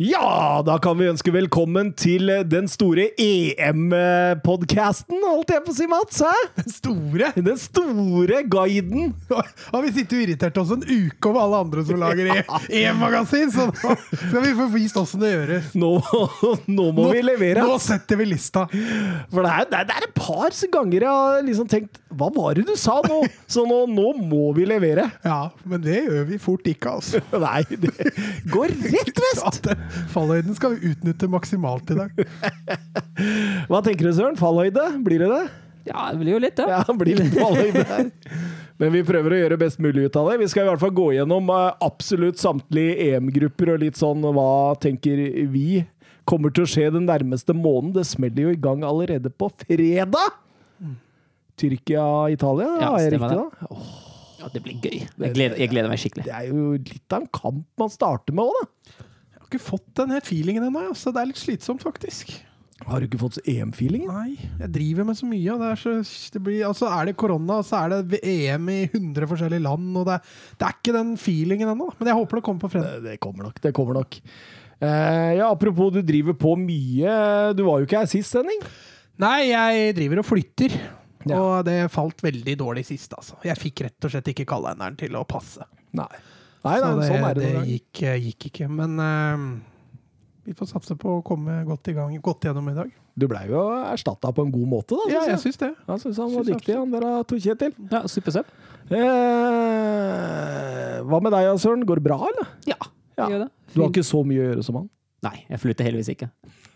Ja, da kan vi ønske velkommen til den store EM-podkasten, holdt jeg på å si, Mats. Hæ? Den store! Den store guiden. Har vi sittet irritert oss en uke over alle andre som lager EM-magasin, så nå skal vi få vist åssen det gjøres. Nå, nå må vi levere. Nå setter vi lista. For det er, det er- det er et par ganger jeg har liksom tenkt Hva var det du sa nå? Så nå, nå må vi levere. Ja, men det gjør vi fort ikke, altså. Nei, det går rett vest! Fallhøyden skal vi utnytte maksimalt i dag. Hva tenker du, Søren? Fallhøyde? Blir det det? Ja, det blir jo litt, da Ja, det blir litt fallhøyde her. Men vi prøver å gjøre best mulig ut av det. Vi skal i hvert fall gå gjennom eh, absolutt samtlige EM-grupper og litt sånn hva tenker vi kommer til å skje den nærmeste måneden. Det smeller jo i gang allerede på fredag! Tyrkia-Italia, Ja, jeg riktig det. da? Ja, det blir gøy. Jeg gleder, jeg gleder meg skikkelig. Det er jo litt av en kamp man starter med òg, da. Har ikke fått den helt feelingen ennå, altså. Det er litt slitsomt, faktisk. Har du ikke fått EM-feelingen? Nei, jeg driver med så mye, og det er så det blir, Altså, er det korona, så er det EM i 100 forskjellige land, og det, det er ikke den feelingen ennå. Men jeg håper det kommer på fredag. Det, det kommer nok. Det kommer nok. Eh, ja, apropos du driver på mye. Du var jo ikke her sist, Henning. Nei, jeg driver og flytter. Ja. Og det falt veldig dårlig sist, altså. Jeg fikk rett og slett ikke kalenderen til å passe. Nei. Nei, nei så det, sånn er det. det gikk, gikk ikke. Men uh, vi får satse på å komme godt i gang, godt gjennom i dag. Du blei jo erstatta på en god måte, da. Ja, jeg syns det. Han syns han var Synes dyktig, han der tok Tor Kjetil. Ja, Supersub. Eh, hva med deg, Søren? Går det bra, eller? Ja, Ja. gjør det. Du har ikke så mye å gjøre som han? Nei, jeg flytter heldigvis ikke.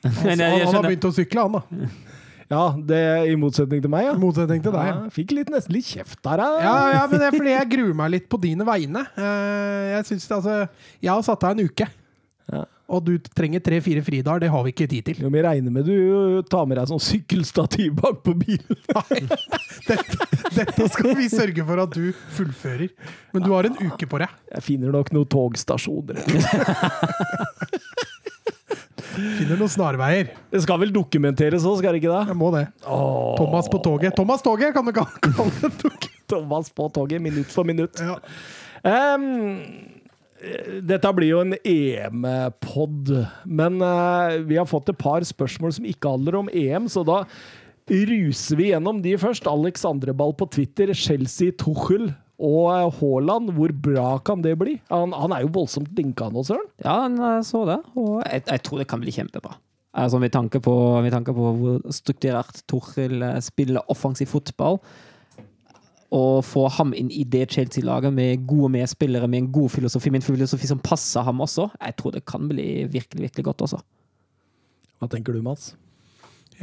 Han, Men jeg, jeg han har begynt å sykle, han da. Ja, det i motsetning til meg, ja. I motsetning til deg. ja fikk litt, nesten litt kjeft der, ja. Ja, ja, men det er fordi jeg gruer meg litt på dine vegne. Eh, Jeg synes altså Jeg har satt av en uke. Ja. Og du trenger tre-fire fridager. Det har vi ikke tid til. Jo, men jeg regner med du tar med deg sånn sykkelstativ bak på bilen. Dette, dette skal vi sørge for at du fullfører. Men du har en uke på deg. Jeg finner nok noen togstasjoner. Finner noen snarveier. Det skal vel dokumenteres òg, skal det ikke Jeg det? må det. Åh, Thomas på toget. Thomas Toget kan du kalle det. Thomas på toget, minutt for minutt. Ja. Um, dette blir jo en EM-pod, men uh, vi har fått et par spørsmål som ikke handler om EM, så da ruser vi gjennom de først. Alex Andreball på Twitter, Chelsea Tuchel og eh, Haaland. Hvor bra kan det bli? Han, han er jo voldsomt dinka nå, Søren. Ja, han eh, så det, og jeg, jeg tror det kan bli kjempebra. Altså, med, tanke på, med tanke på hvor strukturert Torhild eh, spiller offensiv fotball, å få ham inn i det Chelsea-laget med gode medspillere, med en god filosofi, med en filosofi som passer ham også, jeg tror det kan bli virkelig, virkelig godt også. Hva tenker du, Mats?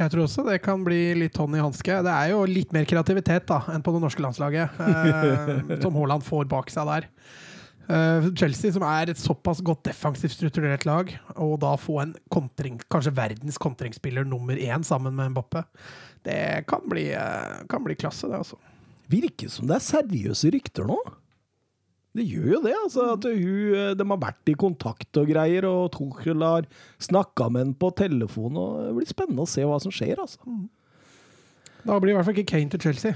Jeg tror også det kan bli litt hånd i hanske. Det er jo litt mer kreativitet da, enn på det norske landslaget, eh, som Haaland får bak seg der. Eh, Chelsea, som er et såpass godt defensivt strukturert lag, og da få en kontring, kanskje verdens kontringsspiller nummer én sammen med Mbappe, det kan bli, eh, kan bli klasse, det, altså. Virker som det er seriøse rykter nå. Det gjør jo det. altså at hun, eh, De har vært i kontakt og greier, og Tuchel har snakka med henne på telefon. og Det blir spennende å se hva som skjer. altså. Da blir i hvert fall ikke Kane til Chelsea.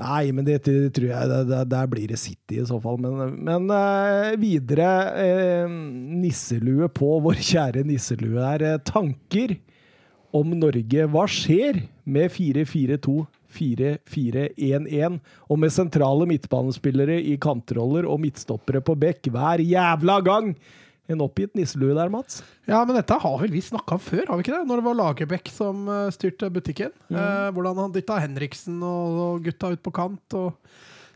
Nei, men det, det tror jeg det, det, Der blir det City i så fall. Men, men eh, videre eh, Nisselue på vår kjære nisselue her. Eh, tanker om Norge. Hva skjer med 4-4-2? 4-4-1-1, og med sentrale midtbanespillere i kantroller og midtstoppere på bekk hver jævla gang! En oppgitt nisselue der, Mats. Ja, men dette har vel vi snakka om før, har vi ikke det? Når det var Lagerbäck som eh, styrte butikken. Eh, hvordan han dytta Henriksen og, og gutta ut på kant. Og,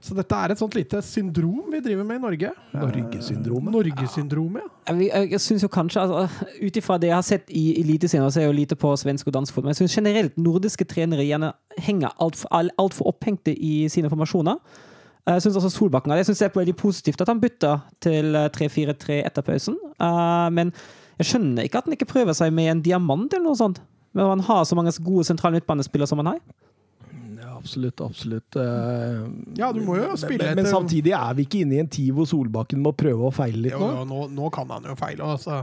så dette er et sånt lite syndrom vi driver med i Norge. Norgesyndromet. Eh, Norgesyndromet, ja. Jeg, jeg, jeg synes jo kanskje, altså, Ut ifra det jeg har sett i Eliteserien, så er jeg jo lite på svensk og dansk fotball, men jeg syns generelt nordiske trenere gjerne henger altfor alt, alt for opphengte i sine formasjoner. Jeg syns også Solbakken Jeg synes det er veldig positivt at han bytter til eh, 3-4-3 etter pausen. Eh, men jeg skjønner ikke at han ikke prøver seg med en diamant eller noe sånt. Men han har så mange gode sentrale midtbanespillere som han har. Absolutt, absolutt. Eh, Ja, du må jo spille men, men samtidig er vi ikke inne i en tid hvor Solbakken må prøve å feile litt nå. jo, nå, nå kan han jo feile. Altså.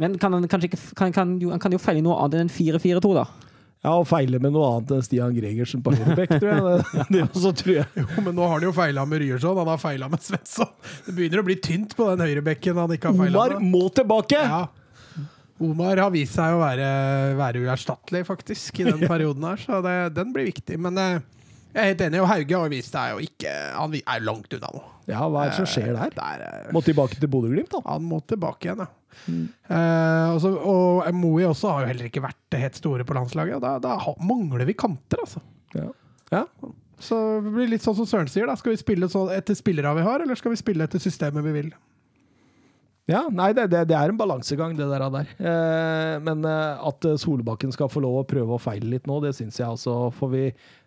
Men kan han kanskje ikke kan, kan, jo, Han kan jo feile noe annet enn 4-4-2, da. Ja, og feile med noe annet enn Stian Gregersen på høyrebekk, tror jeg. Det, det også tror jeg. Jo, men nå har han jo feila med Ryerson, han har feila med Svensson. Det begynner å bli tynt på den høyrebekken han ikke har feila Omar med. må tilbake! Ja. Omar har vist seg å være, være uerstattelig, faktisk, i den perioden her, så det, den blir viktig. Men eh, jeg er helt enig, og Hauge har vist seg jo ikke Han er langt unna nå. Ja, hva er det som skjer der? Der, eh, Må tilbake til Bodø-Glimt, da. han må tilbake igjen, ja. Eh, og, så, og Moi også har jo heller ikke vært det helt store på landslaget. Da, da mangler vi kanter, altså. Ja. ja. Så det blir litt sånn som Søren sier. da Skal vi spille etter spillere vi har, eller skal vi spille etter systemet vi vil? Ja, nei, det, det, det er en balansegang, det der. der. Eh, men eh, at eh, Solbakken skal få lov å prøve å feile litt nå, det syns jeg altså får vi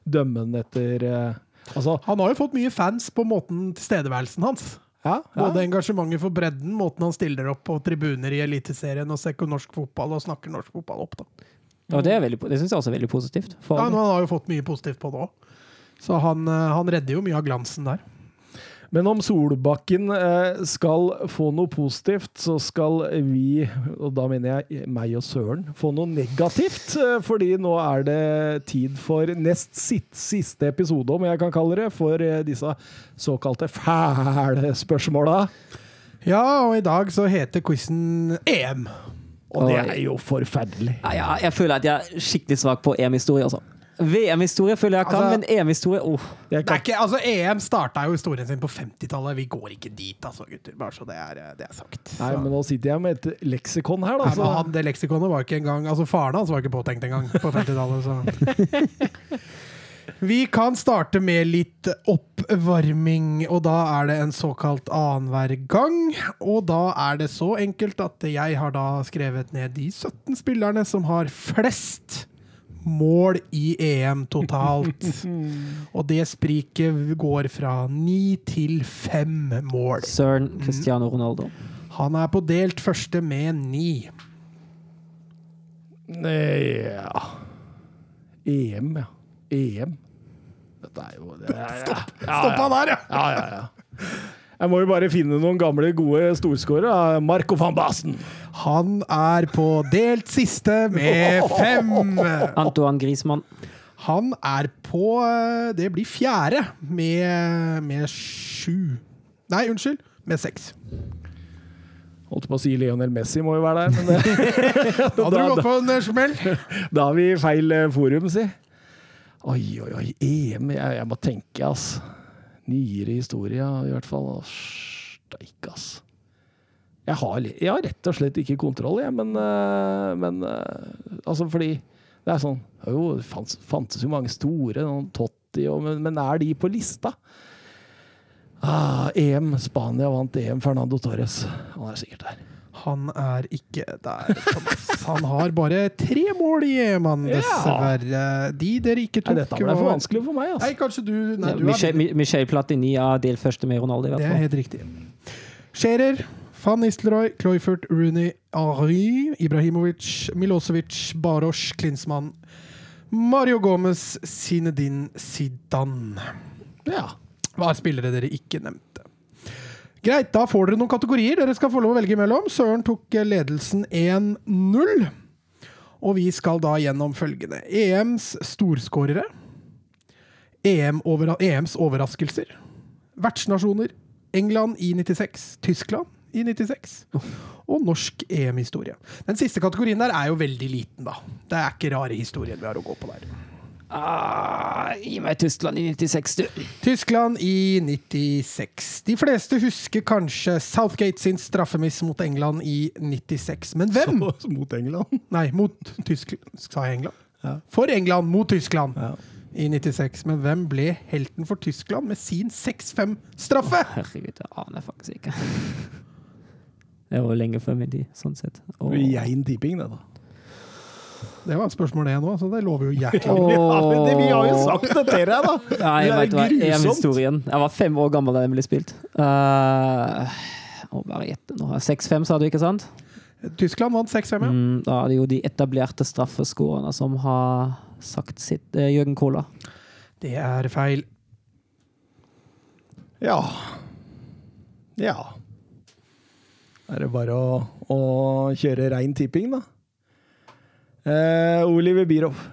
dømme den etter eh, Altså, Han har jo fått mye fans på måten tilstedeværelsen hans. ja, ja. Både engasjementet for bredden, måten han stiller opp på tribuner i Eliteserien og ser norsk fotball og snakker norsk fotball opp. da. Ja, det, veldig, det syns jeg også er veldig positivt. For, Ja, men Han har jo fått mye positivt på det òg. Så han, eh, han redder jo mye av glansen der. Men om Solbakken eh, skal få noe positivt, så skal vi, og da mener jeg meg og Søren, få noe negativt. eh, Fordi nå er det tid for nest sitt, siste episode, om jeg kan kalle det, for eh, disse såkalte fæle spørsmåla. Ja, og i dag så heter quizen EM. Og det er jo forferdelig. Ja, ja, jeg føler at jeg er skikkelig svak på EM-historie. Altså. VM-historie føler jeg kan, Altså- men EM-historie oh. Altså EM starta jo historien sin på 50-tallet. Vi går ikke dit, altså, gutter. Bare så det er, det er sagt. nei, men nå sitter jeg med et leksikon her, da. Nei, men han, det leksikonet var ikke engang Altså Faren hans var ikke påtenkt engang på 50-tallet. Så. Vi kan starte med litt oppvarming, og da er det en såkalt annenhver gang. Og da er det så enkelt at jeg har da skrevet ned de 17 spillerne som har flest mål i EM totalt. Og det spriket går fra ni til fem mål. Søren Cristiano Ronaldo. Han er på delt første med ni. Ja EM, ja. EM. Dette er jo det er, Stopp! Stoppa der, ja! Ja, ja, ja. Jeg må jo bare finne noen gamle, gode storskårere. Marco van Basten. Han er på delt siste med fem. Antoine Griezmann. Han er på eh, Det blir fjerde med, med sju. Nei, unnskyld. Med seks. Holdt på å si Lionel Messi må jo være der, men det, Hadde du Da- gått på en eh, smell? da er vi i feil eh, forum, si. Oi, oi, oi. EM. Jeg, jeg må tenke, ass. Nyere historie, i hvert fall. Steike, ass. Jeg har, jeg har rett og slett ikke kontroll, jeg, men, eh, men eh, Altså, fordi det er sånn Jo, det fantes, fantes jo mange store, noen Totti, og, men, men er de på lista? Ah, EM. Spania vant EM. Fernando Torres. Han er sikkert der. Han er ikke der, Thomas. Han har bare tre mål i EM-en, dessverre. De dere ikke Nei, tok dette ble for vanskelig for meg, Nei, altså. kanskje du Nei, du Michel, er Michel Platini er del første med Ronaldo, i hvert fall. Det er helt riktig. Scherer, Van Nistelrooy, Kloifert, Rooney, Henry, Ibrahimovic, Milosevic, Baros, Klinsmann, Mario Gomez, Zinedine Zidane. Ja. Hva er spillere dere ikke nevnte. Greit, da får dere noen kategorier dere skal få lov å velge mellom. Søren tok eh, ledelsen 1-0. Og vi skal da gjennom følgende. EMs storskårere. EM over, EMs overraskelser. Vertsnasjoner. England i 96. Tyskland i 96. Og norsk EM-historie. Den siste kategorien der er jo veldig liten, da. Det er ikke rare historien vi har å gå på der. Ah, gi meg Tyskland i 96, du. Tyskland i 96. De fleste husker kanskje Southgate sin straffemiss mot England i 96. Men hvem? Mot England. Nei, mot Tyskland. Sa jeg England? Ja. For England mot Tyskland Ja. i 96. Men hvem ble helten for Tyskland med sin 6-5-straffe? Herregud, jeg aner faktisk ikke. Det var lenge før min tid, sånn sett. Åh. Jein tipping, det, da. Det var spørsmål, det nå. Så det lover jo jæklig. Ja, vi har jo sagt det til deg, da! Nei, jeg Det er vet hva. EM-historien. Jeg var fem år gammel da den ble spilt. Uh, å, bare gjette nå. 6-5, sa du, ikke sant? Tyskland vant 6-5, ja. Mm, da er det jo de etablerte straffeskårene som har sagt sitt. Uh, Jørgen Kola. Det er feil. Ja. Ja. Er det bare å, å kjøre rein tipping, da? Eh, Oliver Bierhoff.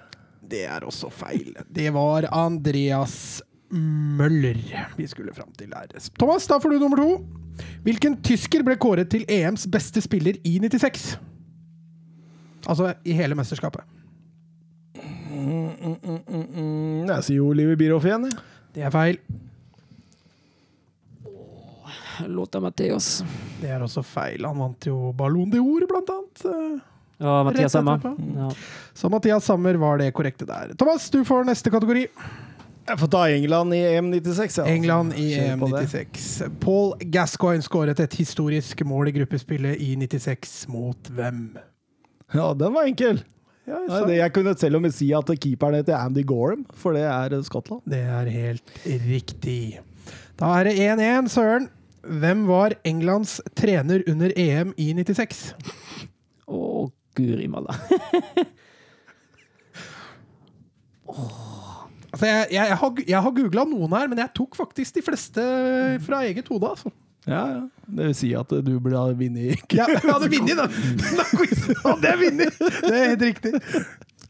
Det er også feil. Det var Andreas Møller vi skulle fram til her. Thomas, da får du nummer to. Hvilken tysker ble kåret til EMs beste spiller i 96? Altså i hele mesterskapet. Mm, mm, mm. Jeg sier Oliver Bierhoff igjen, jeg. Det er feil. Låta Mateos. Det er også feil. Han vant jo Ballon d'Or, blant annet. Ja, Mathias Sammer. Ja. Så Mathias Sammer var det korrekte der. Thomas, du får neste kategori. Jeg får ta England i EM96. Ja. England i Kjør på det. EM96. Paul Gascoigne skåret et historisk mål i gruppespillet i 96 mot hvem? Ja, den var enkel. Ja, jeg Nei, sa- det, jeg kunne selv og med si at keeperen heter Andy Gorham, for det er eh, Skottland. Det er helt riktig. Da er det 1-1, Søren. Hvem var Englands trener under EM i 96? Å, guri malla. Altså, jeg, jeg, jeg har, jeg har googla noen her, men jeg tok faktisk de fleste fra eget hode. Altså. Ja, ja. Det vil si at du burde ha vunnet. Ja, jeg hadde vunnet den! Den hadde jeg vunnet! Det er helt riktig.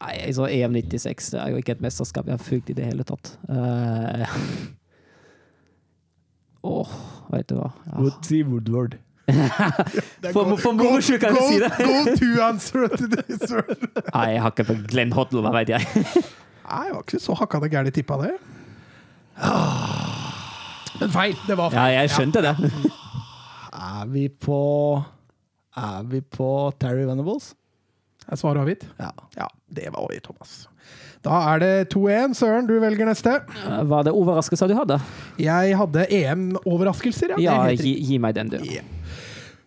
Nei, så EM96 det er jo ikke et mesterskap jeg har fulgt i det hele tatt. Uh, Åh, vet du hva. Ja. Woodsie Woodward. For, for moro skyld kan jeg si det. Go to answer to this. Nei, jeg har ikke på Glenn Hoddle, hva vet jeg. Nei, jeg var ikke så hakkande gærent tippa det. Men feil. Det var feil. Ja, jeg skjønte det. Er vi på Er vi på Terry Venables? Er svaret avgitt? Ja. Ja, det var avgitt, Thomas. Da er det 2-1. Søren, du velger neste. Hva Var det overraskelser du hadde? Jeg hadde EM-overraskelser, ja. Ja, det er gi, gi meg den, du. Ja.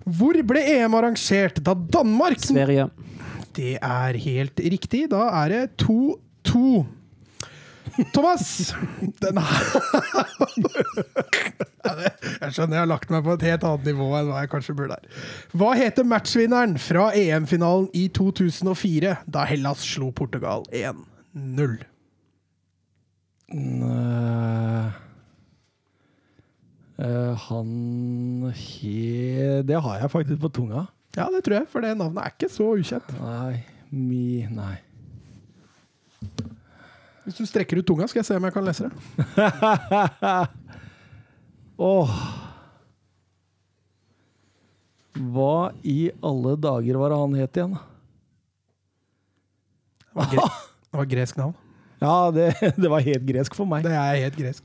Hvor ble EM arrangert da Danmark Sverige. Det er helt riktig. Da er det 2-2. Thomas! Den Jeg skjønner jeg har lagt meg på et helt annet nivå enn hva jeg kanskje burde her. Hva heter matchvinneren fra EM-finalen i 2004, da Hellas slo Portugal 1-0? Eh, han he... Det har jeg faktisk på tunga. Ja, det tror jeg, for det navnet er ikke så ukjent. Nei Mi Nei. Hvis du strekker ut tunga, skal jeg se om jeg kan lese det. Åh. Hva i alle dager var det han het igjen? Det var, gre det var gresk navn. Ja, det, det var helt gresk for meg. Det er helt gresk.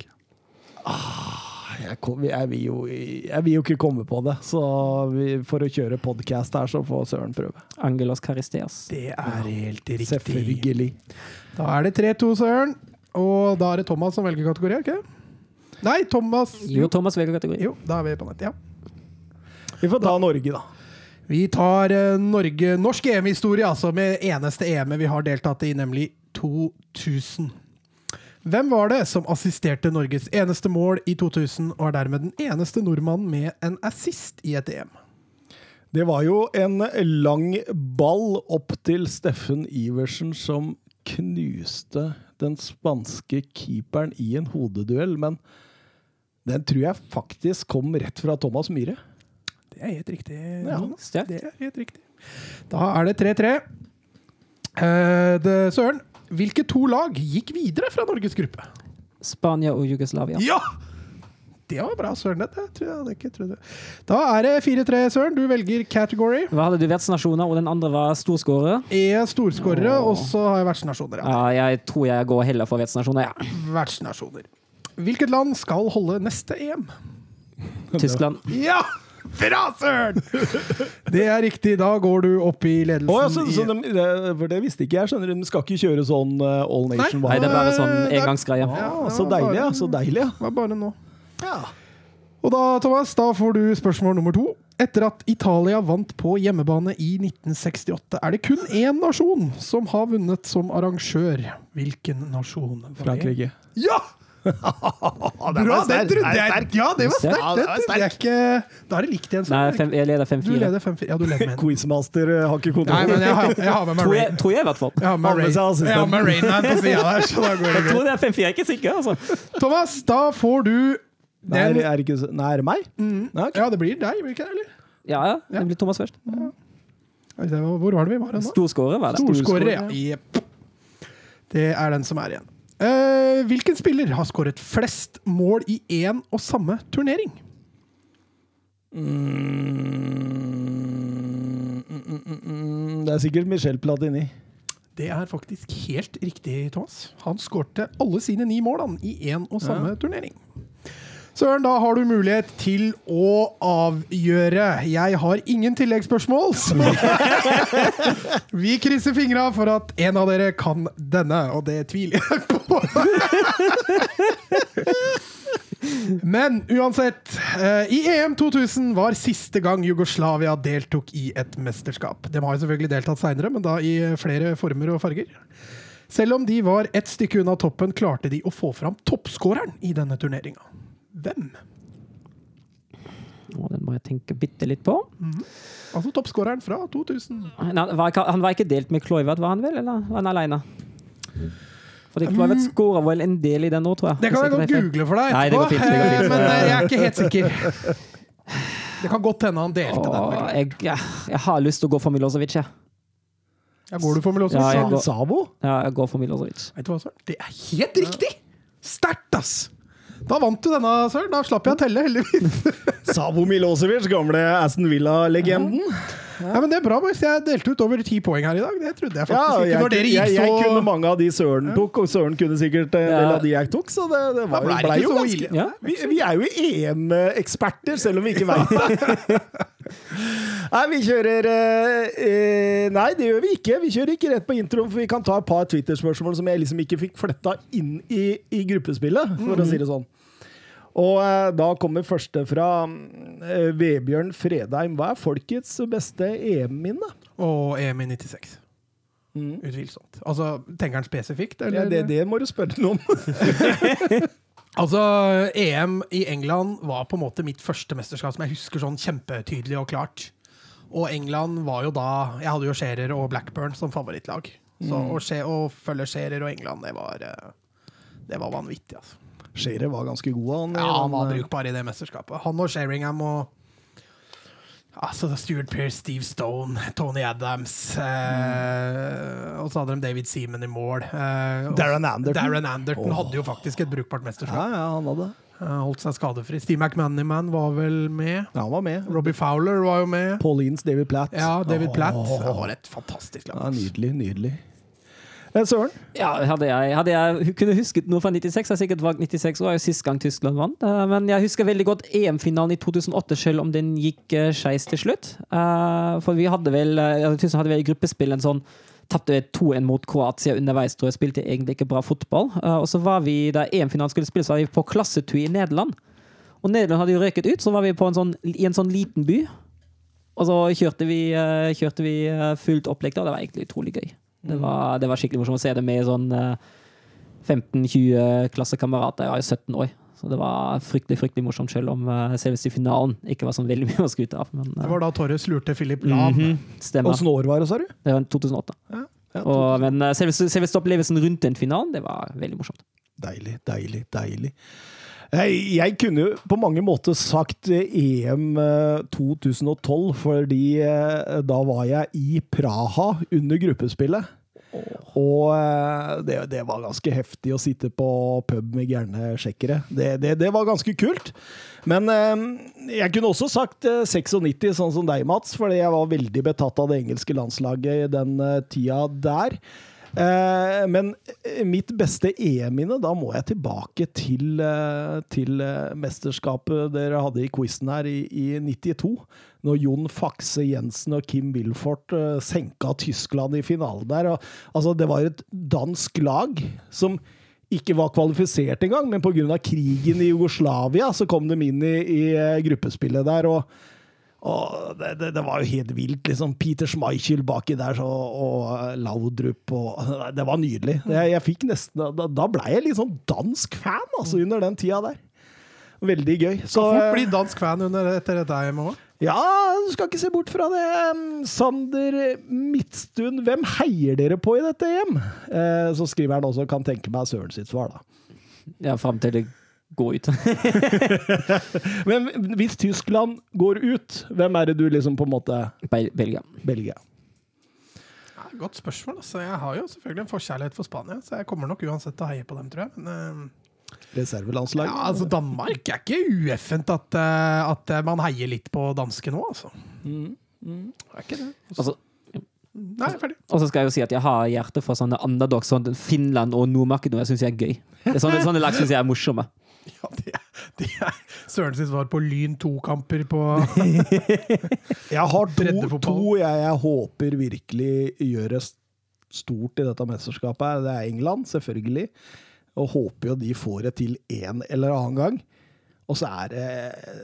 Jeg, kom, jeg, vil jo, jeg vil jo ikke komme på det, så vi, for å kjøre podkast her, så får Søren prøve. Angelos Caristeas. Det er helt riktig. Selvfølgelig. Da er det 3-2, Søren. Og da er det Thomas som velger kategori, ikke? Nei, Thomas Jo, Thomas velger kategori. Jo, da er vi på nett, ja. Vi får ta Norge, da. Vi tar eh, Norge, norsk EM-historie, altså med eneste EM vi har deltatt i, nemlig 2000. Hvem var det som assisterte Norges eneste mål i 2000, og er dermed den eneste nordmannen med en assist i et EM? Det var jo en lang ball opp til Steffen Iversen som knuste den spanske keeperen i en hodeduell, men den tror jeg faktisk kom rett fra Thomas Myhre. Det er helt riktig. Ja, Det er helt riktig. Da er det 3-3. Eh, Søren, hvilke to lag gikk videre fra Norges gruppe? Spania og Jugoslavia. Ja! Det var bra, Søren. Det tror jeg hadde ikke trodd. Da er det 4-3, Søren. Du velger category. Hva hadde du vertsnasjoner, og den andre var storskårere? Er storskårere, og så har jeg vertsnasjoner. Ja. Ja, jeg tror jeg går heller for vertsnasjoner, ja. Vertsnasjoner. Hvilket land skal holde neste EM? Tyskland. Ja! Bra, Søren! Det er riktig. Da går du opp i ledelsen. Oh, ja, så, så i- de, det, for det visste ikke jeg. skjønner du, De skal ikke kjøre sånn uh, All Nation Nei, det er bare sånn engangsgreie. Ja, Ja, så deilig, ja. Så deilig, ja. Det var bare nå. ja. Og da, Thomas, da får du spørsmål nummer to. Etter at Italia vant på hjemmebane i 1968, er det kun én nasjon som har vunnet som arrangør. Hvilken nasjon? Frankrike. Ja! Det Bra! var Det trodde jeg. Ja, det var Sterkt. Ja, Det trodde jeg ikke Da er det likt igjen. Nei, fem, jeg leder 5-4. leder 5-4. Ja, du leder med en. Quizmaster uh, har ikke kontroll. Nei, men jeg har, jeg har med meg Rain. tror jeg, i hvert fall. Jeg har med jeg har med Rain Man på sida der, så da går det Jeg tror det er 5-4, jeg er ikke sikker. altså. Thomas, da får du Nei, den er det ikke, nei, er det meg? Mm. Nei, ok. Ja, det blir deg, blir det ikke det? eller? Ja, ja. Det blir Thomas først. Ja. Hvor var det vi var nå? Storskårer var det. Storskårer, ja. Jepp. Det er den som er igjen. Eh, hvilken spiller har skåret flest mål i én og samme turnering? Mm, mm, mm, mm, det er sikkert Michel Platini. Det er faktisk helt riktig, Thomas. Han skårte alle sine ni mål han, i én og samme turnering. Søren, da har du mulighet til å avgjøre. Jeg har ingen tilleggsspørsmål, så vi krysser fingra for at en av dere kan denne, og det tviler jeg på. Men uansett, eh, i EM 2000 var siste gang Jugoslavia deltok i et mesterskap. De har selvfølgelig deltatt seinere, men da i flere former og farger. Selv om de var ett stykke unna toppen, klarte de å få fram toppskåreren i denne turneringa. Hvem? Og den må jeg tenke bitte litt på. Altså toppskåreren fra 2000. Han, var ikke, han var ikke delt med Kloivert, var han vel? Eller var han alene? Fordi Kloivert skåra vel en del i den nå, tror jeg. Det kan jeg godt google for deg Nei, det går fint, fint. men eh, jeg er ikke helt sikker. Det kan godt hende han delte. Åh, den. Jeg, jeg, jeg har lyst til å gå for Milosevic, jeg. Ja, går du for Milosevic? Ja, jeg går-? Ja, jeg går for Milosevic. Det er helt riktig! Sterkt, ass! Da vant du denne, Søren. Da slapp jeg å telle, heldigvis. Savo Milosevic, gamle Aston Villa-legenden. Ja, men det er bra, boys. Jeg delte ut over ti poeng her i dag. Det trodde jeg Ja, faktisk ikke. jeg, Når dere jeg, gikk jeg så kunne mange av de Søren tok, og Søren kunne sikkert en del av de jeg tok, så det, det var, ble ble ikke jo så ganske ille. Ja. vi, vi er jo EM-eksperter, selv om vi ikke veit det. Nei, vi kjører eh, eh, Nei, det gjør vi ikke. Vi kjører ikke rett på introen, for vi kan ta et par Twitter-spørsmål som jeg liksom ikke fikk fletta inn i, i gruppespillet, for å si det sånn. Og eh, da kommer første fra eh, Vebjørn Fredheim. Hva er folkets beste EM-minne? Og EM i 96. Utvilsomt. Altså, tenker han spesifikt, Ja, det, det må du spørre noe om. Altså, EM i England var på en måte mitt første mesterskap som jeg husker sånn kjempetydelig og klart. Og England var jo da Jeg hadde jo Scherer og Blackburn som favorittlag. Så å, skje, å følge Scherer og England, det var eh, Det var vanvittig, altså. Scherer var ganske god, han. Ja, han var eh, brukbar i det mesterskapet. Han og Sheringham og Altså Stuart Pearce, Steve Stone, Tony Adams eh, Og så hadde de David Seaman i mål. eh, Darren Anderton. Darren Anderton hadde jo faktisk et brukbart mesterskap. ja, han hadde. Eh, holdt seg skadefri. Steve McManaman var vel med. Ja, han var med. Robbie Fowler var jo med. Paulines David Platt. Ja, David Platt. Oh. Det var et fantastisk lag. Ja, nydelig, nydelig. Eh, Søren? Ja, hadde jeg, hadde jeg kunne husket noe fra 96, har jeg sikkert valgt 96 år, sist gang Tyskland vant. Eh, Men jeg husker veldig godt EM-finalen i 2008, selv om den gikk uh, skeis til slutt. Eh, for vi hadde vel eh, Tyskland hadde vel i gruppespill en sånn Tapte 2-1 mot Kroatia underveis, tror jeg. Spilte egentlig ikke bra fotball. Eh, og så var vi, da EM-finalen skulle spilles, var vi på klassetur i Nederland. Og Nederland hadde jo røket ut, så var vi en sånn, i en sånn liten by. Og så kjørte vi, eh, kjørte vi eh, fullt opplegg og Det var egentlig utrolig gøy. Det var, det var skikkelig morsomt å se det med sånn eh, 15-20 klassekamerater. Jeg var jo 17 år, så det var fryktelig fryktelig morsomt, selv om uh, selveste finalen ikke var sånn veldig mye å skryte av. Men, eh, Det var da Torres lurte Philip Lahm. Mm -hmm, Åssen år var det, sa du? Det var 2008. Ja, ja, Og, men uh, selveste, selveste opplevelsen rundt den finalen, det var veldig morsomt. Deilig, deilig, deilig. Jeg, kunne jo på mange måter sagt eh, EM eh, 2012, fordi eh, da var jeg i Praha under gruppespillet. Og eh, det, det var ganske heftig å sitte på pub med gærne tsjekkere. Det, det, det var ganske kult. Men eh, jeg kunne også sagt eh, 96, sånn som deg, Mats, fordi jeg var veldig betatt av det engelske landslaget i den eh, tida der. Eh, men eh, mitt beste EM-minne, da må jeg tilbake til, eh, til mesterskapet dere hadde i quizen her i, i 92. Når Jon Fakse Jensen og Kim Wilfort senka Tyskland i finalen der. Og, altså, det var et dansk lag som ikke var kvalifisert engang, men pga. krigen i Jugoslavia så kom de inn i, i gruppespillet der. og og det, det, det var jo helt vilt. liksom Peter Schmeichel baki der så, og eh, Laudrup og Det var nydelig. Jeg, jeg fikk nesten, Da, da blei jeg litt sånn dansk fan altså, under den tida der. Veldig gøy. Så Fort eh, bli dansk fan under, etter dette hjemme òg. ja, du skal ikke se bort fra det. Mm, Sander Midtstuen, hvem heier dere på i dette EM? Eh, så skriver han også 'kan tenke meg Søren sitt svar', da. Ja, Fram til det går ut. Men hvis Tyskland går ut, hvem er det du liksom på en måte Bel Belgia. Belgia? Godt spørsmål. Altså, jeg har jo selvfølgelig en forkjærlighet for Spania, så jeg kommer nok uansett til å heie på dem, tror jeg. Men uh... Reservelandslaget? ja, altså, Danmark er ikke ueffent at, uh, at eh, man heier litt på danske nå, altså. Mm, mm. Det er ikke det. Altså, Nei, ferdig. Og så skal jeg jo si at jeg har hjerte for sånne underdogs. Sånn Finland og Nord-Makedonia syns jeg er gøy. Det er sånne, sånne lag syns jeg er morsomme. Ja, det er, det er Søren sitt svar på Lyn 2-kamper på Jeg har to, to jeg, jeg håper virkelig gjør det stort i dette mesterskapet. Det er England, selvfølgelig. Og håper jo de får det til en eller annen gang. Og så er det,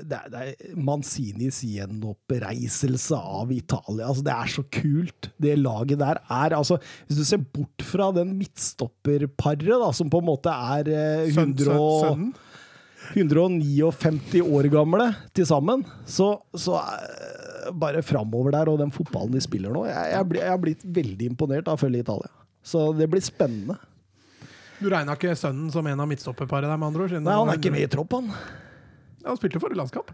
det, er, det er Manzinis gjenoppreiselse av Italia. Altså, det er så kult. Det laget der er altså Hvis du ser bort fra den midtstopperparet, som på en måte er eh, 100 og- sønnen. 159 år gamle til sammen, så, så eh, bare framover der og den fotballen de spiller nå Jeg, jeg, har blitt veldig imponert av å følge Italia. Så det blir spennende. Du regna ikke sønnen som en av midtstopperparet der, med andre siden Nei, han er ikke med i tropp, han. Han spilte forrige landskamp.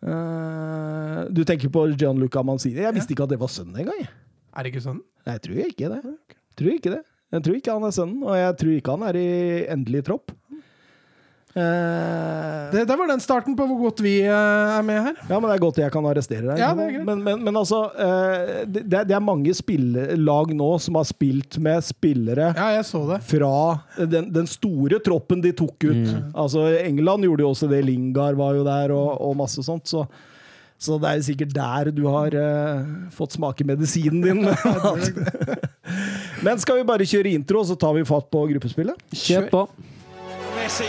Uh, du tenker på Gianluca Manzini? Jeg visste ikke at det var sønnen engang. Er det ikke sønnen? Nei, jeg tror ikke det. Jeg tror ikke det. Jeg tror ikke han er sønnen, og jeg tror ikke han er i endelig tropp. Eh, Det, det var den starten på hvor godt vi eh, er med her. Ja, men det er godt jeg kan arrestere deg. Ja, det er greit. men, men, men altså eh, det, det er- mange spillelag nå som har spilt med spillere Ja, jeg så det. fra den, den store troppen de tok ut. Altså, England gjorde jo også det. Lingard var jo der, og, og masse sånt. Så, så det er sikkert der du har uh, fått smake medisinen din. Men skal vi bare kjøre intro, så tar vi fatt på gruppespillet? Kjør på. Messi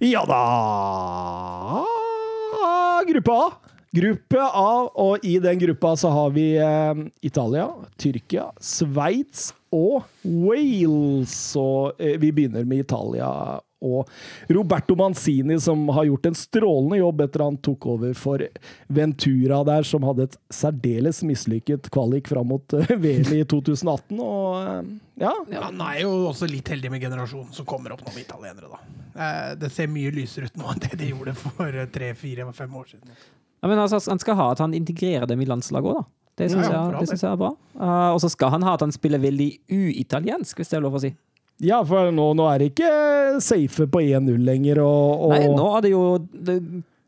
Ja da! Gruppe A. Gruppe A, og i den gruppa så har vi eh, Italia, Tyrkia, Sveits og Wales. Og eh, vi begynner med Italia og Roberto Manzini, som har gjort en strålende jobb etter han tok over for Ventura der, som hadde et særdeles mislykket kvalik fram mot eh, VM i 2018. Og ja. ja, Han er jo også litt heldig med generasjonen som kommer opp nå med italienere, da. Eh, Det ser mye lysere ut nå enn det de gjorde for eh, tre, fire, fem år siden. Ja, men altså, han skal ha at han integrerer dem i landslaget òg, da. Det syns Ja, ja, jeg, jeg er bra. Uh, og så skal han ha at han spiller veldig uitaliensk, hvis det er lov å si. Ja for nå, nå er det ikke safe på 1-0 lenger. Og, og Nei, nå er det jo det,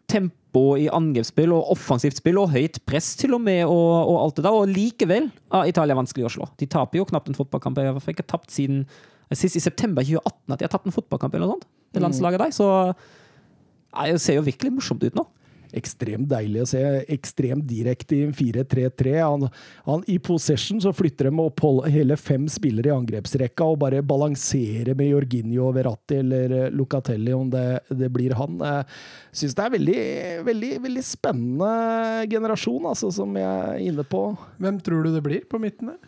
tempo i angrepsspill og offensivt spill og høyt press til og med, og, og alt det der. Og likevel er Italia vanskelig å slå. De taper jo knapt en fotballkamp. Jeg har ikke tapt siden sist i september 2018 at de har tapt en fotballkamp eller noe sånt. Det landslaget der. Så det ser jo virkelig morsomt ut nå. Ekstremt deilig å se. Ekstremt direkte i 4-3-3. Han, han, I possession så flytter de opp hele fem spillere i angrepsrekka og bare balanserer med Jorginho Verratti eller Lucatelli, Locatelli, om det, det blir han. Jeg syns det er veldig, veldig, veldig spennende generasjon, altså, som jeg er inne på. Hvem tror du det blir på midten der?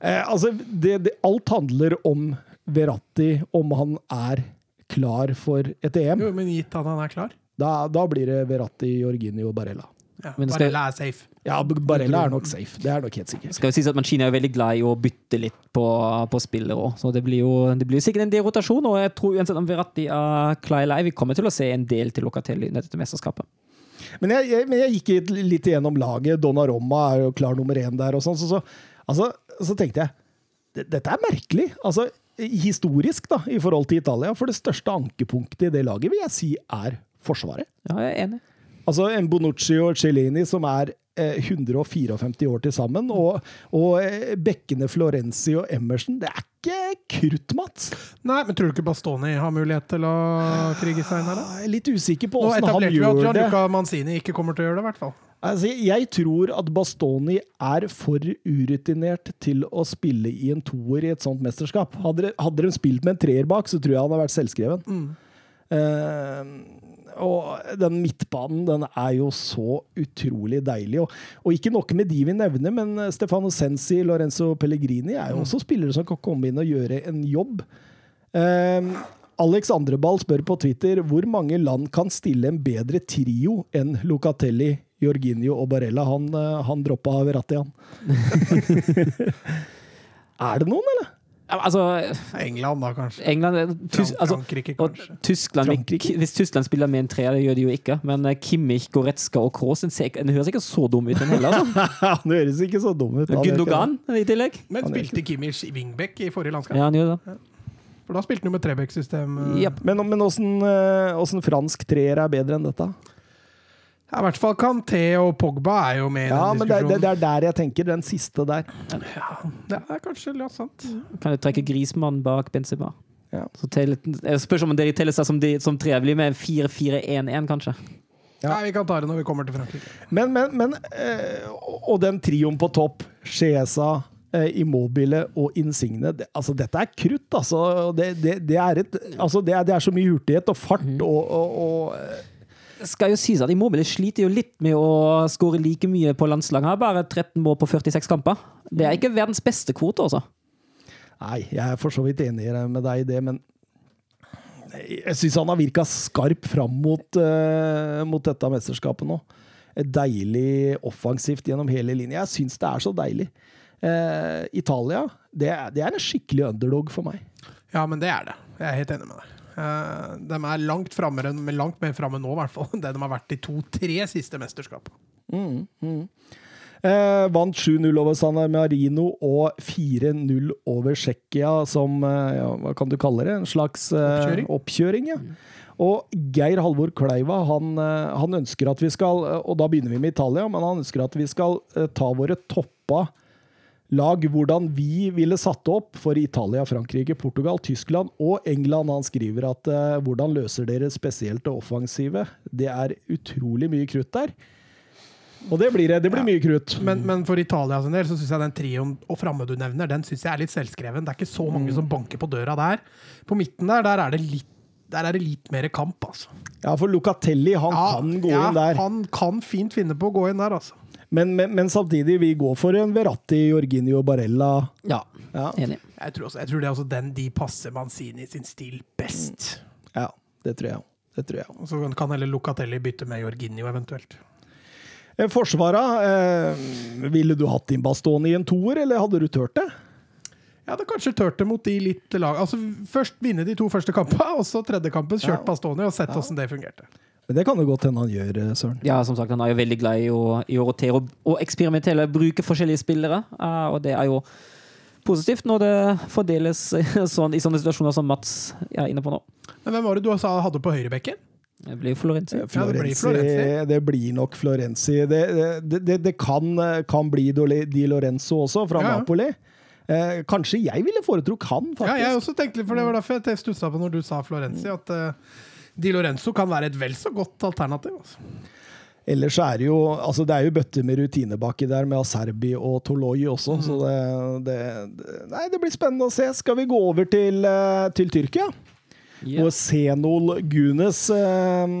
Eh, altså, det, det, alt handler om Verratti, om han er klar for et EM. Jo, men gitt at han er klar? Da, da blir det Verratti, Jorginho og Barella. Ja, skal- Barella er safe. Ja, Barella er nok safe. Det er nok helt sikkert. skal jo sies at Mancini er veldig glad i å bytte litt på, på spillere òg, så det blir jo det blir sikkert en del rotasjon. Og jeg tror uansett om Verratti er klar eller ei, vi kommer til å se en del til Locatelli i dette mesterskapet. Men jeg, jeg, men jeg gikk litt, igjennom laget. Donnaromma er jo klar nummer én der. og sånn, så, så, altså, så tenkte jeg dette er merkelig. Altså, historisk da, i forhold til Italia. For det største ankepunktet i det laget vil jeg si er Forsvaret. Ja, jeg er enig. Altså en Bonucci og Cellini som er eh, 154 år til sammen, og, og eh, bekkene Florenzi og Emerson. Det er ikke krutt, Mats. Nei, men tror du ikke Bastoni har mulighet til å krige seg inn her, da? Er litt usikker på Nå åssen han etablerte vi at gjør det. Gianluca Manzini ikke kommer til å gjøre det, i hvert fall. Altså, jeg tror at Bastoni er for urutinert til å spille i en toer i et sånt mesterskap. Hadde, de- hadde de spilt med en treer bak, så tror jeg han hadde vært selvskreven. Eh, og den midtbanen den er jo så utrolig deilig. Og, og ikke noe med de vi nevner, men Stefano Sensi, Lorenzo Pellegrini er jo også spillere som kan komme inn og gjøre en jobb. Um, Alex Andreball spør på Twitter hvor mange land kan stille en bedre trio enn Locatelli, Jorginho og Barella, han, eh, han droppa Verratti, han. er det noen, eller? Altså, England, da, kanskje. England eh, Tys, altså, Frankrike, og kanskje. Tyskland, Frankrike? Hvis Tyskland spiller med en treer, det gjør de jo ikke. Men eh, Kimmich, Goretzka og Kroos den, den høres ikke så dum ut, den heller. Altså. Han høres ikke så dum ut. Gundogan i tillegg. Men spilte Kimmich i wingback i forrige landskamp? Ja, han gjør det. For da spilte han jo med Trebekk-system. eh. Men, men åssen fransk treer er bedre enn dette? Ja, I hvert fall Kanté og Pogba er jo med i Ja, den men det, det, det er der jeg tenker, den siste der. Ja, det er kanskje litt sant. Kan du trekke Grismann bak Benzema? Ja. Så teller, jeg spørs om dere teller seg som, de, som tre. Med 4-4-1-1, kanskje. Ja. Nei, vi kan ta det når vi kommer til Frankrike. Men, men, men øh, Og den trioen på topp, Chiesa, eh, Immobile og Insigne det, altså Dette er krutt, altså. Det, det, det, er et, altså det, er, det er så mye hurtighet og fart og, og, og eh, skal jo sies at Immobile sliter jo litt med å skåre like mye på landslaget. Han har bare 13 mål på 46 kamper. Det er ikke verdens beste kvote, altså. Nei, jeg er for så vidt enig med deg i det, men jeg syns han har virka skarp fram mot, uh, mot dette mesterskapet nå. Deilig offensivt gjennom hele linja. Jeg syns det er så deilig. Uh, Italia, det er, det er en skikkelig underdog for meg. Ja, men det er det. Jeg er helt enig med deg. Eh, de er langt, framme, langt mer framme nå, i hvert fall, enn det de har vært de to-tre siste mesterskapene. Mm, mm. Eh, vant 7-0 over San Marino og 4-0 over Tsjekkia som eh, ja, Hva kan du kalle det? En slags eh, Oppkjøring? oppkjøring ja. Og Geir Halvor Kleiva han, eh, han ønsker at vi skal Og da begynner vi med Italia, men han ønsker at vi skal ta våre toppa lag hvordan vi ville satt opp for Italia, Frankrike, Portugal, Tyskland og England. Han skriver at uh, hvordan løser dere spesielt det offensive? Det er utrolig mye krutt der. Og det blir, det blir Ja. mye krutt. Men, men for Italia sin del så syns jeg den trioen og framme du nevner, den synes jeg er litt selvskreven. Det er ikke så mange som banker på døra der. På midten der, der er det litt der er det litt mer kamp, altså. Ja, for Locatelli han kan gå ja, inn der. Han kan fint finne på å gå inn der, altså. Men, men, men samtidig, vi går for en Verratti, Jorginho, Barella. Ja, Ja, enig. Jeg tror, også, jeg tror det er også den de passer Manzini sin stil best. ja det tror jeg. Det tror jeg. Så kan heller Locatelli bytte med Jorginho eventuelt. Eh, Forsvaret, eh, ville du hatt din Bastoni i en toer, eller hadde du tørt det? Jeg hadde kanskje tørt det mot de litt lag... Altså Først vinne de to første kampene, og så tredje kampen kjørt Ja. Bastoni og sett åssen det fungerte. Men det kan det godt hende han gjør, eh, Søren. Ja, som sagt, han er jo veldig glad i å, i å rotere og, og eksperimentere, bruke forskjellige spillere. Uh, og det er jo positivt når det fordeles sånn, i sånne situasjoner som Mats er inne på nå. Men hvem var det du sa hadde på høyrebekken? Det blir Florenzi. Ja, det blir Florenzi, det blir nok Florenzi. Det, det, det, det kan, kan bli Di Lorenzo også, fra Ja. Napoli. Eh, kanskje jeg ville foretrukket han, faktisk. Ja, jeg også tenkte litt, for Det var derfor jeg stussa på når du sa Florenzi, at eh, Di Lorenzo kan være et vel så godt alternativ. Altså. Ellers er det jo altså det er jo bøtter med rutine baki der, med Aserbi og Toloi også. Så det, det, det Nei, det blir spennende å se. Skal vi gå over til, eh, til Tyrkia? Yeah. Hvor Senol Gunes eh,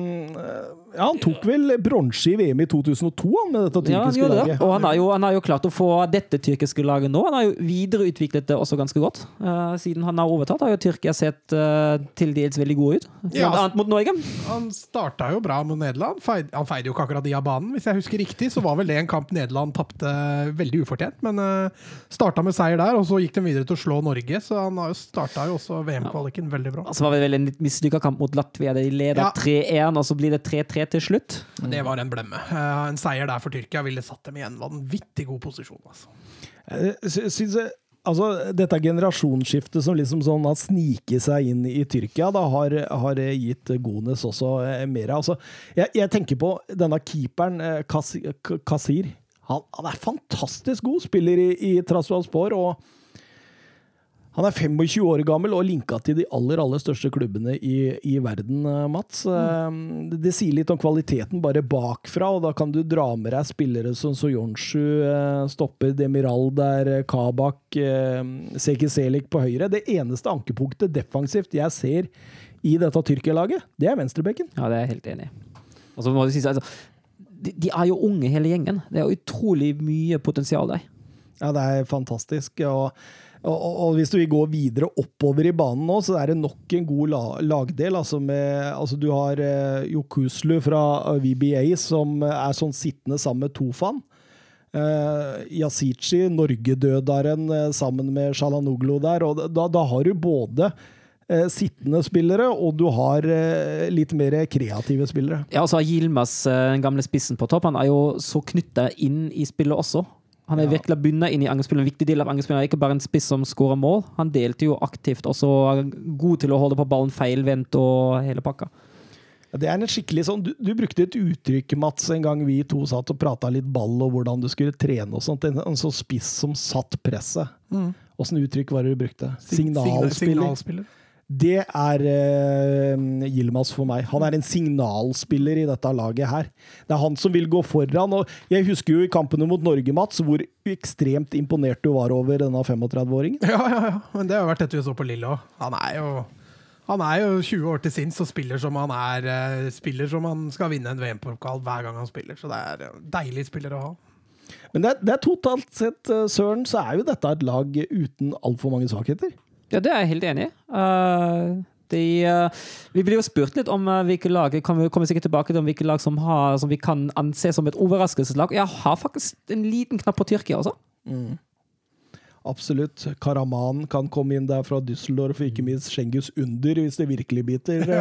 Ja, han tok vel bronse i VM i 2002 han, med dette Ja, han tyrkiske det. laget. Og han har, jo, han har jo klart å få dette tyrkiske laget nå. Han har jo videreutviklet det også ganske godt. Uh, siden han har overtatt, har jo Tyrkia sett uh, til dels veldig gode ut. Blant Ja. annet mot Norge. Han starta jo bra mot Nederland. Feid, han feide jo ikke akkurat de av banen. Hvis jeg husker riktig, så var vel det en kamp Nederland tapte veldig ufortjent. Men uh, starta med seier der, og så gikk de videre til å slå Norge. Så han har jo starta jo også VM-kvaliken veldig bra. Altså var det vel en litt mislykka kamp mot Latvia. De leder Ja. 3-1, og så blir det 3-3 til slutt. Det var en blemme. Eh, en seier der for Tyrkia ville satt dem i en vanvittig god posisjon. Altså. Jeg sy- jeg- Altså, dette generasjonsskiftet som liksom sånn har sniket seg inn i Tyrkia, da har, har gitt Gones også eh, mer. Altså, jeg, jeg tenker på denne keeperen, eh, Kas- Kasir. Han, han er fantastisk god spiller i, i Trasvalspor. og han er 25 år gammel og linka til de aller aller største klubbene i, i verden, eh, Mats. Mm. Det, det sier litt om kvaliteten bare bakfra, og da kan du dra med deg spillere som Soyonshu, eh, stopper Demiral der, eh, Kabak, eh, Seki Selik på høyre. Det eneste ankepunktet defensivt jeg ser i dette Tyrkia-laget, det er venstrebekken. Ja, det er jeg helt enig i. Si altså, de, de er jo unge hele gjengen. Det er utrolig mye potensial der. Ja, det er fantastisk. Og Og, og, hvis vil gå videre oppover i banen nå, så er det nok en god la, lagdel. Altså, med, altså du har eh, Jokuslu fra eh, VBA som er sånn sittende sammen med Tofan. Eh, Yasichi, norgedødaren, eh, sammen med Shalanoglu der. Og da, da har du både eh, sittende spillere, og du har eh, litt mer kreative spillere. Ja, og så har Yilmaz, eh, den gamle spissen på topp, han er jo så knytta inn i spillet også. Han er Ja. virkelig bundet inn i angrepsspillet. En viktig del av angrepsspillet er ikke bare en spiss som skårer mål. Han delte jo aktivt, også god til å holde på ballen feilvendt og hele pakka. Det er en skikkelig sånn, du, du brukte et uttrykk, Mats, en gang vi to satt og prata litt ball og hvordan du skulle trene og sånt. En, en sånn spiss som satt presset. Åssen uttrykk var det du brukte? Signalspiller. Signalspiller. Det er uh, Yilmaz for meg. Han er en signalspiller i dette laget her. Det er han som vil gå foran. og Jeg husker jo i kampene mot Norge, Mats, hvor ekstremt imponert du var over denne 35-åringen. Ja, ja, ja. Men det har vært dette vi så på Lille òg. Han er jo han er jo 20 år til sinns og spiller som han er eh, Spiller som han skal vinne en VM-pokal hver gang han spiller. Så det er en deilig spiller å ha. Men det, er- det er totalt sett, eh, Søren, så er jo dette et lag uten altfor mange svakheter. Ja, det er jeg helt enig i. Uh, de, uh, vi blir jo spurt litt om uh, hvilke lag kommer, vi kommer sikkert tilbake til om hvilke lag som, har, som vi kan anse som et overraskelseslag. Jeg har faktisk en liten knapp på Tyrkia også. Absolutt. Karaman kan komme inn der fra Düsseldorf, og ikke minst Schengus Under, hvis det virkelig biter.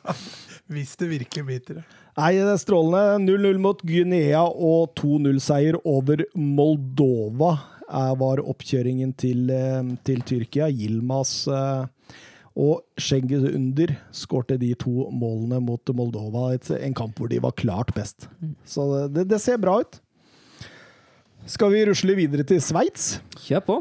Hvis det virkelig biter. Nei, det er strålende. 0-0 mot Guinea og 2-0-seier over Moldova var oppkjøringen til, eh, til Tyrkia. Yilmaz eh, og Schengen Under skårte de to målene mot Moldova. Et, en kamp hvor de var klart best. Så det, det ser bra ut. Skal vi rusle videre til Sveits? Kjør på.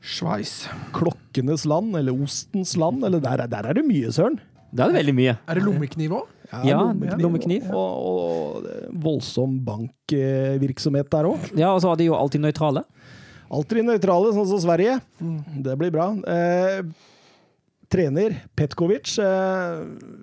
Sveis. Klokkenes land, eller ostens land? Eller der, er- der er det mye, Søren. Det er det veldig mye. Er det lommekniv òg? Ja, lommekniv, lommekniv. Og, og voldsom bankvirksomhet der òg. Ja, og så er de jo alltid nøytrale. Alltid nøytrale, sånn som Sverige. Det blir bra. Eh, trener Petkovic eh,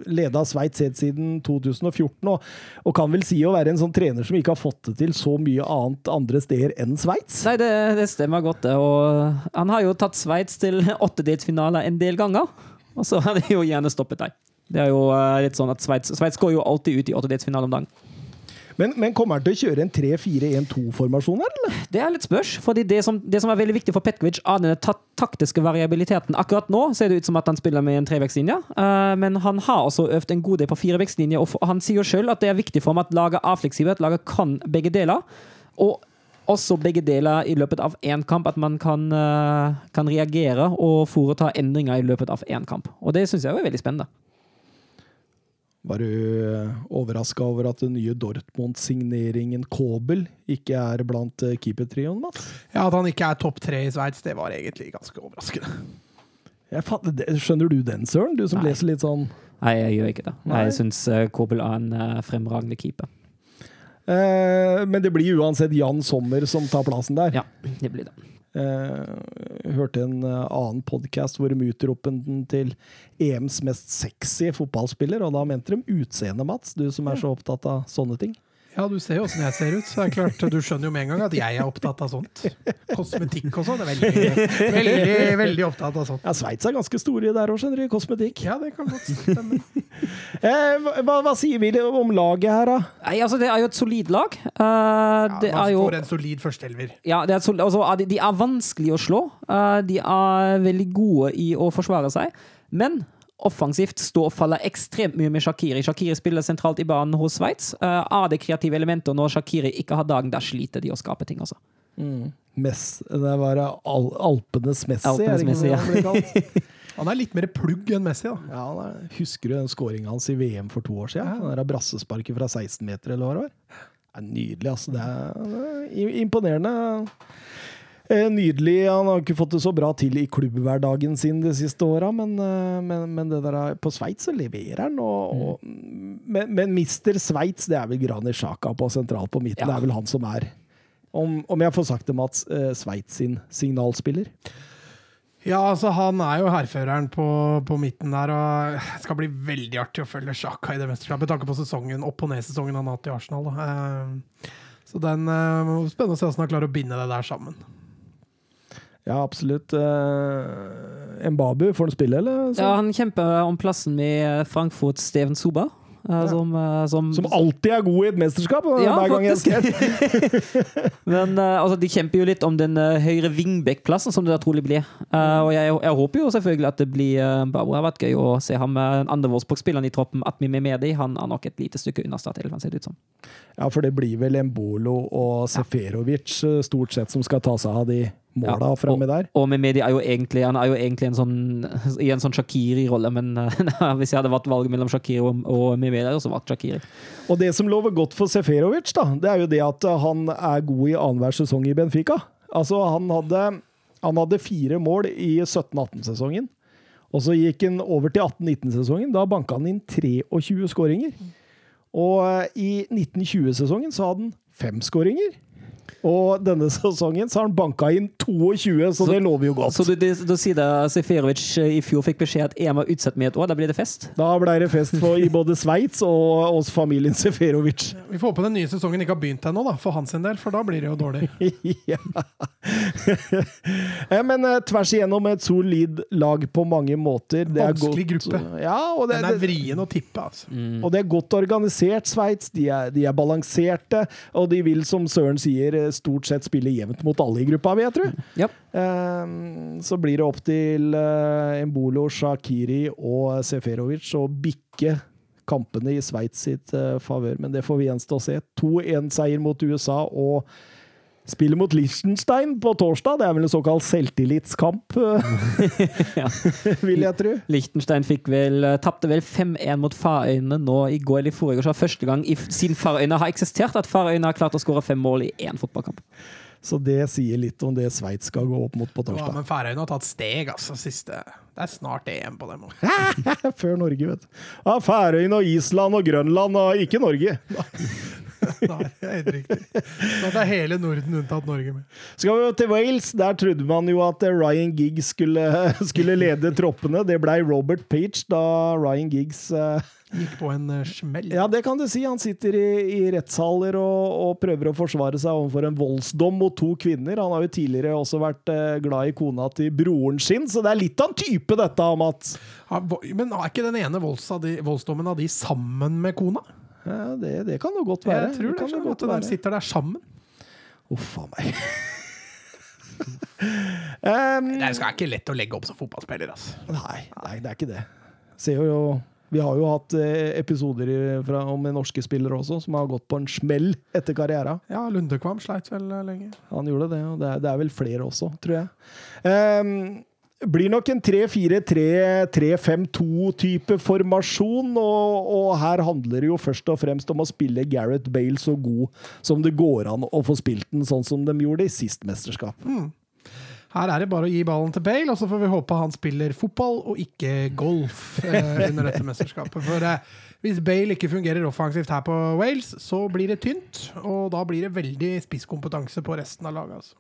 leda Sveits helt siden 2014, og, og kan vel si å være en sånn trener som ikke har fått det til så mye annet andre steder enn Sveits. Nei, det, det stemmer godt, det. Og han har jo tatt Sveits til åttedelsfinaler en del ganger, og så har de jo gjerne stoppet der. Det er jo eh, litt sånn at Sveits går jo alltid ut i åttedelsfinale om dagen. Men, men kommer han til å kjøre en 3-4-1-2-formasjon her, eller? Det er litt spørs, fordi det som, det som er veldig viktig for Petkovic, er den ta taktiske variabiliteten. Akkurat nå ser det ut som at han spiller med en trevektslinje, uh, men han har også øvd en god del på firevektslinje, og han sier jo sjøl at det er viktig for ham at laget er fleksibelt, laget kan begge deler. Og også begge deler i løpet av én kamp, at man kan, eh, kan reagere og foreta endringer i løpet av én kamp. Og det syns jeg er veldig spennende. Var du overraska over at den nye Dortmund-signeringen Kobel ikke er blant eh, keepertrioen, Mats? Ja, At han ikke er topp tre i Sveits, det var egentlig ganske overraskende. Jeg fatter, det- skjønner du den, Søren? Du som Nei. leser litt sånn Nei, jeg gjør ikke det. Nei. Jeg syns Kobel er en eh, fremragende keeper. eh, Men det blir uansett Jan Sommer som tar plassen der. Ja, det blir det. Eh, hørte en eh, annen podkast hvor de utropen den til EMs mest sexy fotballspiller, og da mente de utseendet, Mats. Du som er så opptatt av sånne ting. Ja, du ser jo åssen jeg ser ut, så det er klart, du skjønner jo med en gang at jeg er opptatt av sånt. Kosmetikk og sånn. er Veldig, veldig, veldig opptatt av sånt. Ja, Sveits er ganske store der òg, skjønner du. Kosmetikk. Ja, det kan godt stemme. Eh, hva, hva sier vi om laget her, da? Nei, altså, det er jo et solid lag. Uh, Ja, det er man jo får en solid førsteelver. Ja, det er, solid, altså, er de, de er vanskelig å slå. Uh, de er veldig gode i å forsvare seg. Men offensivt står og faller ekstremt mye med Shakiri. Shakiri spiller sentralt i banen hos Sveits. Uh, er det kreative elementet når Shakiri ikke har dagen, der sliter de å skape ting. Altså. Mess, det var Al Alpenes Messi, Alpenes er det ikke Messi, det ja. han er litt mer plugg enn Messi, da. Ja, han er- Husker du den skåringa hans i VM for to år siden? Den der brassesparket fra 16 meter, eller hva det var? Det er nydelig, altså. Det er, det er imponerende. Eh, Nydelig. Han har ikke fått det så bra til i klubbhverdagen sin de siste åra, men, eh, men, men det der er, på Sveits så leverer han. Og, og, men, men mister Sveits, det er vel Granit Sjaka på sentralt på midten. Ja. Det er vel han som er, om, om jeg får sagt det, Mats, eh, Sveits sin signalspiller. Ja, altså Han er jo hærføreren på, på midten der, og det skal bli veldig artig å følge Sjaka i det mesterskapet, med tanke på sesongen, opp- og ned-sesongen han har hatt i Arsenal. Da. Eh, Så den Spennende å se hvordan han klarer å binde det der sammen. Ja, absolutt. Uh, Mbabu, får han spille, eller? Så- Ja, han kjemper om plassen med Frankfurt Steven Soba. Ja. Som, eh, som, Som alltid er god i et mesterskap. Ja, hver gang faktisk. jeg Men uh, altså, de kjemper jo litt om den uh, høyre wingback-plassen, som det da trolig blir. Uh, og jeg, jeg håper jo selvfølgelig at det blir uh, Babo. Det har vært gøy å se ham med den andre Wolfsburg-spilleren i troppen, Atmi Mehmedi. Han er nok et lite stykke unna startelven, ser det ut som. Ja, for det blir vel Embolo og Seferovic eh, stort sett som skal ta seg av de måla Ja, framme der. Og Mehmedi er jo egentlig, han er jo egentlig en sånn, i en sånn Shakiri-rolle, men hvis jeg hadde valgt valget mellom Shakiri og, og Mehmedi, hadde jeg også valgt Shakiri. Og det som lover godt for Seferovic, da, det er jo det at eh, han er god i annenhver sesong i Benfica. Altså, han hadde, han hadde fire mål i 17-18-sesongen. Og så gikk han over til 18-19-sesongen. Da banka han inn 23 skåringer. Og eh, i 1920-sesongen så hadde han fem skåringer. Og denne sesongen så har han banka inn 22, så, Så- det lover jo godt. Så du, det- da sier det Seferovic eh, i fjor fikk beskjed at EM var utsatt med et år, da blir det fest? Da ble det fest for, i både Sveits og hos familien Seferovic. Vi får håpe den nye sesongen ikke har begynt ennå, da, for hans del, for da blir det jo dårlig. ja. Eh, Men eh, tvers igjennom et solid lag på mange måter. Det er Vanskelig godt- gruppe. Ja, og det, Den er vrien å tippe, altså. og det er godt organisert, Sveits. De, er- de er balanserte, og de vil, som Søren sier, stort sett spille jevnt mot alle i gruppa, vil jeg tro. Ja. Eh, Så blir det opp til eh, Embolo, Shakiri og Seferovic å bikke kampene i Sveits sitt eh, favør, men det får vi gjenstå å se. 2-1-seier mot USA og spillet mot Liechtenstein på torsdag. Det er vel en såkalt selvtillitskamp, eh, Ja. vil jeg tro. Liechtenstein fikk vel, eh, tapte vel 5-1 mot Farøyene nå i går eller i forrige år. Så første gang i, siden Farøyene har eksistert at Farøyene har klart å skåre fem mål i én fotballkamp. Så det sier litt om det Sveits skal gå opp mot på torsdag. Ja, men Færøyene har tatt steg, altså. Siste. Det er snart EM på dem òg. Før Norge, vet du. Ja, Færøyene og Island og Grønland, og ikke Norge. Nei, det er helt riktig. Snart er hele Norden unntatt Norge med. Skal vi til Wales. Der trodde man jo at Ryan Giggs skulle, skulle lede troppene. Det blei Robert Page da Ryan Giggs uh, Gikk på en eh, smell. Ja, det kan du si. Han sitter i, i rettssaler og, og prøver å forsvare seg overfor en voldsdom mot to kvinner. Han har jo tidligere også vært uh, glad i kona til broren sin, så det er litt av en type, dette, Mats. Ja, Men er ikke den ene voldsdommen av de sammen med kona? Ja, det, det kan jo godt være. Jeg tror det, kan det godt at de sitter der sammen. Uff a meg. um, Det skal ikke lett å legge opp som fotballspiller. Altså. Nei, nei, det er ikke det. Ser jo, vi har jo hatt eh, episoder fra, om norske spillere også, som har gått på en smell etter karriera. Ja, Lundekvam sleit vel eh, lenge. Han gjorde det, og det er, det er vel flere også, tror jeg. Um, blir nok en 3-4-3-3-5-2-type formasjon, og, og her handler det jo først og fremst om å spille Gareth Bale så god som det går an å få spilt den, sånn som de gjorde i sist mesterskap. Her er det bare å gi ballen til Bale, og så får vi håpe han spiller fotball og ikke golf eh, under dette mesterskapet. For eh, hvis Bale ikke fungerer offensivt her på Wales, så blir det tynt. Og da blir det veldig spisskompetanse på resten av laget. Altså.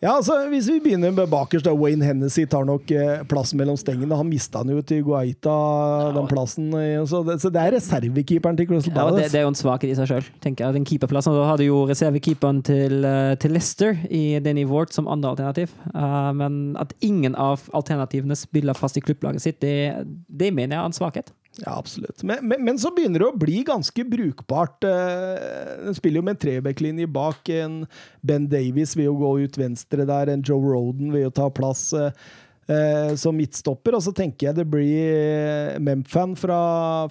Ja, altså, Hvis vi begynner med bakerst, da, Wayne Hennessy tar nok eh, plassen mellom stengene. Han mista han jo til Guaita, den plassen. eh, Så det, så det er reservekeeperen til Crystal Palace. Ja, det, det er jo en svakhet i seg sjøl. Den keeperplassen. Da hadde jo reservekeeperen til, eh, til Leicester i Danny Ward som andre alternativ. Uh, men at ingen av alternativene spiller fast i klubblaget sitt, det, det mener jeg er en svakhet. Ja, absolutt. Men, men, men så begynner det å bli ganske brukbart. Eh, Den spiller jo med en trebekklinje bak. En Ben Davies vil jo gå ut venstre der. En Joe Roden vil jo ta plass eh, eh, som midtstopper. Og så tenker jeg det blir Memphan fra,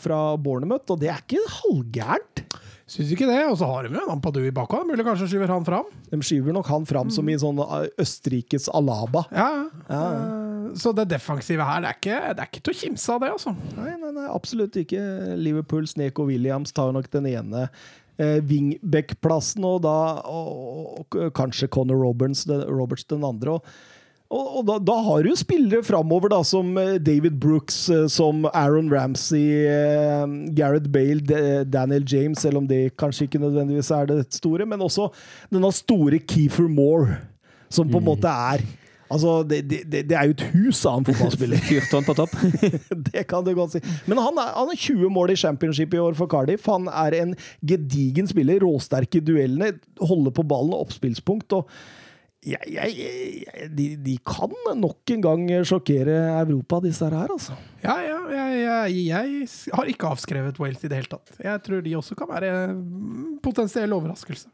fra Bournemouth, og det er ikke halvgærent. Syns ikke det. Og så har de jo en Ampadu i bakhånd. Mulig kanskje skyver han fram. De skyver nok han fram som i sånn eh, Østerrikes Alaba. Ja, ja. Så det defensive her, det er ikke, det er ikke til å kimse av det, altså. Nei, nei, nei, absolutt ikke. Liverpools Neko Williams tar nok den ene eh, wingback-plassen, og da og, og, kanskje Conor Roberts, Roberts den andre. Og, og, og da, da har du spillere framover, da, som eh, David Brooks, eh, som Aaron Ramsey, eh, Gareth Bale, Daniel James, selv om det kanskje ikke nødvendigvis er det store, men også denne store Keefer Moore, som på en måte er Altså, det, det, det det er jo et hus av en fotballspiller. Fyrtårn på topp. det kan du godt si. Men han er, han er 20 mål i championship i år for Cardiff. Han er en gedigen spiller, råsterk i duellene, holder på ballen og oppspillspunkt. og jeg, jeg, de, de kan nok en gang sjokkere Europa, disse her, altså. Ja, ja, jeg, jeg, har ikke avskrevet Wales i det hele tatt. Jeg tror de også kan være mm, potensiell overraskelse.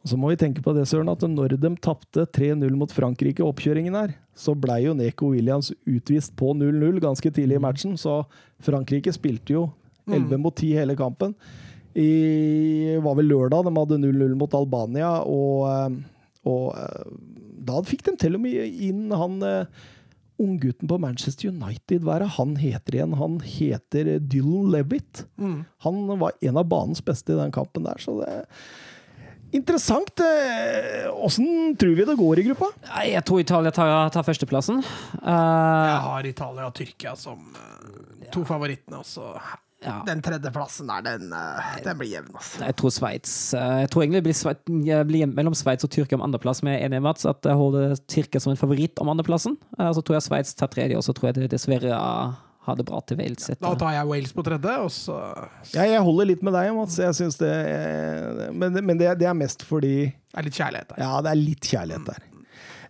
Og så må vi tenke på det, Søren, at når de tapte 3-0 mot Frankrike i oppkjøringen her, så blei jo Neko Williams utvist på 0-0 ganske tidlig i matchen, så Frankrike spilte jo 11 mot 10 hele kampen. I var vel lørdag de hadde 0-0 mot Albania, og, eh, og eh, da fikk de til og med inn han eh, unggutten på Manchester United. Hva er det han heter igjen? Han heter Dylan Levitt. Mm. Han var en av banens beste i den kampen der, så det Interessant. eh, Åssen tror vi det går i gruppa? Jeg tror Italia tar, tar førsteplassen. Jeg Eh, har Italia og Tyrkia som to favorittene, og så ja. den tredjeplassen der, den, eh, den blir jevn, altså. Jeg tror Sveits eh, Jeg tror egentlig det blir, Schweiz, blir mellom Sveits og Tyrkia om andreplass, men jeg er enig med Mats at jeg holder Tyrkia som en favoritt om andreplassen. Eh, Så tror jeg Sveits tar tredje, og så tror jeg det dessverre har det bra til Wales. Da tar jeg Wales på tredje, og så Ja, jeg holder litt med deg, Mats. Jeg synes det, er, men men det, det er mest fordi Det er litt kjærlighet der. Ja, det er litt kjærlighet der.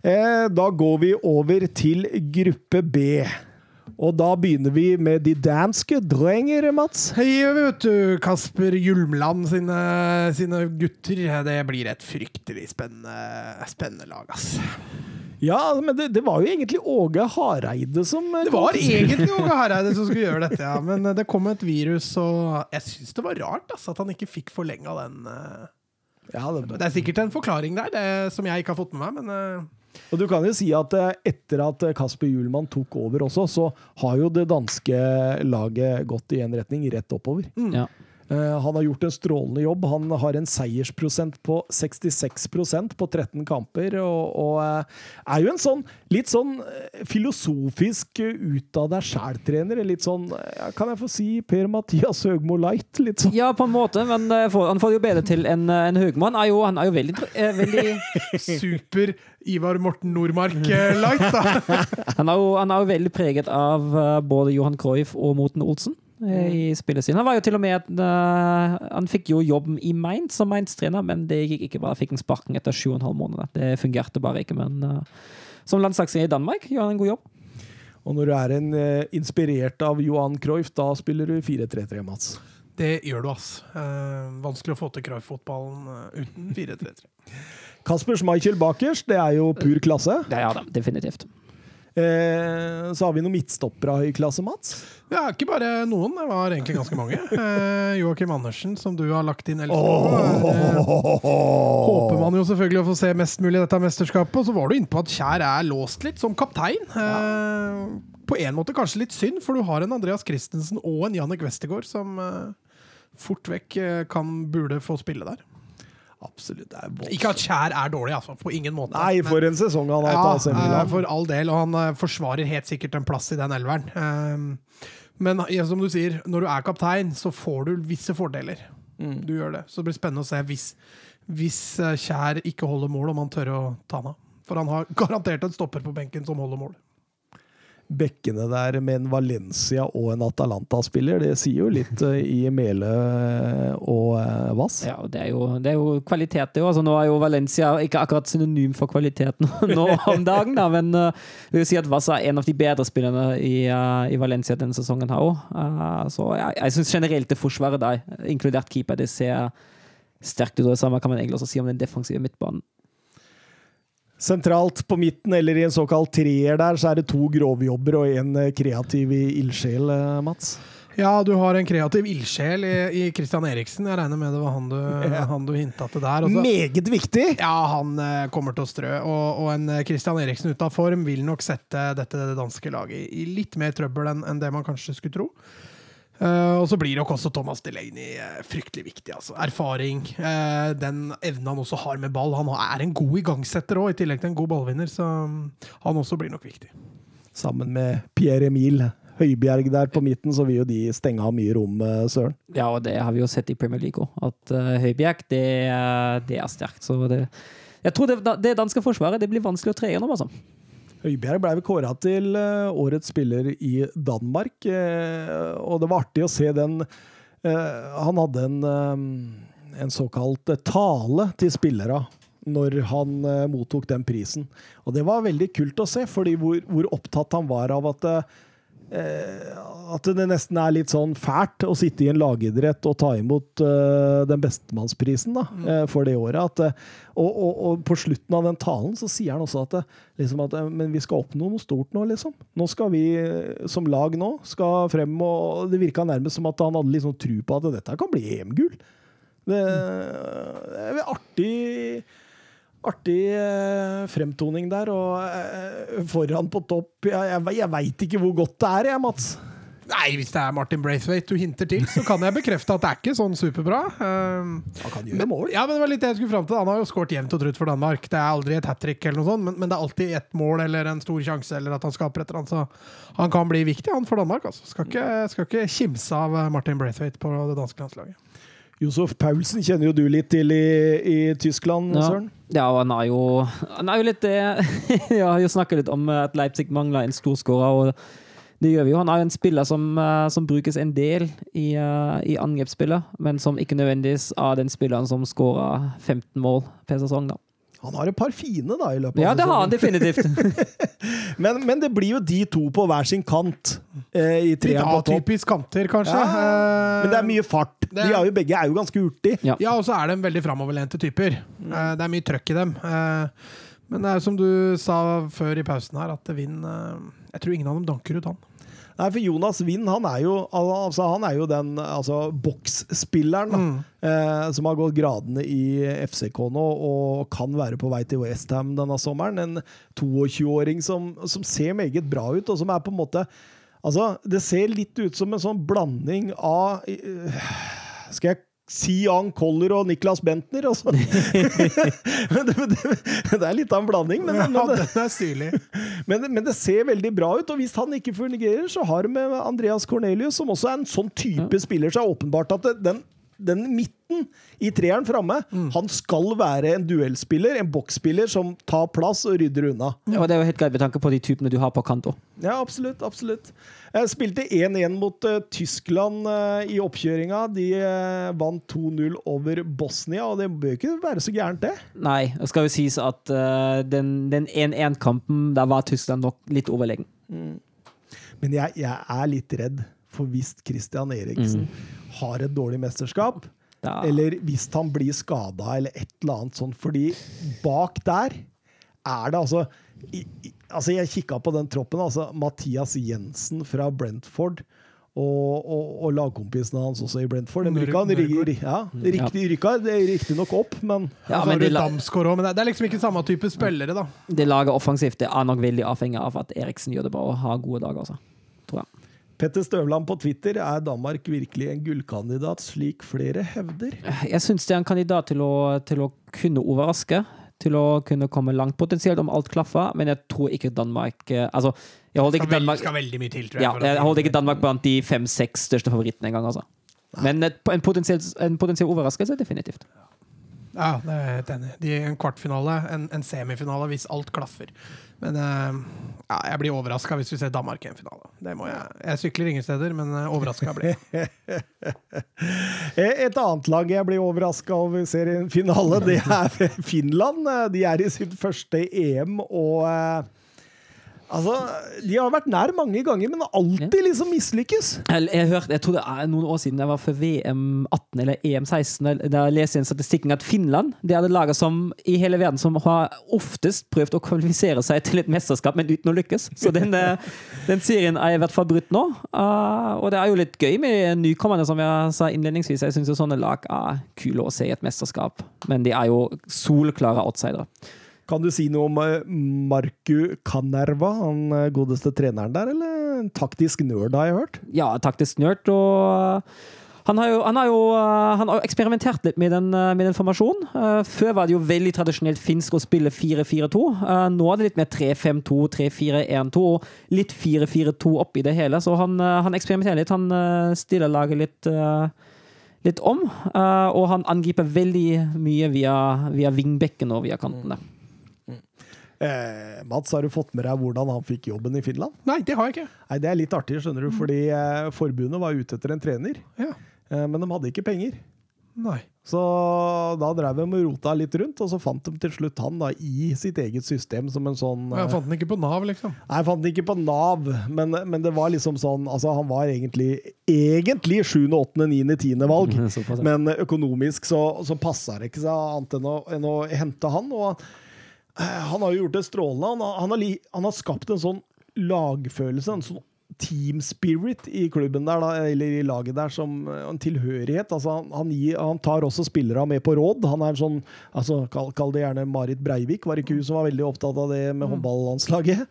Eh, da går vi over til gruppe B. Og da begynner vi med de danske drenger, Mats. Hei, vet du, Kasper Hjulmland sine, sine gutter. Det blir et fryktelig spennende, spennende lag, ass. Ja, men det, det var jo egentlig Åge Hareide som eh, Det var egentlig Åge Hareide som skulle gjøre dette, ja. Men eh, det kom et virus, og jeg syns det var rart ass, at han ikke fikk forlenga den. eh. ja, det, Det er sikkert en forklaring der, det, som jeg ikke har fått med meg, men Og du kan jo si at eh, etter at eh, Kasper Hjulmann tok over også, så har jo det danske laget gått i en retning, rett oppover. Ja. Eh, Han har gjort en strålende jobb. Han har en seiersprosent på 66% på 13 kamper, og, og eh, er jo en sånn litt sånn eh, filosofisk ut av deg sjæl-trener. Litt sånn, kan jeg få si Per-Mathias Høgmo Light? Litt sånn. ja, på en måte, men han får det jo bedre til enn en Høgmo. Han er jo, han er jo veldig, veldig super Ivar Morten Nordmark-light, da. Han er, jo, han er jo veldig preget av både Johan Cruyff og Morten Olsen i spillet sin. Han var jo til og med uh, Han fikk jo jobb i Mainz som Mainz-trener, men det gikk ikke bra. Fikk en sparken etter sju og en halv måned. Det fungerte bare ikke, men uh, som landslagsleder i Danmark gjør han en god jobb. Og når du er en, uh, inspirert av Johan Cruyff, da spiller du 4-3-3, Mats. Det gjør du, ass. Eh, vanskelig å få til Cruyff-fotballen uten 4-3-3. Kasper Schmeichel bakerst, det er jo pur klasse. Det er det, definitivt. Eh, så har vi noen midtstoppere i klasse, Mats. Ja, ikke bare noen, det var egentlig ganske mange. Eh, Joakim Andersen, som du har lagt inn elleve oh, Eh, håper man jo selvfølgelig å få se mest mulig i dette mesterskapet. Og så var du inne på at Kjær er låst litt som kaptein. Eh, på en måte kanskje litt synd, for du har en Andreas Christensen og en Jannik Westergård som eh, fort vekk kan burde få spille der. Absolutt. Er. Ikke at Kjær er dårlig, altså. På ingen måte. Nei, for en sesong han har ja, tatt AC eh, for all del, og han eh, forsvarer helt sikkert en plass i den elveren. Um, men ja, som du sier, når du er kaptein, så får du visse fordeler. Mm. Du gjør det. Så det blir spennende å se hvis, hvis eh, Kjær ikke holder mål, om han tør å ta han av. For han har garantert en stopper på benken som holder mål. Bekkene der med en Valencia og en Atalanta-spiller, det sier jo litt eh, i Mele og eh, Vass. Ja, og det er jo, det er jo kvalitet, det òg. Altså, nå er jo Valencia ikke akkurat synonym for kvalitet nå, om dagen, da, men uh, vil si at Vass er en av de bedre spillerne i, uh, i Valencia denne sesongen her òg. så jeg, jeg syns generelt det forsvaret der, inkludert keeper, det ser sterkt ut. Det samme kan man egentlig også si om den defensive midtbanen. Sentralt på midten, eller i en såkalt treer der, så er det to grovjobber og en eh, kreativ i ildsjel, eh, Mats. Ja, du har en kreativ ildsjel i, i Christian Eriksen. Jeg regner med det var han du, han du hinta til der. Også. Meget viktig! Ja, han eh, kommer til å strø. Og, og en eh, Christian Eriksen ute av form vil nok sette dette danske laget i, i litt mer trøbbel enn enn det man kanskje skulle tro. Eh, og så blir nok også Thomas Delaney eh, fryktelig viktig. Altså. Erfaring, eh, den evnen han også har med ball. Han er en god igangsetter òg, i tillegg til en god ballvinner. Så mm, han også blir nok viktig. Sammen med Pierre Emil Høibjerg der på midten, så vil jo de stenge av mye rom, Søren. Ja, og det har vi jo sett i Premier League òg. At uh, Høibjerg, det, det er sterkt. Så det Jeg tror det, det danske forsvaret det blir vanskelig å tre gjennom, altså. Høibjerg ble kåra til eh, årets spiller i Danmark, eh, og det var artig å se den eh, Han hadde en, en såkalt tale til spillere når han mottok den prisen. Og det var veldig kult å se, fordi hvor, hvor opptatt han var av at at det nesten er litt sånn fælt å sitte i en lagidrett og ta imot uh, den bestemannsprisen da, eh, for det året. At, eh, og, og, og på slutten av den talen så sier han også at, liksom at men vi skal oppnå noe stort nå, liksom. Nå skal vi som lag nå skal frem, og det virka nærmest som at han hadde liksom tru på at dette kan bli EM-gull. Det, det er artig Artig eh, fremtoning der, og eh, foran på topp Jeg, jeg, jeg veit ikke hvor godt det er, jeg, Mats. Nei, hvis det er Martin Braithwaite du hinter til, så kan jeg bekrefte at det er ikke sånn superbra. Um, Han kan gjøre mål. ja, men det var litt det jeg skulle fram til. Han har jo skåret jevnt og trutt for Danmark. Det er aldri et hat trick, eller noe sånt, men, men det er alltid ett mål eller en stor sjanse, eller at han skaper et eller annet. Så han kan bli viktig, han, for Danmark. Altså. Skal, ikke, skal ikke kimse av eh, Martin Braithwaite på det danske landslaget. Josef Paulsen kjenner jo du litt til i, i Tyskland, Ja. Søren. Ja, og han er jo, han er jo litt det Jeg har jo snakket litt om at Leipzig mangler en storskårer, og det gjør vi jo. Han er jo en spiller som, eh, som brukes en del i, eh, i angrepsspillet, men som ikke nødvendigvis er den spilleren som skårer 15 mål per sesong. da. Han har et par fine da i løpet av Ja, det har han definitivt. Men, men det blir jo de to på hver sin kant eh, i Litt på topp. atypisk kanter, kanskje. Ja, Eh, Men det er mye fart. det De er- jo, begge er jo ganske hurtige. Ja. Ja, og så er de veldig framoverlente typer. Eh, Det er mye trøkk i dem. Eh, Men det er som du sa før i pausen her, at Vind eh, Jeg tror ingen av dem danker ut han. Nei, for Jonas Wind han er jo, altså, han er jo den altså, boksspilleren mm. eh, som har gått gradene i FCK nå og kan være på vei til Westham denne sommeren. En 22-åring som, som ser meget bra ut, og som er på en måte Altså, det ser litt ut som en sånn blanding av eh, Skal jeg si Jan Koller og Niklas Bentner, altså? det, det, det er litt av en blanding, men, Ja, men, den er stilig. men, men det ser veldig bra ut, og hvis han ikke fungerer, så har vi med Andreas Cornelius, som også er en sånn type spiller, så er det åpenbart at det, den, den midten i treeren framme, han skal være en duellspiller, en boksspiller som tar plass og rydder unna. Og det er jo helt greit med tanke på de typene du har på kant òg. Ja, absolutt. absolutt. Jeg spilte 1-1 mot uh, Tyskland uh, i oppkjøringa. De uh, vant 2-0 over Bosnia, og det bør ikke være så gærent, det. Nei, det skal jo sies at den den 1-1-kampen, der var Tyskland nok litt overlegen. Men jeg, jeg er litt redd for hvis Christian Eriksen har et dårlig mesterskap, Da. eller hvis han blir skada eller et eller annet sånt, fordi bak der er det altså i, i, Altså, jeg kikka på den troppen. altså Mathias Jensen fra Brentford. Og, og, og lagkompisene hans også i Brentford. De rykka, ja, riktig, rykka riktignok opp, men Ja, men de Damsgaard òg, men det er- det er liksom ikke samme type spillere, da. det laget offensivt det er nok veldig avhengig av at Eriksen gjør det bra og har gode dager, altså. Tror jeg. Petter Støvland på Twitter er Danmark virkelig en gullkandidat, slik flere hevder. Jeg syns det er en kandidat til å, til å kunne overraske. Til å kunne komme langt, potensielt om alt klaffer, men jeg tror ikke Danmark eh, Altså, jeg holder ikke Danmark skal veldig mye til, tror jeg. Ja, jeg holder ikke Danmark blant de fem-seks største favorittene engang, altså. Men et, en, potensiell, en potensiell overraskelse, definitivt. Ja, det er helt enig. De en kvartfinale, en, en semifinale, hvis alt klaffer. Men eh, ja, jeg blir overraska hvis vi ser Danmark i en finale. Det må jeg. Jeg sykler ingen steder, men uh, overraska blir jeg. Eh, Et annet lag jeg blir overraska over en finale, det er Finland. Eh, De er i sitt første EM, og eh, Altså, De har vært nær mange ganger, men alltid liksom mislykkes. Jeg, jeg, hørte, jeg tror det er noen år siden jeg var for VM 18 eller EM 16, da jeg leste i en statistikken at Finland det er det laget som i hele verden som har oftest prøvd å kvalifisere seg til et mesterskap, men uten å lykkes. Så den, eh, den serien er i hvert fall brutt nå. Uh, og det er jo litt gøy med nykommerne, som jeg sa innledningsvis. Jeg syns sånne lag er kule å se i et mesterskap, men de er jo solklare outsidere. Kan du si noe om eh, Marku Kanerva, han eh, godeste treneren der, eller en taktisk nerd, har jeg hørt? Ja, taktisk nerd. Og han har jo, han har jo han har eksperimentert litt med den, med den formasjonen. Før var det jo veldig tradisjonelt finsk å spille 4-4-2. Uh, nå er det litt mer 3-5-2, 3-4-1-2 og litt 4-4-2 oppi det hele. Så han, han eksperimenterer litt. Han stiller laget litt, litt om. Og han angriper veldig mye via, via vingbekken og via kantene. Eh, Mats, har du fått med deg hvordan han fikk jobben i Finland? Nei, det har jeg ikke. Nei, Det er litt artig, skjønner du, fordi eh, forbundet var ute etter en trener, Ja. eh, men de hadde ikke penger. Nei. Så da drev de og rota litt rundt, og så fant de til slutt han da i sitt eget system som en sånn ja, fant den ikke på Nav, liksom. Nei, jeg fant den ikke på Nav, men, men det var liksom sånn Altså, han var egentlig egentlig 7., 8., 9., 10. valg. Men økonomisk så, så passa det ikke seg annet enn å, enn å hente han. Og eh, han har jo gjort det strålende. Han har, han har, han har skapt en sånn lagfølelse, en sånn team spirit i klubben der, da, eller i laget der, som eh, en tilhørighet. Altså, han, han, gir, han tar også spillere med på råd. Han er en sånn, altså, kall, kall det gjerne Marit Breivik, var ikke hun som var veldig opptatt av det med håndballandslaget?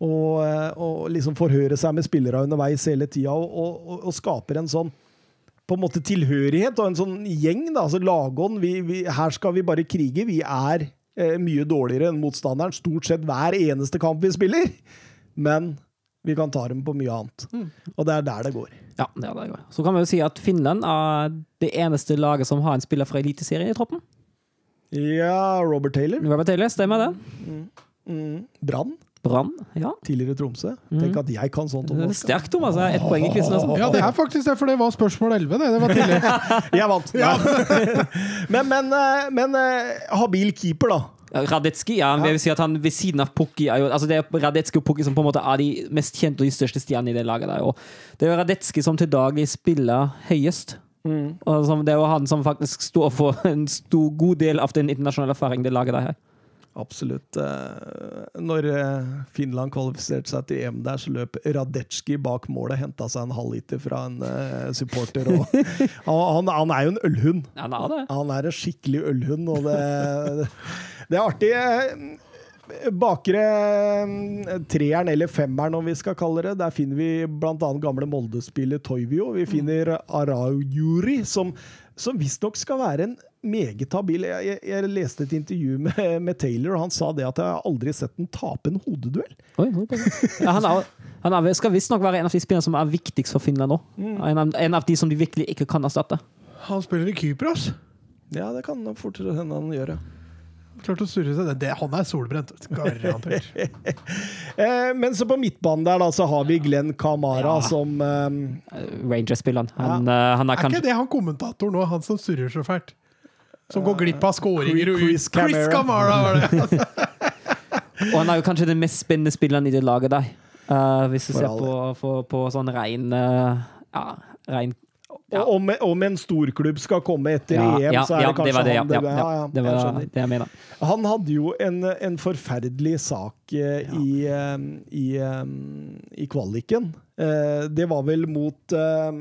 Og, eh, og liksom forhøre seg med spillere underveis hele tida, og, og, og skaper en sånn på en måte tilhørighet og en sånn gjeng. da, altså Lagånd. Vi, vi, her skal vi bare krige. Vi er eh, mye dårligere enn motstanderen stort sett hver eneste kamp vi spiller. Men vi kan ta dem på mye annet. Og det er der det går. Ja, det er der det går. Så kan vi jo si at Finland er det eneste laget som har en spiller fra Eliteserien i troppen. Ja, Robert Taylor. Robert Taylor, stemmer det? Mm. Brann. Brann, ja. Tidligere Tromsø. Tenk at jeg kan sånt om Det er norsk. Sterkt, Thomas. Altså. Ett poeng i quizen. Altså. Ja, det er faktisk det, for det var spørsmål 11. Det, det var tidligere. Jeg vant! men men, eh, men eh, habil keeper, da. Radetski, ja, jeg vil si at han ved siden av Pukki er jo altså Det er Radetski og Pukki som på en måte er de mest kjente og de største stjernene i det laget. der og Det er jo Radetski som til daglig spiller høyest. Og som, det er jo han som faktisk står for en stor, god del av den internasjonale erfaringen det laget der har. Absolutt. Eh, Når eh, Finland kvalifiserte seg til EM der, så løp Radetsjki bak målet, henta seg en halvliter fra en eh, supporter. Han, han, er jo en ølhund. Han er det. Han er en skikkelig ølhund, og det, det er artig. Bakre eh, treeren, eller femmeren om vi skal kalle det, der finner vi bl.a. gamle Molde-spiller Toivio. Vi finner Araujuri, som, som visstnok skal være en meget habil jeg, jeg, jeg leste et intervju med, med Taylor, og han sa det at jeg har aldri sett ham tape en hodeduell. Oi, ja, han, er, han er, skal visstnok være en av de spillerne som er viktigst for Finland nå. En, av, en av de som de virkelig ikke kan erstatte. Han spiller i Kypros. Ja, det kan fortere hende han gjør. ja. Klart å surre seg. Det, det, han er solbrent. Garantert. Eh, men så på midtbanen der da, så har vi Glenn Kamara, Ja. som eh, Rangers-spilleren. Ja. Uh, er, er kanskje... ikke det han kommentatoren nå, han som surrer så fælt? Som går glipp av skåringer og Chris ut- Chris Camara. Var det. Og han er jo kanskje den mest spennende spilleren i det laget der. Uh, hvis du For ser på, for, på sånn rein uh, Ja, rein Ja. Og om, om en storklubb skal komme etter ja, EM, ja, så er ja, det kanskje det var det, han ja, det, ja, ja, det jeg var skjønner. det jeg mener. Han hadde jo en, en forferdelig sak eh, i, eh, i, um, i kvaliken. Eh, det var vel mot eh,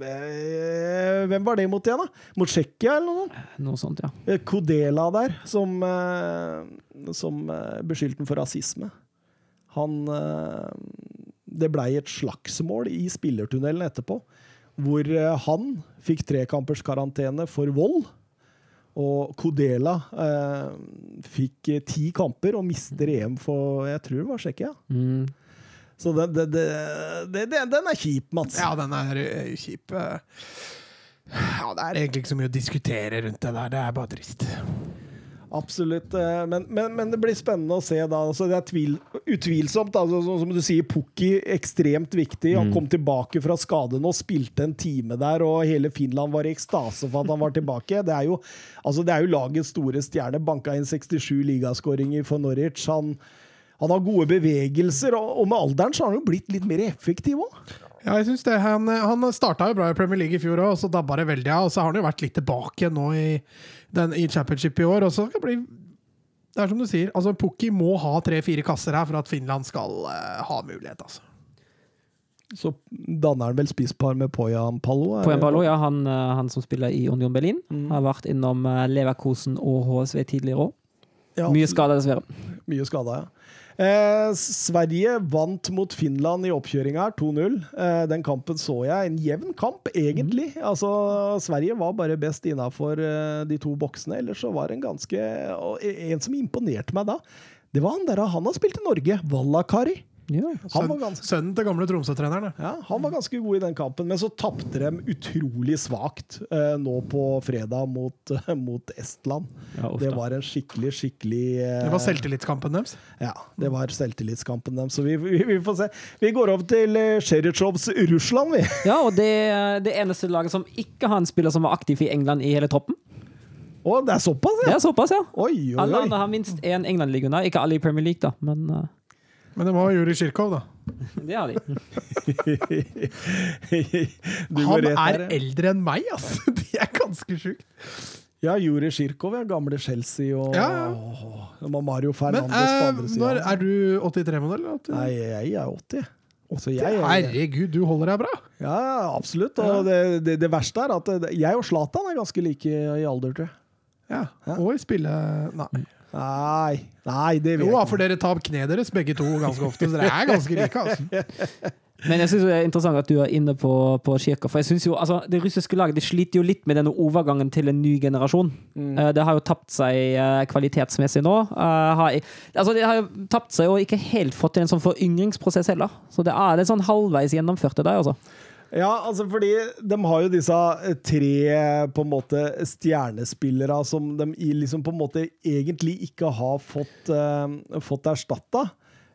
Hvem var det mot igjen, da? Mot Tsjekkia, eller noe sånt? Noe sånt, ja. Eh, Kodela der, som, eh, som eh, beskyldte ham for rasisme. Han eh, Det blei et slagsmål i spillertunnelen etterpå, hvor eh, han fikk trekampers karantene for vold. Og Kodela eh, fikk eh, ti kamper og mister EM for jeg tror det var Tsjekkia. Mm. Så det, det, det, den er kjip, Mats. Ja, den er eh, kjip. eh. Ja, det er egentlig ikke så mye å diskutere rundt det der. Det er bare trist. Absolutt. eh, Men, men, men det blir spennende å se. da. Altså, det er tvil, utvilsomt, altså, som du sier, Pukki ekstremt viktig. Han kom tilbake fra skaden og spilte en time der, og hele Finland var i ekstase for at han var tilbake. Det er jo, altså, det er jo lagets store stjerne. Banka inn 67 ligaskåringer for Norwich. Han, han har gode bevegelser, og, og med alderen så har han jo blitt litt mer effektiv òg. Ja, jeg synes det. Han, han starta jo bra i Premier League i fjor òg, og så dabba det veldig av. Og så har han jo vært litt tilbake nå i, den, i championship i år. Og så kan det bli Det er som du sier, altså Pukki må ha tre-fire kasser her for at Finland skal uh, ha mulighet, altså. Så danner han vel spisspar med Poyan Palo. er Poyan Pallo, Palo, ja, han, eh, han som spiller i Union Berlin. Har vært innom eh, Leverkosen og HSV tidligere òg. Ja, Mye skada, dessverre. Mye skada, ja. Eh, Sverige vant mot Finland i oppkjøringa her, 2-0. Eh, den kampen så jeg. En jevn kamp, egentlig. Altså, Sverige var bare best innafor eh, de to boksene. Ellers så var det en ganske En som imponerte meg da, det var han der han har spilt i Norge, Vallakari. Ja. Han var Sønnen, ganske, sønnen til gamle Tromsø-treneren. ja. ja, han var ganske god i den kampen, men så tapte de utrolig svakt eh, nå på fredag mot, mot Estland. Ja, det var en skikkelig, skikkelig eh, Det var selvtillitskampen deres. Ja, det var selvtillitskampen deres. så vi, vi, vi får se. Vi går over til uh, Sheritsjovs Russland, vi. Ja, og det, det eneste laget som ikke har en spiller som var aktiv i England i hele troppen. Å, det er såpass, ja? Det er såpass, ja. Oi, oi, Alle andre har minst én England-liga, Ikke alle i Premier League, da, men eh, Men det var Juri Sjirkov, da. det har de. Du Han er eldre enn meg, altså! Det er ganske sjukt. Ja, Juri Sjirkov, ja. Gamle Chelsea og Ja, ja. Mario Men Fernandes på eh, andre sida. er du 83-modell? Nei, jeg er 80. Så jeg, jeg, Herregud, du holder deg bra! ja, absolutt. Og det, det, det verste er at jeg og Zlatan er ganske like i alder, tror jeg. Ja. Ja. Og i spille... Nei. Nei, nei, det vet Jo, for dere tar kneet deres begge to ganske ofte, så dere er ganske like. altså. Men jeg synes det er interessant at du er inne på, på Kirka. For jeg synes jo, altså, det russiske laget de sliter jo litt med denne overgangen til en ny generasjon. Eh, det har jo tapt seg eh, kvalitetsmessig nå. Eh, har, altså, det har jo tapt seg og ikke helt fått til en sånn foryngringsprosess heller. Så det er litt sånn halvveis gjennomført, det der, altså. Ja, altså fordi de har jo disse eh, tre på en måte stjernespillere som de liksom på en måte egentlig ikke har fått, uh, fått erstatta.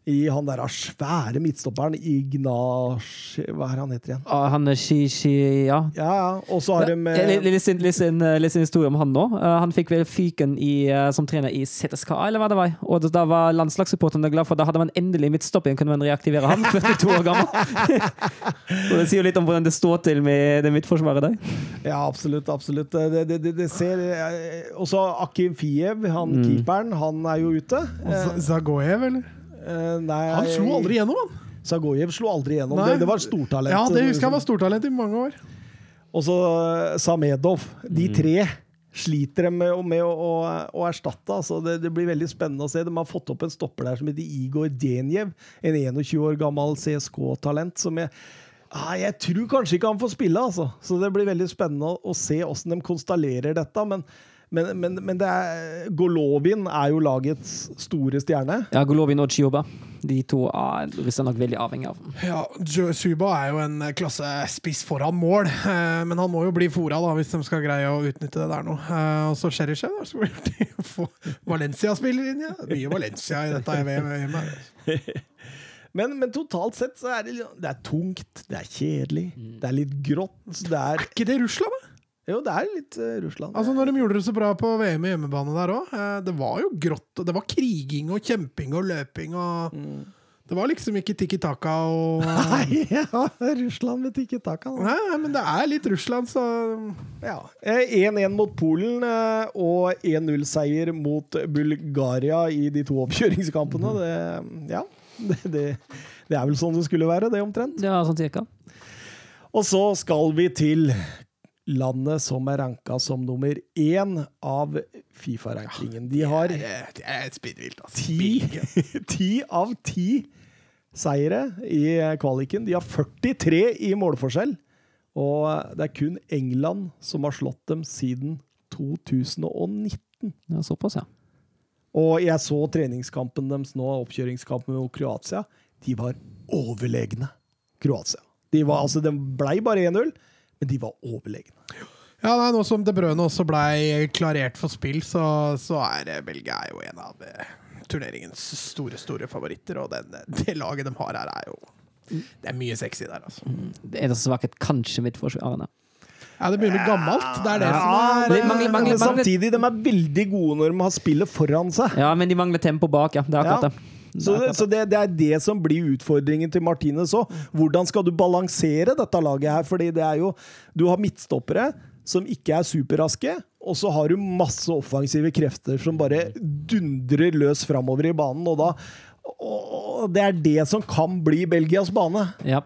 I han der svære midtstopperen Ignas... Hva er han heter igjen? Ah, han er Shi, Shi, ja. Ja, ja. Og så har de Ja, eh, litt- litt sin- litt sin litt sin historie om han nå. Uh, han fikk vel fyken i, uh, som trener i ZSK, eller hva det var. Og da var landslagssupporterne glad for da hadde man endelig midtstopper igjen, kunne man reaktivere han, 42 år gammel. og det sier jo litt om hvordan det står til med det midtforsvaret der. Ja, absolutt. absolutt. Det, det, det, det ser eh, Også Akim Fiev, han Mm. keeperen, han er jo ute. Og Zagoev, eller? Eh, nei, Han slo aldri gjennom, han! Zagojev slo aldri gjennom. Det, det var stortalent. Ja, det husker jeg var stortalent i mange år. Og så eh, Samedov. De tre sliter de med, med å, å, å erstatte. Altså det, det blir veldig spennende å se. De har fått opp en stopper der som heter Igor Denjev. En 21 år gammel CSK-talent som jeg ah, Jeg tror kanskje ikke han får spille, altså. Så det blir veldig spennende å, å se åssen de konstallerer dette. Men, men, men, men det er, Golovin er jo lagets store stjerne. Ja, Golovin og Chioba. De to er russerne nok veldig avhengig av. Ja, Suba er jo en klasse spiss foran mål, eh, men han må jo bli fora da, hvis de skal greie å utnytte det der nå. Eh, Og så Cherishev, da, så blir de få Valencia-spiller inn, ja. Mye Valencia i dette VM-et. Men, men totalt sett så er det, det er tungt, det er kjedelig, det er litt grått. Det er, Er ikke det Russland, da? Jo, det er litt uh, Russland. Altså Når de gjorde det så bra på VM i hjemmebane der òg, det var jo grått. og Det var kriging og kjemping og løping og Det var liksom ikke tikki taka og Nei, ja, Russland med ikke takka. Nei, nei, men det er litt Russland, så Ja. Eh, 1-1 mot Polen eh, og 1-0-seier mot Bulgaria i de to oppkjøringskampene. Det, ja, det, det, det er vel sånn det skulle være, det omtrent. Ja, sånn cirka. Og så skal vi til landet som er ranka som nummer én av Fifa-rankingen. De har Det er, det er spinnvilt, altså. ti, av ti seire i kvaliken. De har 43 i målforskjell. Og det er kun England som har slått dem siden 2019. Ja, såpass, ja. Og jeg så treningskampen deres nå, oppkjøringskampen mot Kroatia. De var overlegne, Kroatia. De, var, altså, det blei bare 1-0, men de var overlegne. Ja, nei, Nå som De Brøne også blei klarert for spill, så, så er eh, Belgia er jo en av eh, turneringens store store favoritter. Og den, det laget de har her, er jo Det er mye sexy der, altså. Det eneste svakhet kanskje mitt midtforsvarerne. Ja, Det begynner å bli gammelt. Det er det som er det mangler- mangler- mangler- samtidig, de er veldig gode når de har spillet foran seg. Ja, men de mangler tempo bak, ja. Det er akkurat Ja. det. Så, det, så det, det er det som blir utfordringen til Martinez òg. Hvordan skal du balansere dette laget her? Fordi det er jo Du har midtstoppere som ikke er superraske, og så har du masse offensive krefter som bare dundrer løs framover i banen, og da og Det er det som kan bli Belgias bane. Ja.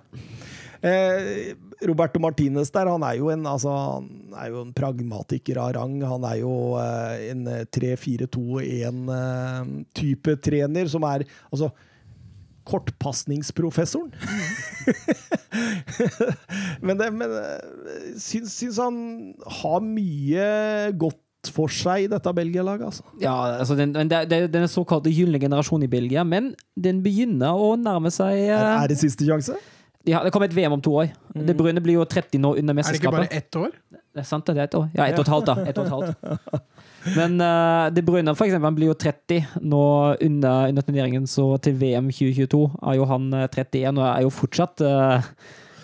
Eh, Roberto Martinez der, han er jo en, altså, han er jo en pragmatiker av rang. Han er jo eh, en 3-4-2-1-type trener som er altså kortpasningsprofessoren. men det, men eh, syns, syns han har mye godt for seg, i dette Belgia-laget. altså. Ja, altså den, den, den såkalte gylne generasjonen i Belgia, men den begynner å nærme seg eh, er det siste sjanse? Ja, Det kommer et VM om to år. Mm. Det Brune blir jo 30 nå under Er det ikke bare ett år? Det er sant, det er ett år. Ja, ett og et halvt, da. Et og et halvt. Men uh, De Bruyne for eksempel, han blir jo 30 nå under, under turneringen, så til VM 2022 er jo han eh, 31 og er jo fortsatt eh,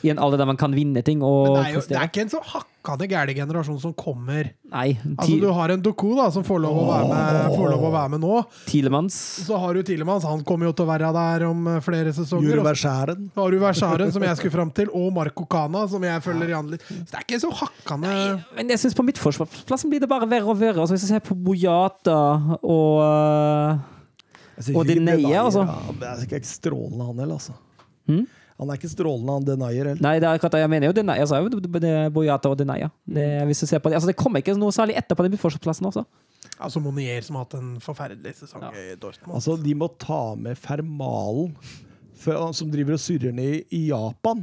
i en alder der man kan vinne ting og Men det er jo det er ikke en så hakkande gæren generasjon som kommer. Nei, Altså, du har en Doku da, som får lov, å være med, får lov å være med nå. Tilemans Så har du Tilemans, han kommer jo til å være der om eh, flere sesonger. Verschæren. så har du Versaren, som jeg skulle fram til, og Marco Cana, som jeg følger igjen litt. Så det er ikke så hakkande Men jeg synes på midtforsvarsplassen blir det bare verre og verre. Altså, hvis jeg ser på Bojata og eh, Og Denayer, altså. ja, Det er ikke strålende, han heller. Altså. Hm? Han er ikke strålende, han denier, heller. Nei, det er akkurat jeg mener jo denier, Jeg sa jo Boyata og Denaya. Det, hvis du ser på det, altså, det kommer ikke noe særlig etterpå den midtforsvarsplassen også. Altså Monier, som har hatt en forferdelig sesong i Dortmund. Altså, de må ta med Fermalen, for, som driver og surrer ned i Japan,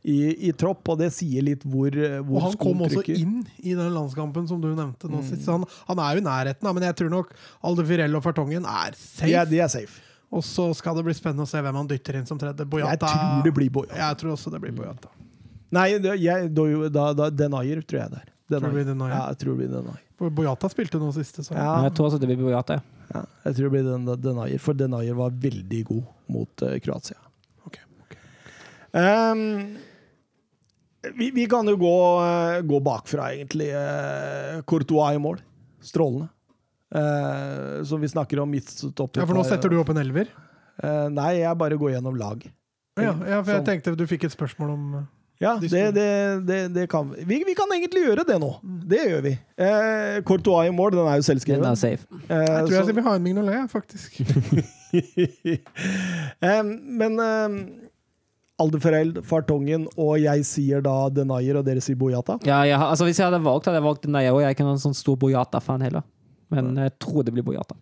i, i tropp. Og det sier litt hvor, hvor og han kom også inn i den landskampen som du nevnte nå Mm. sist. Han, han er jo i nærheten, men jeg tror nok Alde Firell og Fartongen er safe. Er, de er safe. Og så skal det bli spennende å se hvem han dytter inn som tredje. Jeg tror det blir Boyata. Jeg tror også det blir Boyata. Nei, jeg, da, da, da, Denayer tror jeg det er. Tror du det blir Denayer? Ja, jeg tror det blir Denayer. For Boyata spilte noe siste, så Ja. Jeg tror også det blir Boyata. ja. Jeg tror det blir den, Denayer, for Denayer var veldig god mot uh, Kroatia. Ok, ok. Um, vi, vi kan jo gå, uh, gå bakfra, egentlig. Uh, Courtois i mål. Strålende. Eh, så vi snakker om midtstopper Ja, for nå setter du opp en elver? Eh, nei, jeg bare går gjennom lag. Ja, ja, for jeg som, tenkte du fikk et spørsmål om Ja, det, det, det, det kan vi. vi. Kan egentlig gjøre det nå. Det gjør vi. Eh, Courtois i mål, den er jo Den er safe. Eh, Jeg tror jeg så- vil ha en Mignolet, faktisk. Men Aldefereld, Fartongen, og jeg sier da Denayer, og dere sier Boyata. Ja, ja altså, hvis jeg hadde valgt, hadde jeg valgt Denayer og jeg er ikke noen sånn stor Boyata-fan heller. Men jeg tror det blir Boyata.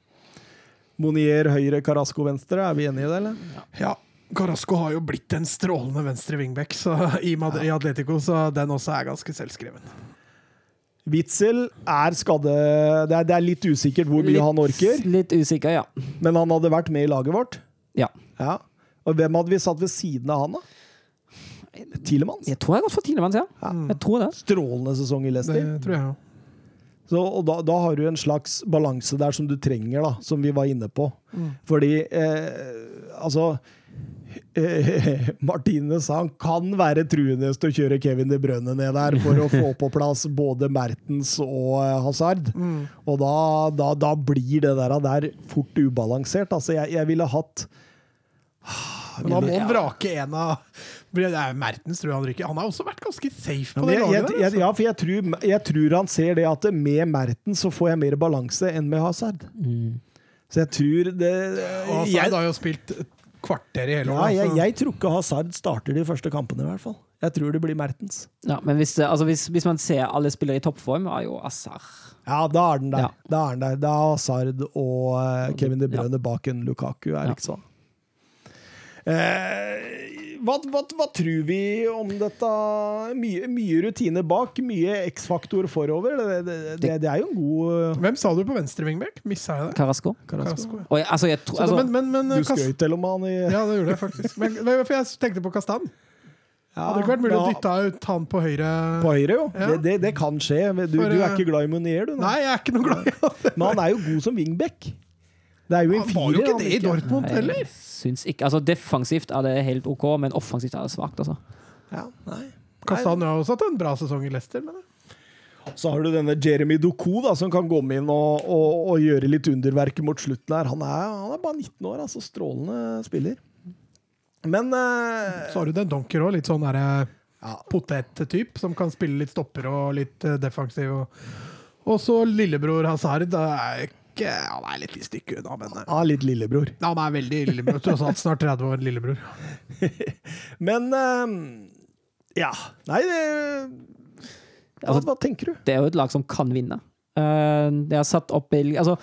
Monier høyre, Carasco venstre. Er vi enige i det, eller? Ja, Carasco har jo blitt en strålende venstre wingback så, i, Mad i Atletico, så den også er ganske selvskreven. Witzel er skadde det er, det er litt usikkert hvor mye han orker, Litt usikker, ja. men han hadde vært med i laget vårt. ja. Ja. Og hvem hadde vi satt ved siden av han, da? Tilemanns? Jeg tror jeg har gått for Tilemanns, ja. Jeg tror det. Strålende sesong i Det tror jeg òg. Så, og da, da har du en slags balanse der som du trenger, da, som vi var inne på. Mm. Fordi eh, altså eh, Martinez han kan være truende til å kjøre Kevin De Brønne ned der for å få på plass både Mertens og eh, Hazard. Mm. Og da, da, da blir det der, der fort ubalansert. Altså, jeg, jeg ville hatt Men da må han vrake en av Mertens, tror jeg han ryker. Han har også vært ganske safe på men det jeg, jeg, laget. der, jeg, altså. ja, for jeg tror, jeg tror han ser det at med Mertens så får jeg mer balanse enn med Hazard. Så jeg tror det Og Hazard jeg, har jo spilt et kvarter i hele ja, år. jeg, altså. jeg tror ikke Hazard starter de første kampene, i hvert fall. Jeg tror det blir Mertens. Ja, men hvis, altså, hvis, hvis man ser alle spillere i toppform, er jo Hazard Ja, da er den der. Ja. Da er den der. Da er Hazard og eh, Kevin De Bruyne bak en Lukaku, er Ja. ikke sånn? Eh, hva, hva, hva tror vi om dette? Mye, mye rutine bak, mye X-faktor forover. Det, det, det, det er jo en god Hvem sa du på venstre vingbekk? Missa jeg det? Carasco. Ja. Jeg, altså, jeg altså, men, men, men, Du skrøt til om han i Ja, det gjorde jeg faktisk. Men, men, for jeg tenkte på Kastan. Hadde det ikke vært mulig å dytte ut han på høyre På høyre, jo. Ja. Det, det, det kan skje. Du, For, du er eh, ikke glad i Munier, du? nå. Nei, jeg er ikke noe glad i han. Men han er jo god som wingback. Det er jo en Han var jo ikke det i Dortmund heller. syns ikke Altså, defensivt er det helt OK, men offensivt er det svakt, altså. Ja, nei. Kastan har også hatt en bra sesong i Leicester. Men Så har du denne Jeremy Doku, da, som kan komme inn og, og, og gjøre litt underverker mot slutten her. Han er, han er bare 19 år, altså. Strålende spiller. Men eh, så har du den Donker òg, litt sånn derre ja, potettyp, som kan spille litt stopper og litt eh, defensiv. Og, og så lillebror Hazard. Det er ikke, han er litt i stykket unna, men eh, han er litt lillebror. han er veldig lillebror. Tross alt snart 30 år lillebror. Men eh, ja. Nei, det Altså- hva tenker du? Det er jo et lag som kan vinne. Eh, jeg har satt opp altså,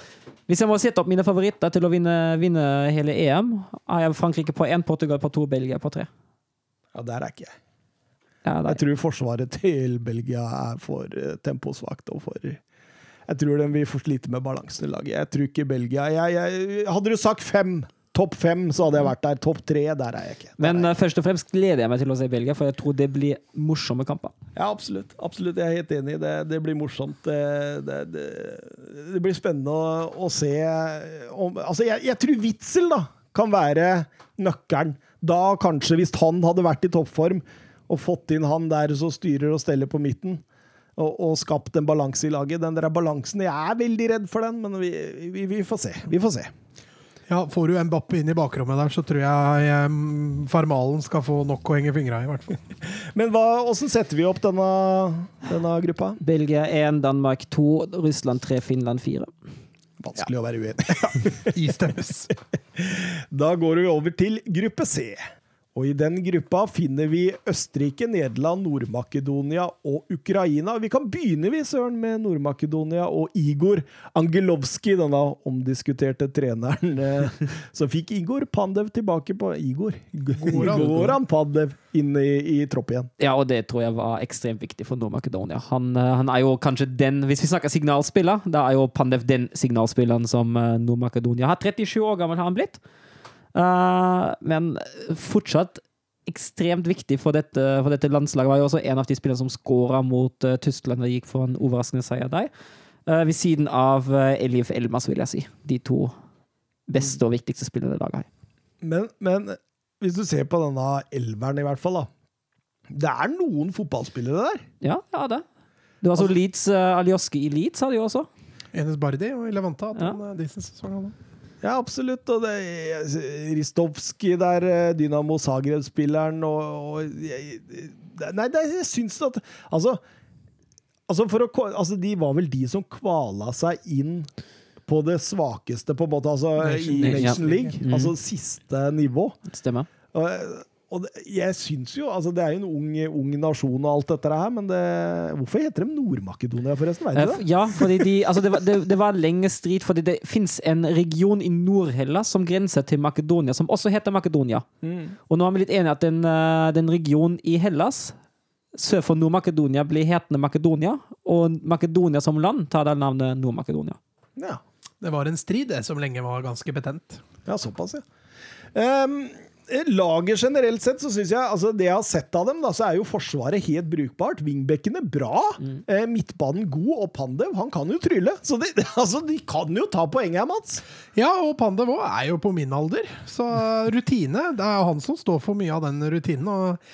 Hvis jeg må sette opp mine favoritter til å vinne, vinne hele EM, har jeg Frankrike på én, Portugal på to, Belgia på tre. Ja, Der er ikke jeg. Ja, Jeg tror forsvaret til Belgia er for eh, temposvakt og for Jeg tror den vil få slite med balansen i laget. Jeg tror ikke Belgia jeg, jeg, Hadde du sagt fem, topp fem, så hadde jeg vært der. Topp tre, der er jeg ikke. Der Men jeg. eh, først og fremst gleder jeg meg til å se Belgia, for jeg tror det blir morsomme kamper. Ja, absolutt. absolutt. Jeg er helt enig. Det, det blir morsomt. Det, det, det, det blir spennende å, å se om Altså, jeg, jeg tror Witzel da, kan være nøkkelen. Da kanskje, hvis han hadde vært i toppform og fått inn han der som styrer og steller på midten, og, og skapt en balanse i laget Den der balansen Jeg er veldig redd for den, men vi, vi, vi får se. Vi får se. Ja, Får du Mbappé inn i bakrommet der, så tror jeg eh, Farmalen skal få nok å henge fingra i, i hvert fall. Men hva, åssen setter vi opp denne, denne gruppa? Belgia 1, Danmark 2, Russland 3, Finland 4. Vanskelig å være uenig. Istemmes. Da går vi over til gruppe C. Og i den gruppa finner vi Østerrike, Nederland, Nord-Makedonia og Ukraina. Vi kan begynne vi, Søren, med Nord-Makedonia og Igor Angelovskij, denne omdiskuterte treneren. eh, Så fikk Igor Pandev tilbake på Igor. Goran. Goran Pandev inn i, i tropp igjen. Ja, og det tror jeg var ekstremt viktig for Nord-Makedonia. Han, eh, han er jo kanskje den, hvis vi snakker signalspiller, da er jo Pandev den signalspilleren som eh, Nord-Makedonia har. 37 år gammel har han blitt. Eh, men fortsatt ekstremt viktig for dette, for dette landslaget. Var jo også en av de spillerne som skåra mot eh, Tyskland og gikk for en overraskende seier der. Eh, ved siden av uh, Elif Elmas, vil jeg si. De to beste og viktigste spillerne laget her. Men, men hvis du ser på denne elveren, i hvert fall, da. Det er noen fotballspillere der. Ja, ja det. Det var så Leeds, uh, Alioski i Leeds hadde jo også. Enes Bardi og Levanta Levante Ja. en uh, decent sesong. Ja, absolutt. Og det Ristovskij der, eh, Dynamo Zagreb-spilleren, og, og jeg, Nei, det, jeg syns at Altså, altså, å, altså De var vel de som kvala seg inn på det svakeste, på en måte, altså i. Nation League. Mm. Altså siste nivå. Stemmer. Og, og det, jeg syns jo altså Det er jo en ung, ung nasjon og alt dette her, men det, hvorfor heter de Nord-Makedonia, forresten? Vet Eh, du det? Ja, fordi de, altså det, var, det, det var lenge strid, fordi det fins en region i Nord-Hellas som grenser til Makedonia, som også heter Makedonia. Mm. Og nå er vi litt enige at den, eh, den regionen i Hellas, sør for Nord-Makedonia, blir hetende Makedonia, og Makedonia som land tar det navnet Nord-Makedonia. Ja. Det var en strid det som lenge var ganske betent. Ja, såpass, ja. Ehm, laget generelt sett, så syns jeg altså Det jeg har sett av dem, da, så er jo Forsvaret helt brukbart. Wingbackene bra. Eh, midtbanen god, og Pandev han kan jo trylle. Så de, altså, de kan jo ta poenget her, Mats. Ja, og Pandev òg er jo på min alder, så rutine Det er jo han som står for mye av den rutinen. Og,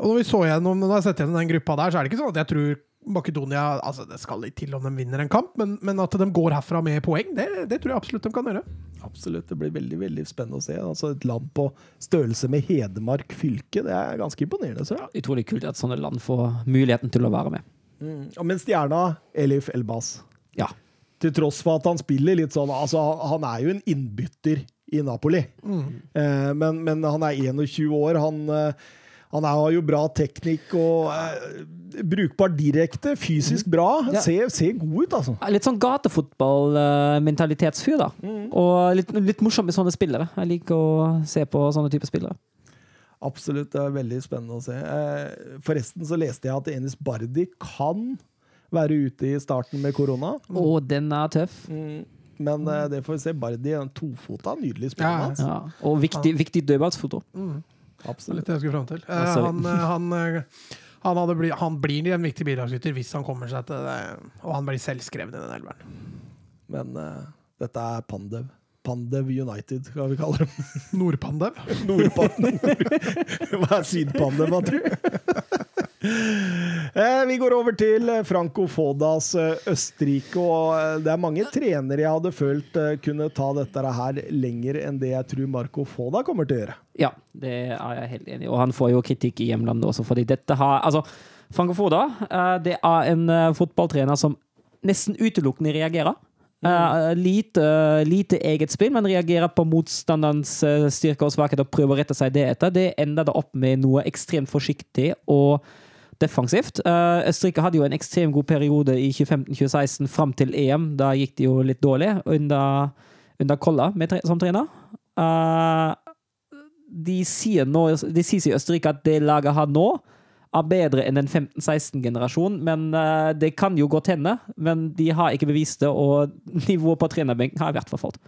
og når vi så gjennom Når jeg har sett gjennom den gruppa der, så er det ikke sånn at jeg tror Makedonia altså Det skal litt til om de vinner en kamp, men, men at de går herfra med poeng, det, det tror jeg absolutt de kan gjøre. Absolutt. Det blir veldig veldig spennende å se. Altså Et land på størrelse med Hedmark fylke. Det er ganske imponerende. Så. Utrolig kult at sånne land får muligheten til å være med. Og men stjerna Elif Elbas. Ja. Til tross for at han spiller litt sånn altså Han er jo en innbytter i Napoli. Eh, men, men han er 21 år. Han, eh, han har jo bra teknikk og eh, brukbar direkte. Fysisk bra. Ja. Ser, ser god ut, altså. Litt sånn gatefotball-mentalitetsfyr, da. Og litt, litt morsom med sånne spillere. Jeg liker å se på sånne typer spillere. Absolutt. Det er veldig spennende å se. Eh, forresten så leste jeg at Enis Bardi kan være ute i starten med korona. Og den er tøff. Mm. Men eh, det får vi se. Bardi er en tofota, nydelig spiller. Ja. Mats. Ja. Og viktig, viktig dødballsfoto. Er Absolutt. det jeg skulle fram til. Eh, han, eh, han, eh, han, bli, han blir en viktig bidragsyter hvis han kommer seg til det, og han blir selvskreven i den elveren. Men uh, dette er Pandev. Pandev United, hva vi kaller dem. Nordpandev. Nordpandev. Hva er Sydpandev, hva tror du? Eh, vi går over til eh, Franco Fodas eh, Østerrike. og Det er mange trenere jeg hadde følt kunne ta dette her lenger enn det jeg tror Marco Foda kommer til å gjøre. Ja, det er jeg helt enig i. Og han får jo kritikk i hjemlandet også, fordi dette har Altså, Franco Foda det er en fotballtrener som nesten utelukkende reagerer. Uh, lite, lite eget spill, men reagerer på motstanderens uh, styrke og svakhet og prøver å rette seg det etter. Det ender da opp med noe ekstremt forsiktig og defensivt. Uh, Østerrike hadde jo en ekstremt god periode i 2015-2016 fram til EM. Da gikk det jo litt dårlig under, under Kolla tre- som trener. Uh, de sier, nå, de sier i Østerrike at det laget har nå, er bedre enn den 15-16-generasjonen. Men uh, det kan jo godt hende. Men de har ikke bevist det, og nivået på trenerbenken har i hvert fall falt.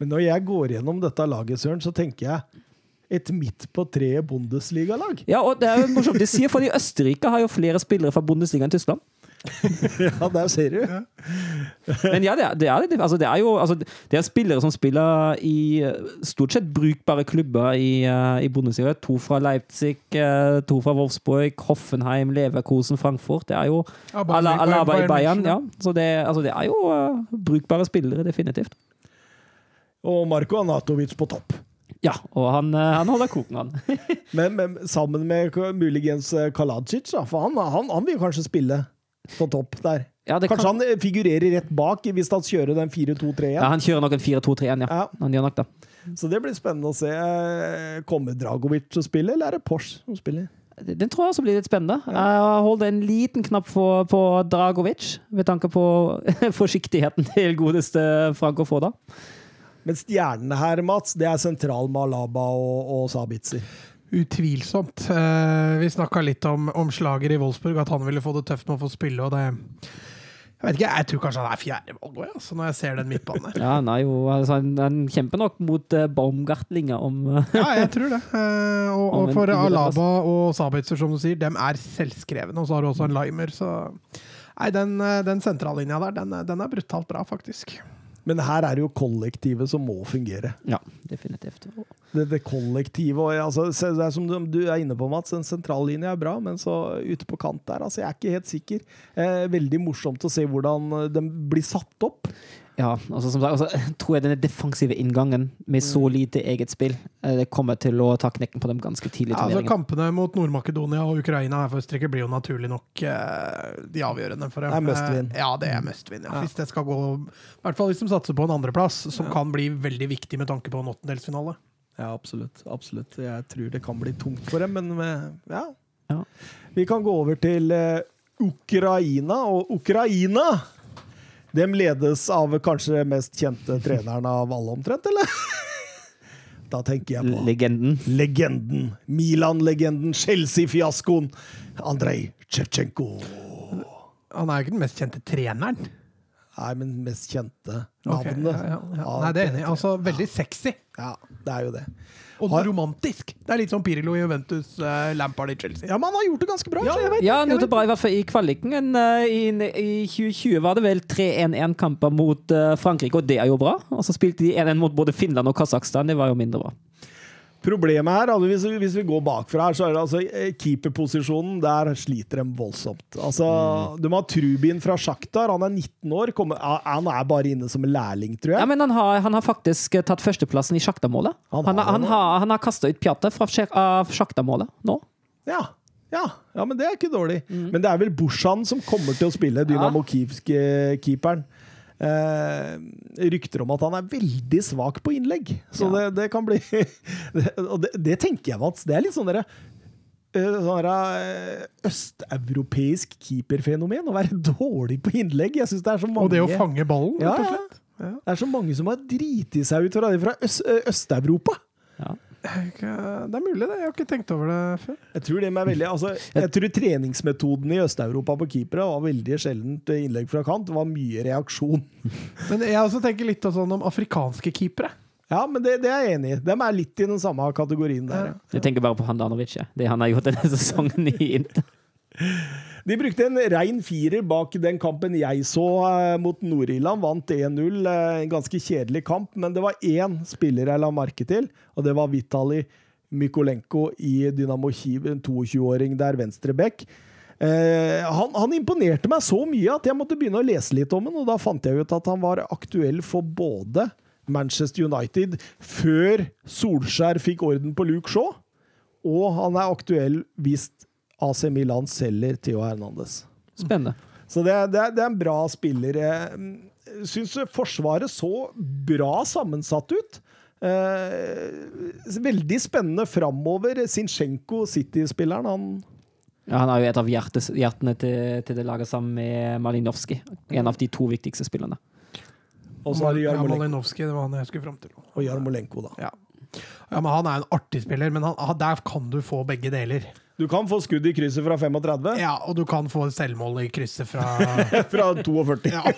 Men når jeg går gjennom dette laget, Søren, så tenker jeg et midt på treet Bundesliga-lag. Ja, og det er jo morsomt. De sier fordi Østerrike har jo flere spillere fra Bundesliga enn Tyskland. Ja, der ser du. Men ja, det er, det er, altså, det er jo altså, det er spillere som spiller i eh, stort sett brukbare klubber i, eh, i Bundesliga. To fra Leipzig, eh, to fra Wolfsburg, Hoffenheim, Leverkosen, Frankfurt. Det er jo Ja, Alaba i Bayern Bayern. Ja. Så det, altså, det er jo uh, brukbare spillere, definitivt. Og Marko Anatovic på topp. Ja, og han, eh, han holder koken, han. Men, men sammen med muligens Kalajic, da, for han, han, han vil kanskje spille på topp der. Ja, Kanskje kan, han eh, figurerer rett bak hvis han kjører den 4-2-3 ja, han kjører nok en 4-2-3-1, ja. Ja. Han gjør nok det. Så det blir spennende å se. Eh, Kommer Dragovic til å spille, eller er det Porsche som spiller? Den tror jeg også blir litt spennende. Jeg holder en liten knapp for, på Dragovic, med tanke på forsiktigheten til godeste Franco Foda. Men stjernene her, Mats, det er sentral med Alaba og, og Sabitzer. Utvilsomt. Eh, vi snakka litt om, om slager i Wolfsburg, at han ville få det tøft med å få spille. og det jeg vet ikke, jeg tror kanskje han er fjerdevalg òg, altså, når jeg ser den midtbanen der. Ja, er jo, altså, han, han kjemper nok mot uh, Baumgartlinger om eh, Ja, jeg tror det. Eh, og, og for Alaba og Sabitzer, som du sier, dem er selvskrevne. Og så har du også en Limer, så Nei, den, eh, den sentrallinja der, den, den er brutalt bra, faktisk. Men her er det jo kollektivet som må fungere. Ja, definitivt. Det, det kollektivet altså, Det er som du, du er inne på, Mats. En sentrallinje er bra, men så ute på kant der altså, Jeg er ikke helt sikker. Eh, veldig morsomt å se hvordan eh, den blir satt opp. Ja, altså som sagt, altså, tror jeg denne defensive inngangen med så lite eget spill eh, det kommer til å ta knekken på dem ganske tidlig Ja, altså, kampene mot Nord-Makedonia og Ukraina her for Østerrike blir jo naturlig nok eh, de avgjørende for dem. Det er must win. Eh, ja, det er must win. Ja. Ja. Hvis det skal gå I hvert fall hvis de satser på en andreplass, som kan bli veldig viktig med tanke på en åttendelsfinale. Ja, absolutt. absolutt. Jeg tror det kan bli tungt for dem, men ja. Ja. Vi kan gå over til eh, Ukraina. Og Ukraina dem ledes av kanskje mest kjente treneren av alle, omtrent, eller? Da tenker jeg på Legenden. legenden. Milan-legenden, Chelsea-fiaskoen. Andrej Tsjetsjenko. Han er jo ikke den mest kjente treneren. Nei, men mest kjente navnet. ja, ja, ja. Nei, det er enig. Altså, veldig sexy. Ja, det er jo det. Og Har- romantisk. Det er litt sånn Pirlo i Juventus, uh, Lampard i Chelsea. Ja, men han har gjort det ganske bra. Ja, jeg vet, Ja, han nå det bra i hvert fall i kvaliken. En, eh, i, I 2020 var det vel 3-1-1-kamper mot uh, Frankrike, og det er jo bra. Og så spilte de 1-1 mot både Finland og Kasakhstan, det var jo mindre bra. Problemet her, altså, hvis, vi- hvis vi går bakfra her, så er det altså eh, keeperposisjonen. Der sliter de voldsomt. Altså, Du må ha Trubin fra Sjaktar. Han er 19 år. Kommer, han er bare inne som en lærling, tror jeg. Ja, men han har, han har faktisk eh, tatt førsteplassen i Sjakta-målet. Han Han, har har- han, har, han har kasta ut Pjata fra av Sjakta-målet nå. Ja. Ja, ja, men det er ikke dårlig. Mm. Men det er vel Bushan som kommer til å spille Dynamo Kiev-keeperen. Eh, rykter om at han er veldig svak på innlegg, så Ja. det, det kan bli det, Og det, det tenker jeg, Mats. Det er litt sånn derre eh, sånn eh, østeuropeisk keeperfenomen. Å være dårlig på innlegg. Jeg synes det er så mange Og det å fange ballen, rett og ja. slett. Ja. Det er så mange som har driti seg ut fra, fra Øst, Øst-Europa. Ja. Det er mulig, det. Jeg har ikke tenkt over det før. Jeg tror det er veldig, altså, jeg tror treningsmetoden i Øst-Europa på keepere var veldig sjeldent innlegg fra kant. Det var mye reaksjon. Men jeg også tenker litt sånn om afrikanske keepere. Ja, men det, det er jeg enig i. De er litt i den samme kategorien der. ja. Jeg tenker bare på Handanovic, Danovic. det han har gjort denne sesongen i Inter. De brukte en rein firer bak den kampen jeg så eh, mot Nord-Irland. Vant 1-0. eh, En ganske kjedelig kamp, men det var én spiller jeg la merke til, og det var Vitali Mykolenko i Dynamo Kiev, en 22-åring der, venstre back. Eh, han, han imponerte meg så mye at jeg måtte begynne å lese litt om han, og da fant jeg ut at han var aktuell for både Manchester United før Solskjær fikk orden på Luke Shaw, og han er aktuell hvis AC Milan selger Theo Hernandez. Spennende. Så det, er- det, er, det er en bra spiller. Jeg syns Forsvaret så bra sammensatt ut. Eh, veldig spennende framover. Zinchenko, City-spilleren, han Ja, han er jo et av hjertes, hjertene til, til det laget sammen med Malinowski. En av de to viktigste spillerne. Og så er det Ja, Malinowski, det var han jeg skulle fram til. og Jarmolenko da. Ja. ja, men Han er en artig spiller, men han, der kan du få begge deler. Du kan få skudd i krysset fra 35. Ja, og du kan få selvmål i krysset fra Fra 42. Ja.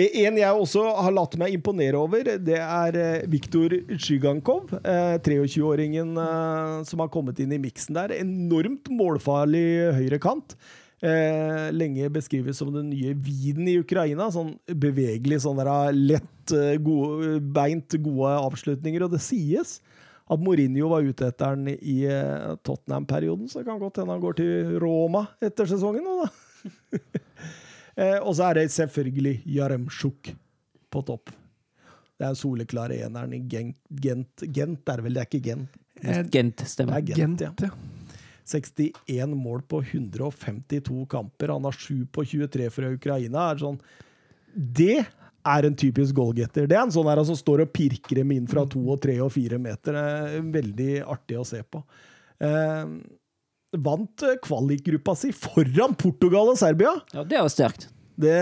En jeg også har latt meg imponere over, det er eh, Viktor Szygankov. eh, 23-åringen eh, som har kommet inn i miksen der. Enormt målfarlig høyrekant. Eh, lenge beskrives som den nye viden i Ukraina. Sånn bevegelig, sånn der, lett, eh, gode, beint, gode avslutninger. Og det sies at Mourinho var ute etter den i eh, Tottenham-perioden, så det kan godt hende han går til Roma etter sesongen nå, da. Eh, og så er det selvfølgelig Jaremsjuk på topp. Det er soleklare eneren i Gent. Gent, Gent er vel, det er ikke Gent. Gent stemmer. Det er Gent, Gent, ja. ja. 61 mål på 152 kamper. Han har 7 på 23 fra Ukraina. Er sånn, det er en typisk goalgetter. Det er en sånn her som står og pirker dem inn fra to og tre og fire meter. Det er veldig artig å se på. Eh, vant kvalikgruppa si foran Portugal og Serbia. Ja, det er jo sterkt. Det,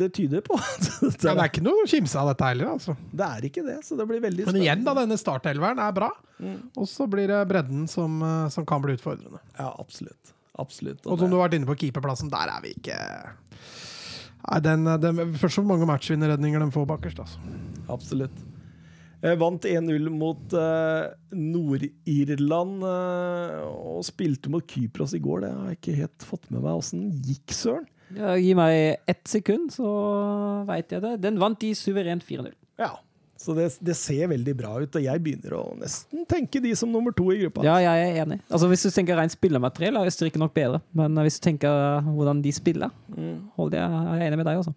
det tyder på Ja, det er ikke noe å kimse av dette heller, altså. Det er ikke det, så det blir veldig Men igjen, da, denne startelveren er bra. Og så blir det bredden som, eh, som kan bli utfordrende. Ja, absolutt. Absolutt. Og som du har vært inne på keeperplassen, der er vi ikke Nei, den, den, Først så mange matchvinnerredninger de får bakerst, altså. Absolutt. Jeg vant 1-0 mot eh, Nord-Irland eh, og spilte mot Kypros i går. Det har jeg ikke helt fått med meg åssen gikk, søren. Ja, gi meg ett sekund, så veit jeg det. Den vant de suverent 4-0. Ja. Så det, det ser veldig bra ut, og jeg begynner å nesten tenke de som nummer to i gruppa. Ja, jeg er enig. Altså, hvis du tenker rent spillermateriell, er Østerrike nok bedre. Men hvis du tenker hvordan de spiller, hold det, er jeg enig med deg også.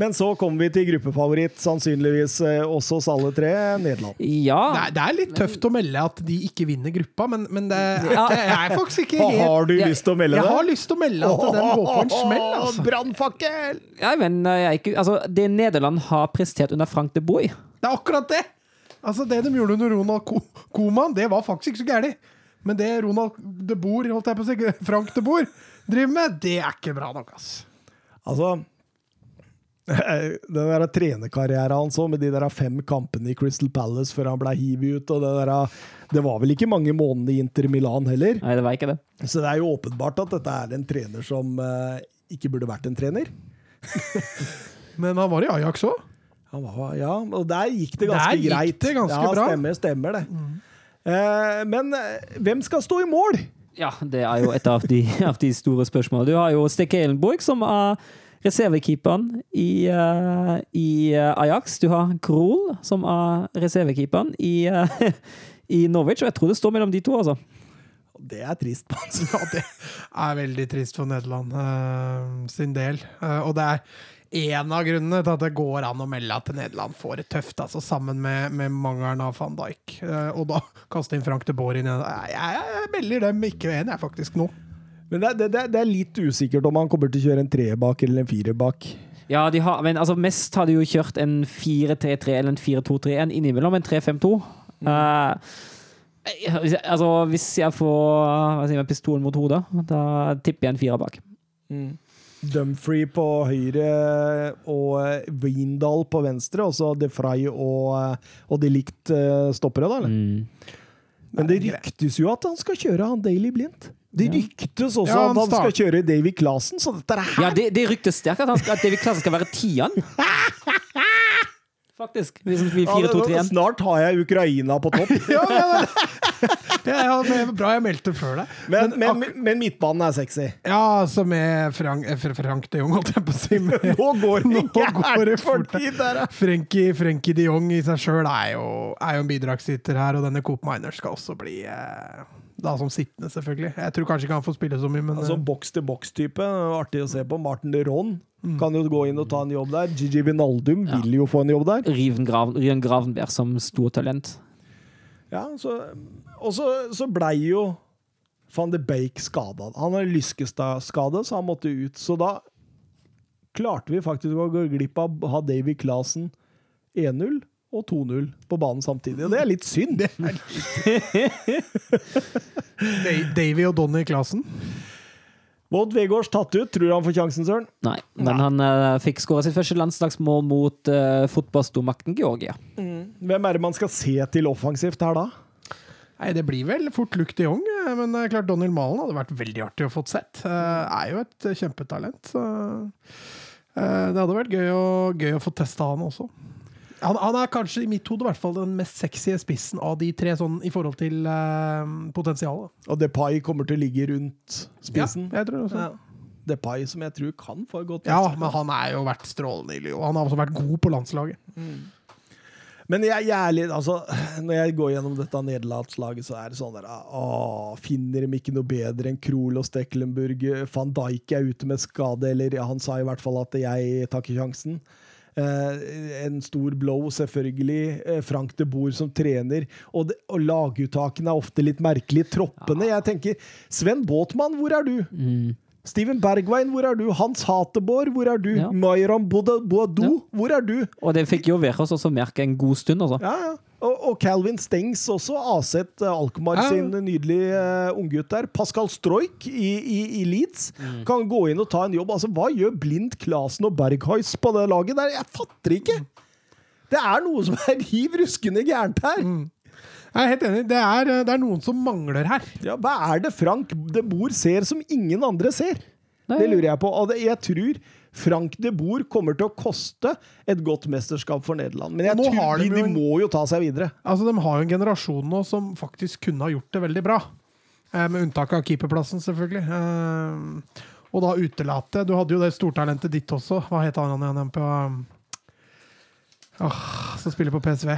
Men så kommer vi til gruppefavoritt, sannsynligvis eh, også alle tre, Nederland. Ja. Det er, det er litt tøft å melde at de ikke vinner gruppa, men, men det er, Ja. jeg er faktisk ikke helt har du lyst til å melde Jeg det? har lyst til å melde at den går på en smell, altså. Brannfakkel! Ja, men eh, jeg altså, det Nederland har prestert under Frank de Boer Det er akkurat det! Altså, det de gjorde under Ronald Ko Koman, det var faktisk ikke så gærent. Men det Ronald de Boer, holdt jeg på å si, Frank de Boer, driver med, det er ikke bra nok, ass. Altså den der trenerkarrieren hans òg, med de der fem kampene i Crystal Palace før han ble hivet ut, og det der Det var vel ikke mange månedene i Inter Milan heller. Nei, det var ikke det. Så det er jo åpenbart at dette er en trener som eh, ikke burde vært en trener. Men han var i Ajax òg. Ja, og der gikk det ganske Der gikk greit. det ganske ja, bra. Stemmer, stemmer det. Eh, men eh, hvem skal stå i mål? Ja, det er jo et av de, av de store spørsmålene. Du har jo Stekke Elenborg, som er reservekeeperen i, uh, i eh, Ajax. Du har Krohl, som er reservekeeperen i, uh, i Norwich. Og jeg tror det står mellom de to, altså. Det er trist. Ja, det er veldig trist for Nederland uh, sin del. Og det er en av grunnene til at det går an å melde at Nederland får det tøft, altså sammen med, med mangelen av van Dijk. Og da kaste inn Frank de Boer inn. Jeg, jeg, jeg melder dem ikke en, jeg, faktisk, nå. Men det, det, det, er- litt usikkert om han kommer til å kjøre en treer bak eller en firer bak. Ja, de har, men altså mest har de jo kjørt en 4-3-3 eller en 4-2-3, en innimellom en 3-5-2. Mm. jeg- altså, hvis jeg får sier pistolen mot hodet, da tipper jeg en firer bak. Dumfrey på høyre og eh, på venstre, og så De Frey og, og de likt eh, stoppere, da? Eller? Mm. Men det ryktes jo at han skal kjøre han Daily Blindt. Det ryktes også Ja, han at han skal kjøre Davy Clasen, så dette er her Ja, det, det ryktes sterkt at, skal, at David Clasen skal være tieren. Faktisk. Hvis vi Ja, det- 4-2-3-1. Snart har jeg Ukraina på topp. Ja, det er bra jeg meldte før deg. Men, men, men midtbanen er sexy. Ja, altså med Frank, eh, Frank de Jong, holdt jeg på å si. Med, Nå går det ikke går det fort. Frenkie, Frenkie de Jong i seg sjøl er, er jo en bidragsyter her, og denne Coop Miner skal også bli eh, da som sittende, selvfølgelig. Jeg tror kanskje ikke han får spille så mye, men Altså eh, boks-til-boks-type. Artig å se på. Martin de Ron kan jo gå inn og ta en jobb der. Gigi Vinaldum Ja. vil jo få en jobb der. Riven Graven, Rian Gravenberg som stortalent. Ja, så, og så, så blei jo van de Bake skada. Han har lyskeskade, så han måtte ut. Så da klarte vi faktisk å gå glipp av å ha Davy Clasen 1-0 og 2-0 på banen samtidig. Og det er litt synd. Da- Davy og Donny Clasen Wout Vegårs tatt ut. Tror du han får sjansen, Søren? Nei, men han uh, fikk skåra sitt første landslagsmål mot uh, fotballstormakten Georgia. Hvem er det man skal se til offensivt her da? Nei, Det blir vel fort Luke de Jong, eh, men det er klart Donald Malen hadde vært veldig artig å få sett. Uh, Er jo et kjempetalent. Så eh, det hadde vært gøy å, gøy å få testa han også. Han, han er kanskje i mitt hode i hvert fall den mest sexy spissen av de tre, sånn i forhold til uh, potensialet. Og Depay kommer til å ligge rundt spissen. Ja, jeg tror også. Ja. Depay, som jeg tror kan få et godt Ja, men han er jo vært strålende i Lyon. Han har også vært god på landslaget. Men jeg, jeg er litt, altså, når jeg går gjennom dette nederlandslaget, så er det sånn der å, Finner de ikke noe bedre enn Krohl og Stecklenburg? Van Dijk er ute med skade, eller ja, han sa i hvert fall at jeg tar ikke sjansen. Eh, en stor blow, selvfølgelig. Eh, Frank de Boer som trener. Og, det, og laguttakene er ofte litt merkelige. Troppene. Jeg tenker Sven Båtmann, hvor er du? Steven Bergwijn, hvor er du? Hans Hateborg, hvor er du? Ja. Mayram Boadou, Ja. hvor er du? Og det fikk jo Verås også merke en god stund, altså. Ja, ja. Og, og Calvin Stengs også. Aset uh, Alkmaar Ja. sin nydelige uh, unggutt der. Pascal Stroik i, i, i Leeds kan gå inn og ta en jobb. Altså, Hva gjør Blind, Klasen og Berghuis på det laget der? Jeg fatter ikke! Det er noe som er riv ruskende gærent her. Jeg er helt enig. Det er, eh, det er noen som mangler her. Ja, hva er det Frank de Boer ser som ingen andre ser? Nei. Det lurer jeg på. Og det, jeg tror Frank de Boer kommer til å koste et godt mesterskap for Nederland. Men jeg Nå tror de, de må jo ta seg videre. Altså, De har jo en generasjon nå som faktisk kunne ha gjort det veldig bra. Eh, med unntak av keeperplassen, selvfølgelig. Eh, og da utelate Du hadde jo det stortalentet ditt også. Hva het han igjen på Åh, Som spiller på PSV.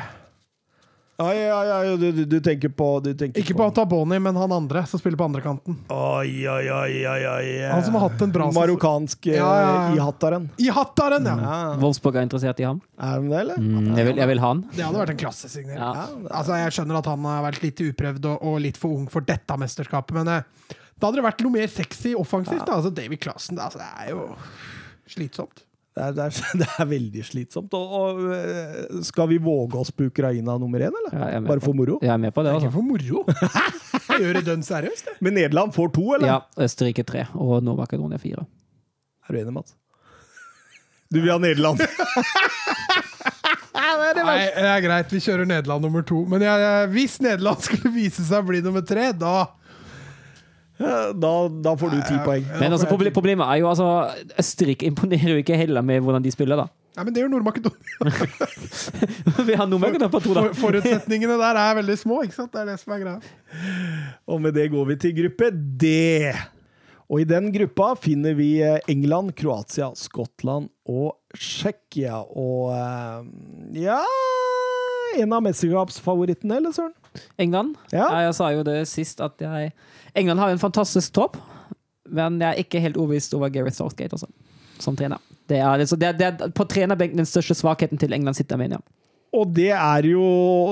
Ja, ja, ja, ja du, du, du tenker på du tenker Ikke på Taboni, men han andre som spiller på andrekanten. Oi, oi, oi, oi, oi. Han som har hatt en bra sesong. Marokkansk eh, Ja, ja, ja. i hattaren. I hattaren, ja! Ja. Wolfsburg er interessert i ham. Er de det, eller? Mm, jeg, vil, jeg vil ha han. Det hadde vært en klassesignering. Ja. Altså, jeg skjønner at han har vært litt uprøvd og, og litt for ung for dette mesterskapet, men eh, da hadde det vært noe mer sexy offensivt. Da. Altså, David Klassen, det, altså, det er jo slitsomt. Det er, det, er, det er veldig slitsomt. Og, og eh, skal vi våge oss på Ukraina nummer én, eller? Er Bare for moro? Jeg er med på det, Ikke altså. for moro. Jeg gjør det dønn seriøst, det. Men Nederland får to, eller? Ja, Østerrike tre og Nord-Makedonia fire. Er du enig, Mats? Du vil ha Nederland? Nei, det er greit, vi kjører Nederland nummer to. Men jeg, jeg- hvis Nederland skulle vise seg å bli nummer tre, da da, da får du ti poeng. Men altså, problemet er jo altså Østerrike imponerer jo ikke heller med hvordan de spiller, da. Nei, men det gjør Nord-Makedonia. Vi har Nord-Makedonia på to, da. For, forutsetningene der er veldig små, ikke sant? Det er det som er greia. Og med det går vi til gruppe D. Og i den gruppa finner vi eh, England, Kroatia, Skottland og Tsjekkia. Og eh, ja En av mesterskapsfavorittene, eller søren? England. Ja. Jeg sa jo det sist at jeg England har en fantastisk topp, men jeg er ikke helt overbevist over Gareth Southgate også, som trener. Det er, altså, det er, det er på trenerbenken den største svakheten til England sitter, mener jeg. Og det er jo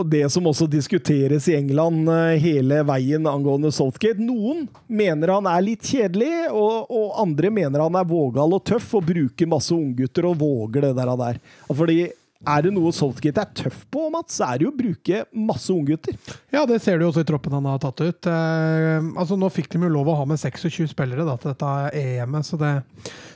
det som også diskuteres i England eh, hele veien angående Southgate. Noen mener han er litt kjedelig, og, og andre mener han er vågal og tøff og bruker masse unggutter og våger det der. Fordi er det noe Saltgate er tøff på, Mats, så er det jo å bruke masse unggutter. Ja, det ser du også i troppen han har tatt ut. Eh, altså Nå fikk de jo lov å ha med 26 spillere da, til dette EM-et, så det,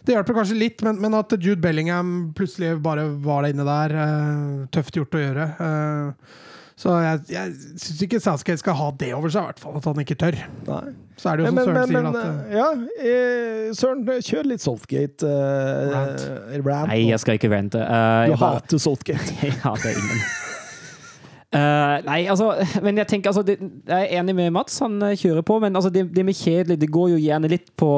det hjelper kanskje litt. Men, men at Jude Bellingham plutselig bare var der inne der, eh, tøft gjort å gjøre. Eh, så jeg, jeg syns ikke Southgate skal ha det over seg, i hvert fall. At han ikke tør. Nei. Så er det jo som Men, Søren men, sier, men at eh, ja, eh, Søren, kjør litt Southgate. Eh, Rant. rant. Nei, jeg skal ikke rante. Uh, Du jeg bare- hater Southgate. Jeg hater ingen. Uh, nei, altså Men jeg tenker altså det, Jeg er enig med Mats, han eh, kjører på, men altså, det, det med kjedelig Det går jo gjerne litt på,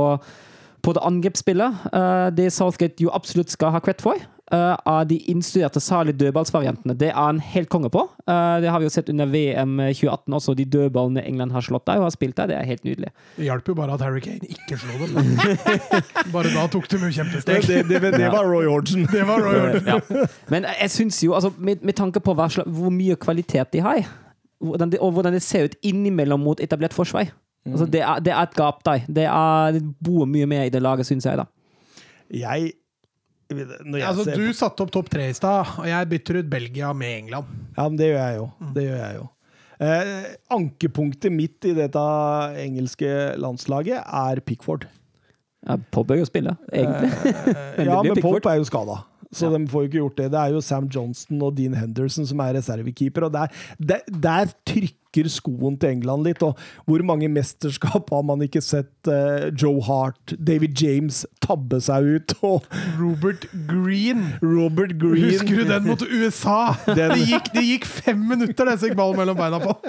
på det angrepsspillet. Uh, det Southgate jo absolutt skal ha cred for, eh, av de innstuderte, salige dødballsvariantene. Det er han helt konge på. Uh, det har vi jo sett under VM 2018 også, de dødballene England har slått der og har spilt der. Det er helt nydelig. det hjalp jo bare at Harry Kane ikke slo dem. bare da tok de jo Det, kjempesteg. det, det, det var Roy Hodgson. Det var Roy Hodgson. Ja. Men jeg syns jo, altså, med, med tanke på hva hvor mye kvalitet de har, hvordan de, og hvordan det ser ut innimellom mot etablert forsvar altså, det, er, det er et gap der. Det, er, det bor mye mer i det laget, syns jeg. da. Jeg Altså, ser du satte opp topp tre i stad, og jeg bytter ut Belgia med England. Ja, men det gjør jeg jo. Det gjør jeg jo. Eh, ankepunktet mitt i dette engelske landslaget er Pickford. Ja, Pop er jo spille, egentlig. Eh, ja, men Pickford. Pope er jo skada. så de får jo ikke gjort det. Det er jo Sam Johnston og Dean Henderson som er reservekeeper, og der, der, der trykker skoen til England litt. Og hvor mange mesterskap har man ikke sett uh, Joe Hart, David James tabbe seg ut, og Robert Green. Robert Green Husker du den mot USA? Den- Det, gikk, det gikk fem minutter, det gikk ballen mellom beina på.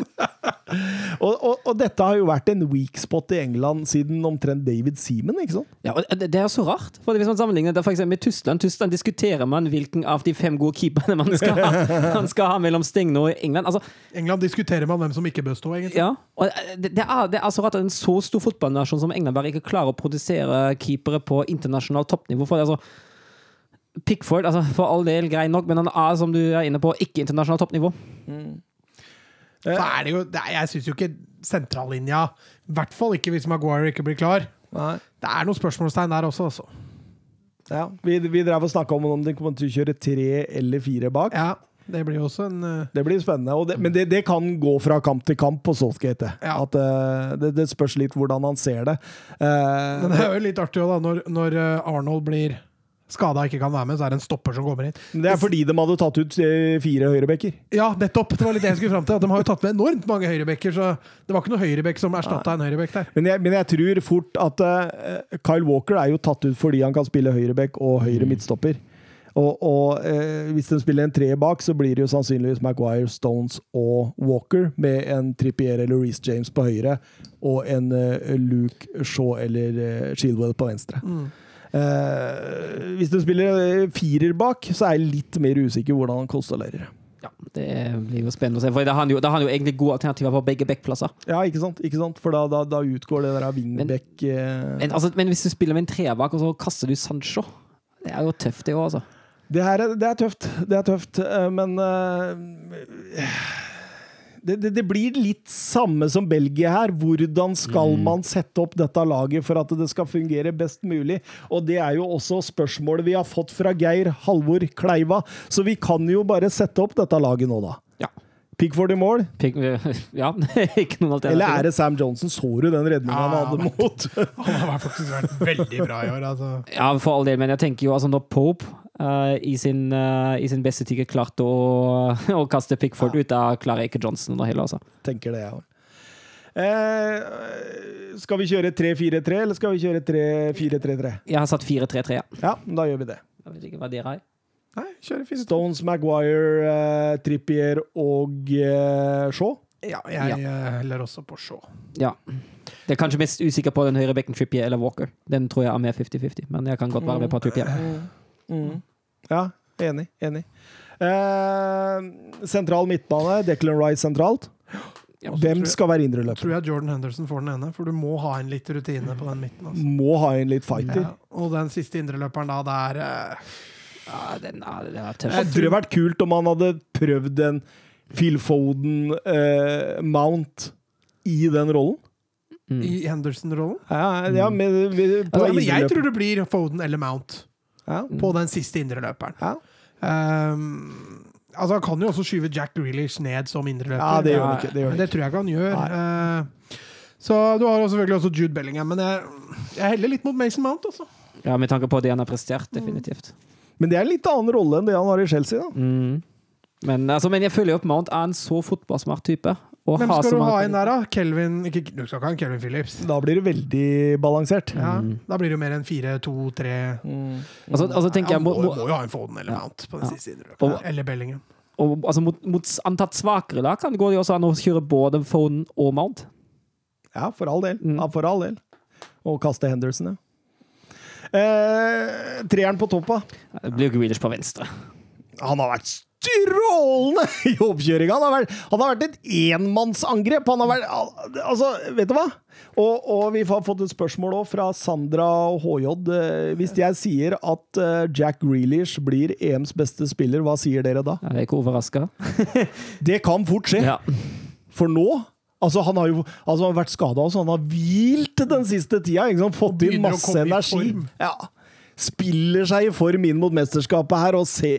Og, og, og dette har jo vært en weak spot i England siden omtrent David Seaman, ikke sant? Ja, og det, det er så rart. For Hvis man sammenligner det for eksempel med Tyskland Tyskland diskuterer man hvilken av de fem gode keeperne man skal ha, man skal ha mellom Sting og England. Altså, England diskuterer man hvem som ikke bør stå, egentlig. ja, og det, det, er, det er så rart at en så stor fotballnasjon som England bare ikke klarer å produsere keepere på internasjonalt toppnivå. For det altså Pickford, altså for all del grei nok, men han er, som du er inne på, ikke internasjonalt toppnivå. Så er det jo, det jeg syns jo ikke sentrallinja I hvert fall ikke hvis Maguire ikke blir klar. Nei. Det er noen spørsmålstegn der også, altså. Ja, vi, vi drev og snakka om om de kommer til å kjøre tre eller fire bak. Ja, det blir også en uh... Det blir spennende. Og det, men det, det kan gå fra kamp til kamp på Saltgate. Ja. At, uh, det, det spørs litt hvordan han ser det. Uh, Men det er jo litt artig da, når, når Arnold blir skada og ikke kan være med, så er det en stopper som kommer inn. det er fordi de hadde tatt ut fire høyrebekker? Ja, nettopp! Det var litt det jeg skulle fram til. At de har jo tatt med enormt mange høyrebekker, så det var ikke noe høyrebekk som erstatta en høyrebekk der. Men jeg, men jeg tror fort at uh, Kyle Walker er jo tatt ut fordi han kan spille høyrebekk og høyre midtstopper. Og, og eh, hvis de spiller en tre bak, så blir det jo sannsynligvis Maguire, Stones og Walker, med en Trippier eller Reece James på høyre og en eh, Luke Shaw eller eh, Shieldwell på venstre. Eh, hvis de spiller eh, firer bak, så er jeg litt mer usikker hvordan han konstellerer. Ja, Det blir jo spennende å se. For da har han jo, da har han jo egentlig gode alternativer på begge backplasser. Ja, ikke sant? Ikke sant? For da, da, da utgår det der wingback men, Men, altså, men hvis du spiller med en treer bak, og så kaster du Sancho Det er jo tøft, det òg, altså. Det her er, det er tøft, det er tøft, eh, men eh, det, det, det blir litt samme som Belgia her. Hvordan skal man sette opp dette laget for at det skal fungere best mulig? Og det er jo også spørsmålet vi har fått fra Geir Halvor Kleiva, så vi kan jo bare sette opp dette laget nå, da. Ja. Pickford i mål, Pick, Ja, ikke noen alternativ. eller er det Sam Johnson? Så du den redninga han hadde mot Han har faktisk vært veldig bra i år. Altså. Ja, for all del, men jeg tenker jo altså når Pope eh, i, sin, uh, i sin beste tid klarte å, å kaste Pickford ut, da klarer ikke Johnson under heller, altså. tenker det, jeg òg. Eh, skal vi kjøre 3-4-3, eller skal vi kjøre 3-4-3-3? Jeg har satt 4-3-3. ja. Ja, da gjør vi det. Jeg vet ikke hva dere har. Nei, kjører fint. Stones, Maguire, eh, Trippier og eh, Shaw. Ja, jeg ja. heller også på Shaw. Ja. Det er kanskje mest usikker på den høyre bekken Trippier eller Walker. Den tror jeg er mer 50-50, men jeg kan godt være med på Trippier. Mm. Ja, enig. Enig. Eh, sentral midtbane, Declan Rice sentralt. Ja, Hvem tror jeg- skal være Tror indreløper? jeg Jordan Henderson får den ene, for du må ha en litt rutine på den midten. Altså. Må ha en litt fighter. Ja, og den siste indreløperen da, det er eh, Ja, den er, den er Det tøff. hadde vært kult om han hadde prøvd en Phil Foden-mount i den rollen. Mm. i Henderson-rollen. Ja, ja med, med, på Altså, men jeg tror det blir Foden eller Mount ja. på den siste indreløperen. Ja. Um, altså, han kan jo også skyve Jack Grealish ned som indreløper. ja, det gjør han ikke. Det gjør han det tror jeg ikke han gjør. Uh, så du har selvfølgelig også Jude Bellingham, men jeg, jeg heller litt mot Mason Mount, Også. Ja, med tanke på det han har prestert, definitivt. Men det er en litt annen rolle enn det han har i Chelsea. da. Mm. Men, altså, men jeg føler jo at Mount er en så fotballsmart type. Hvem skal så du ha inn der, da? Kelvin ikke, Du skal ikke ha en Kelvin Phillips. Da blir det veldig balansert. Ja, Da blir det jo mer enn 4-2-3 Mm. Altså, altså tenker jeg må, må, må, jo ha en Foden eller Ja. Mount på den Ja. siste siden. Og- Eller Bellingham. og, altså, mot, mot antatt svakere lag kan det gå det også an å kjøre både Foden og Mount. Ja, for all del. Mm. Ja, for all del. Og kaste Henderson, ja. Eh, treeren på toppa. Det blir jo Grealish på venstre. Han har vært strålende i oppkjøringa! Han, han har vært et enmannsangrep! Han har vært Altså, vet du hva? Og, og vi har fått et spørsmål òg fra Sandra HJ. Eh, Hvis jeg sier at eh, Jack Grealish blir EMs beste spiller, hva sier dere da? Jeg er ikke overraska. Det kan fort skje! Ja. For nå Altså, han har jo altså, han har vært skada, så han har hvilt den siste tida. Liksom. Fått inn masse energi. Ja. Spiller seg i form inn mot mesterskapet her, og se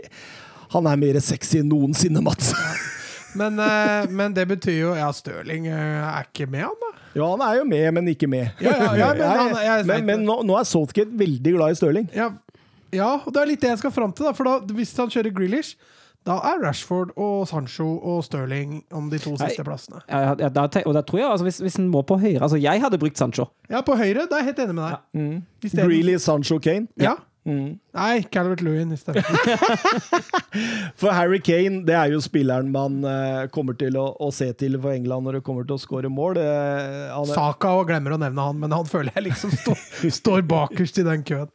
Han er mer sexy enn noensinne, Mats. Men, eh, men det betyr jo Ja, Stirling eh, er ikke med, han da? Ja, han er jo med, men ikke med. Ja, ja, ja, men han- jeg men, men nå, nå er Saltgate veldig glad i Stirling. Ja, Ja, og det er litt det jeg skal fram til. da, for da, Hvis han kjører Grealish, da er Rashford og Sancho og Stirling om de to siste plassene. Ja, ja, da, og da tror jeg, altså, hvis, hvis en må på høyre altså Jeg hadde brukt Sancho. Ja, på høyre, da er jeg helt enig med deg. Ja. Mm. Greeley, Sancho, Kane. Ja. Nei, Calvert Lewin i stedet. For Harry Kane det er jo spilleren man uh, kommer til å, å se til for England når det kommer til å skåre mål. Han er, Saka og glemmer å nevne han, men han føler jeg liksom står, står bakerst i den køen.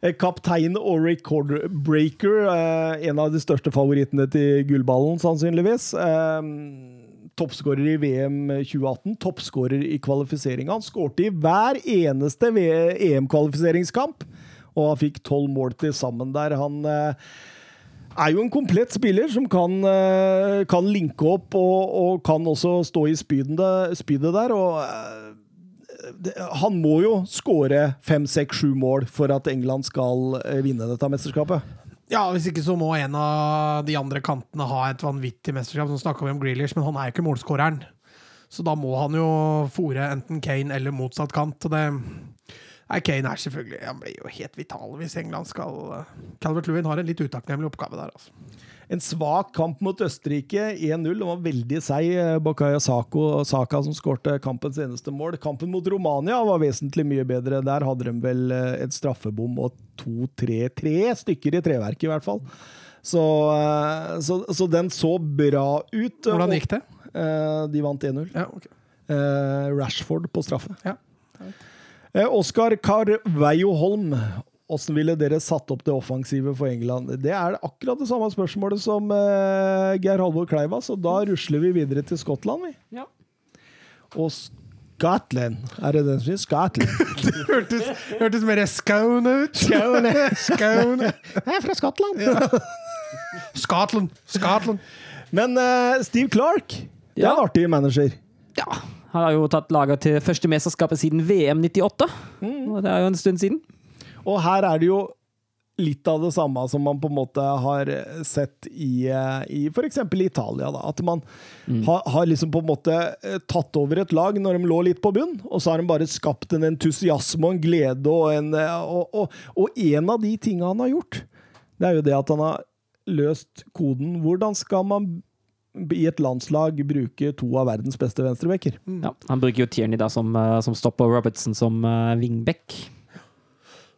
eh, kaptein og recordbreaker, uh, en av de største favorittene til gullballen, sannsynligvis. Toppskårer i VM 2018, toppskårer i kvalifiseringa. Han skårte i hver eneste EM-kvalifiseringskamp, og han fikk tolv mål til sammen der. Han eh, er jo en komplett spiller som kan, eh, kan linke opp og, og kan også stå i spydet, der. og eh, Han må jo skåre fem, seks, sju mål for at England skal vinne dette mesterskapet. Ja, Hvis ikke så må en av de andre kantene ha et vanvittig mesterskap. Så snakker vi om Grealish, men han er jo ikke målskåreren. Så da må han jo fòre enten Kane eller motsatt kant. Og det Nei, Kane er selvfølgelig Han blir jo helt vital hvis England skal Calvert Lewin har en litt utakknemlig oppgave der, altså. En svak kamp mot Østerrike, 1-0. Det var veldig seig. eh, Bakaya Sako, Saka som skårte kampens eneste mål. Kampen mot Romania var vesentlig mye bedre. Der hadde de vel eh, et straffebom og to-tre-tre stykker i treverket, i hvert fall. Så, eh, så, så den så bra ut. Hvordan gikk det? Eh, De vant 1-0. Ja, ok. Eh, Rashford på straffe. Ja. Eh, Oskar Carveio Holm, hvordan ville dere satt opp det offensive for England? Det er akkurat det samme spørsmålet som eh, Geir Halvor Kleiva, så da rusler vi videre til Skottland, vi. Ja. Og Scotland, er det den som sier Scotland? Det hørtes, hørtes mer Skåne ut. Skåne. Skåne. Jeg er fra Skottland! Scotland. Scotland. Men uh, Steve Clark, det er Ja. en artig manager. ja. Han har jo tatt laget til første mesterskapet siden VM 98. Og det er jo en stund siden. Og her er det jo litt av det samme som man på en måte har sett i, eh, i f.eks. Italia. Da. At man har, har liksom på en måte eh, tatt over et lag når de lå litt på bunn, og så har de bare skapt en entusiasme og en glede. Og en, eh, og, og, og en av de tinga han har gjort, det er jo det at han har løst koden. Hvordan skal man i et landslag bruke to av verdens beste venstrebacker? Ja, han bruker jo Tierney da som, eh, som stopper og Robertson som uh, wingback.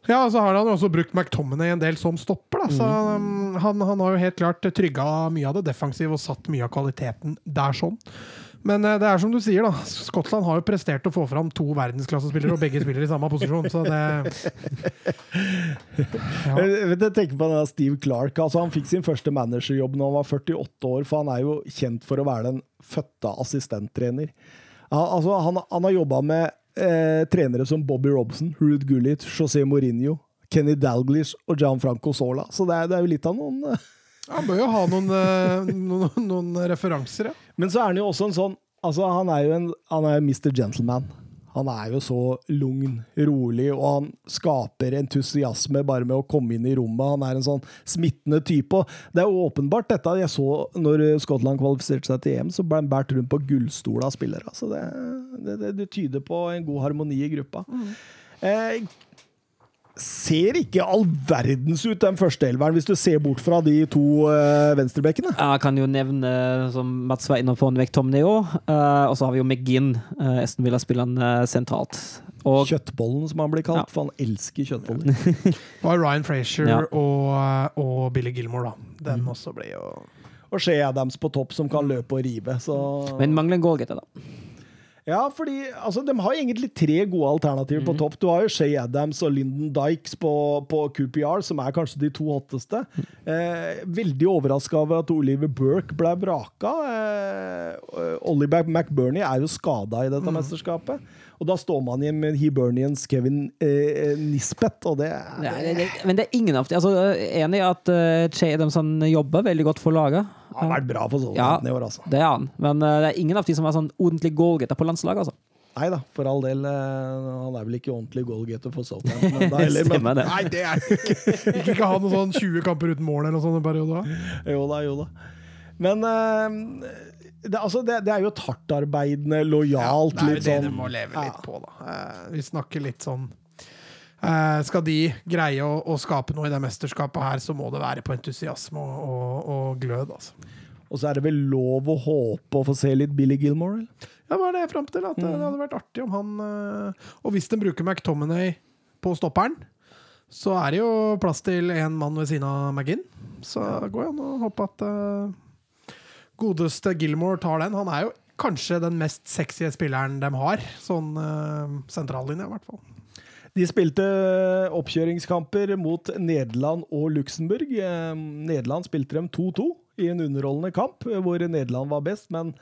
Ja, så har han også brukt McTominay en del som stopper. Da. Så um, han, han har jo helt klart trygga mye av det defensive og satt mye av kvaliteten der sånn. Men eh, det er som du sier, da. Skottland har jo prestert å få fram to verdensklassespillere, og begge spiller i samme posisjon, så det ja. Jeg, tenker på denne Steve Clark. Altså, han fikk sin første managerjobb når han var 48 år, for han er jo kjent for å være den fødte assistenttrener. Altså, han, han har jobba med eh, trenere som Bobby Robson, Ruud Gullit, José Mourinho, Kenny Dalglish og Gianfranco Sola. Så det er, det er jo litt av noen eh. Han bør jo ha noen, eh, noen, noen referanser, ja. Men så er han jo også en sånn Altså, han er jo en Han er Mr. Gentleman. Han er jo så lugn, rolig, og han skaper entusiasme bare med å komme inn i rommet. Han er en sånn smittende type. og Det er jo åpenbart dette jeg så når Skottland kvalifiserte seg til EM, så ble han båret rundt på gullstol av spillere. Så det, det, det, tyder på en god harmoni i gruppa. Eh, ser ikke all verdens ut, den første elveren, hvis du ser bort fra de to uh, venstrebekkene. Jeg kan jo nevne, som Mats var inne på, McTominay òg. og så har vi jo McGinn, uh, Esten Villa-spilleren uh, sentralt. Og Kjøttbollen, som han blir kalt, Ja. for han elsker kjøttboller. Det var Ryan Frazier Ja. og, eh, og Billy Gilmore, da. Den også ble jo Og Shea Adams på topp, som kan løpe og rive. Så Men mangler en goalgetter, da. Ja, fordi altså, de har egentlig tre gode alternativer på topp. Du har jo Shay Adams og Lyndon Dykes på, på QPR, som er kanskje de to hotteste. Eh, veldig overraska over at Oliver Burke ble vraka. Eh, Oliver McBurney er jo skada i dette mesterskapet. Og da står man igjen med Hibernians Kevin eh, Nisbet, og det, er, det, det, men det er ingen av de altså, Enig i at uh, Che som jobber veldig godt for laget. har vært bra for Southampton i år, altså. Det er han. Men uh, det er ingen av de som er sånn ordentlig goalgetter på landslaget. Altså. Nei da, for all del. eh, han er vel ikke ordentlig goalgetter for Southampton Stemmer det. Nei, det er ikke Ikke, ikke ha noen sånn 20 kamper uten mål eller noe sånt en periode. da. Jo da, jo da. Men eh, det, altså, det, det er jo et hardtarbeidende, lojalt det er jo det sånn du må leve litt Ja. på, da. Eh, vi snakker litt sånn Eh, skal de greie å, å skape noe i det mesterskapet her, så må det være på entusiasme og, og, og glød. altså. Og så er det vel lov å håpe å få se litt Billy Gilmore? eller? Ja, hva er det jeg fram til? At det, det hadde vært artig om han eh, Og hvis den bruker McTominay på stopperen, så er det jo plass til en mann ved siden av McGinn. Så det går jo an å håpe at eh, godeste Gilmore tar den. Han er jo kanskje den mest sexy spilleren de har. Sånn uh, sentrallinje, i hvert fall. De spilte oppkjøringskamper mot Nederland og Luxembourg. Eh, Nederland spilte dem 2-2 i en underholdende kamp, eh, hvor Nederland var best. men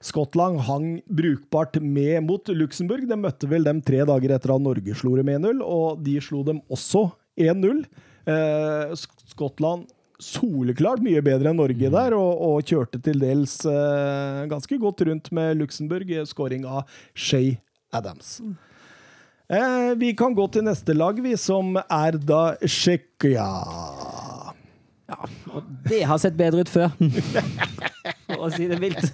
Skottland hang brukbart med mot Luxembourg. De møtte vel dem tre dager etter at Norge slo dem 1-0, og de slo dem også 1-0. Eh, Skottland soleklart mye bedre enn Norge der, og, og kjørte til dels eh, ganske godt rundt med Luxembourg. i Skåring av Shay Adams. Eh, vi kan gå til neste lag, vi, som er da Tsjekkia. Ja, og det har sett bedre ut før. For å si det mildt.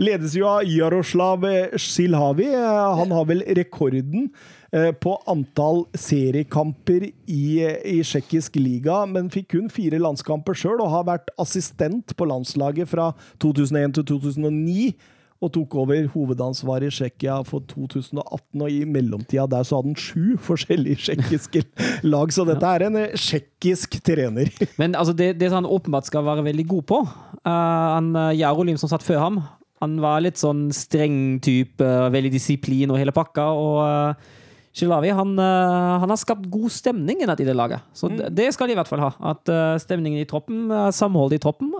Ledes jo av Jaroslav Silhavi. Eh, Han har vel rekorden eh, på antall seriekamper i, i tsjekkisk liga, men fikk kun fire landskamper sjøl, og har vært assistent på landslaget fra 2001 til 2009. Og tok over hovedansvaret i Tsjekkia for 2018, og i mellomtida der så hadde han sju forskjellige tsjekkiske lag, så dette er en eh, tsjekkisk trener. Men altså, det, det han åpenbart skal være veldig god på uh, han, Jarolim som satt før ham, han var litt sånn streng type, veldig disiplin og hele pakka. Og uh, Shilavi han, eh, han har skapt god stemning innad i det laget. Så det, det skal de i hvert fall ha. At eh, stemningen i troppen, uh, samholdet i troppen,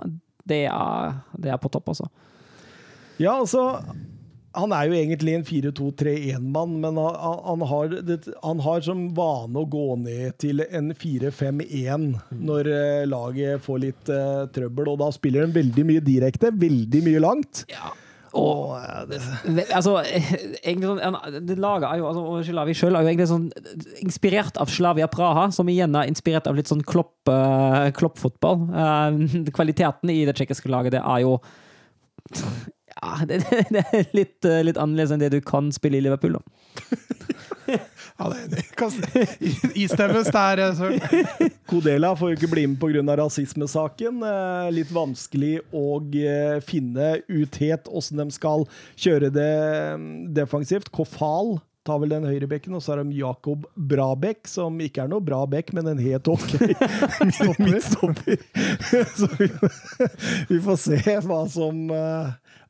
det er, det er på topp, altså. Ja, altså Han er jo egentlig en 4-2-3-1-mann, men han, han, har, han har som vane å gå ned til en 4-5-1 når eh, laget får litt uh, trøbbel, og da spiller han veldig mye direkte, veldig mye langt. Og eh, det, Altså, egentlig sånn, det laget er jo, altså, Shilavi selv er jo egentlig sånn inspirert av Slavia Praha, som igjen er inspirert av litt sånn klopp, eh, kloppfotball. Eh, kvaliteten i det tsjekkiske laget, det er jo ja, det, det, det er litt, eh, litt annerledes enn det du kan spille i Liverpool, da. Ja, det er enig. Istemmes der, eh, Søren. Kodela får jo ikke bli med pga. rasismesaken. Eh, litt vanskelig å eh, finne ut helt åssen de skal kjøre det mm, defensivt. Kofal tar vel den høyrebekken, og så har de Jakob Brabekk, som ikke er noe bra bekk, men en helt OK midtstopper. så vi, vi får se hva som,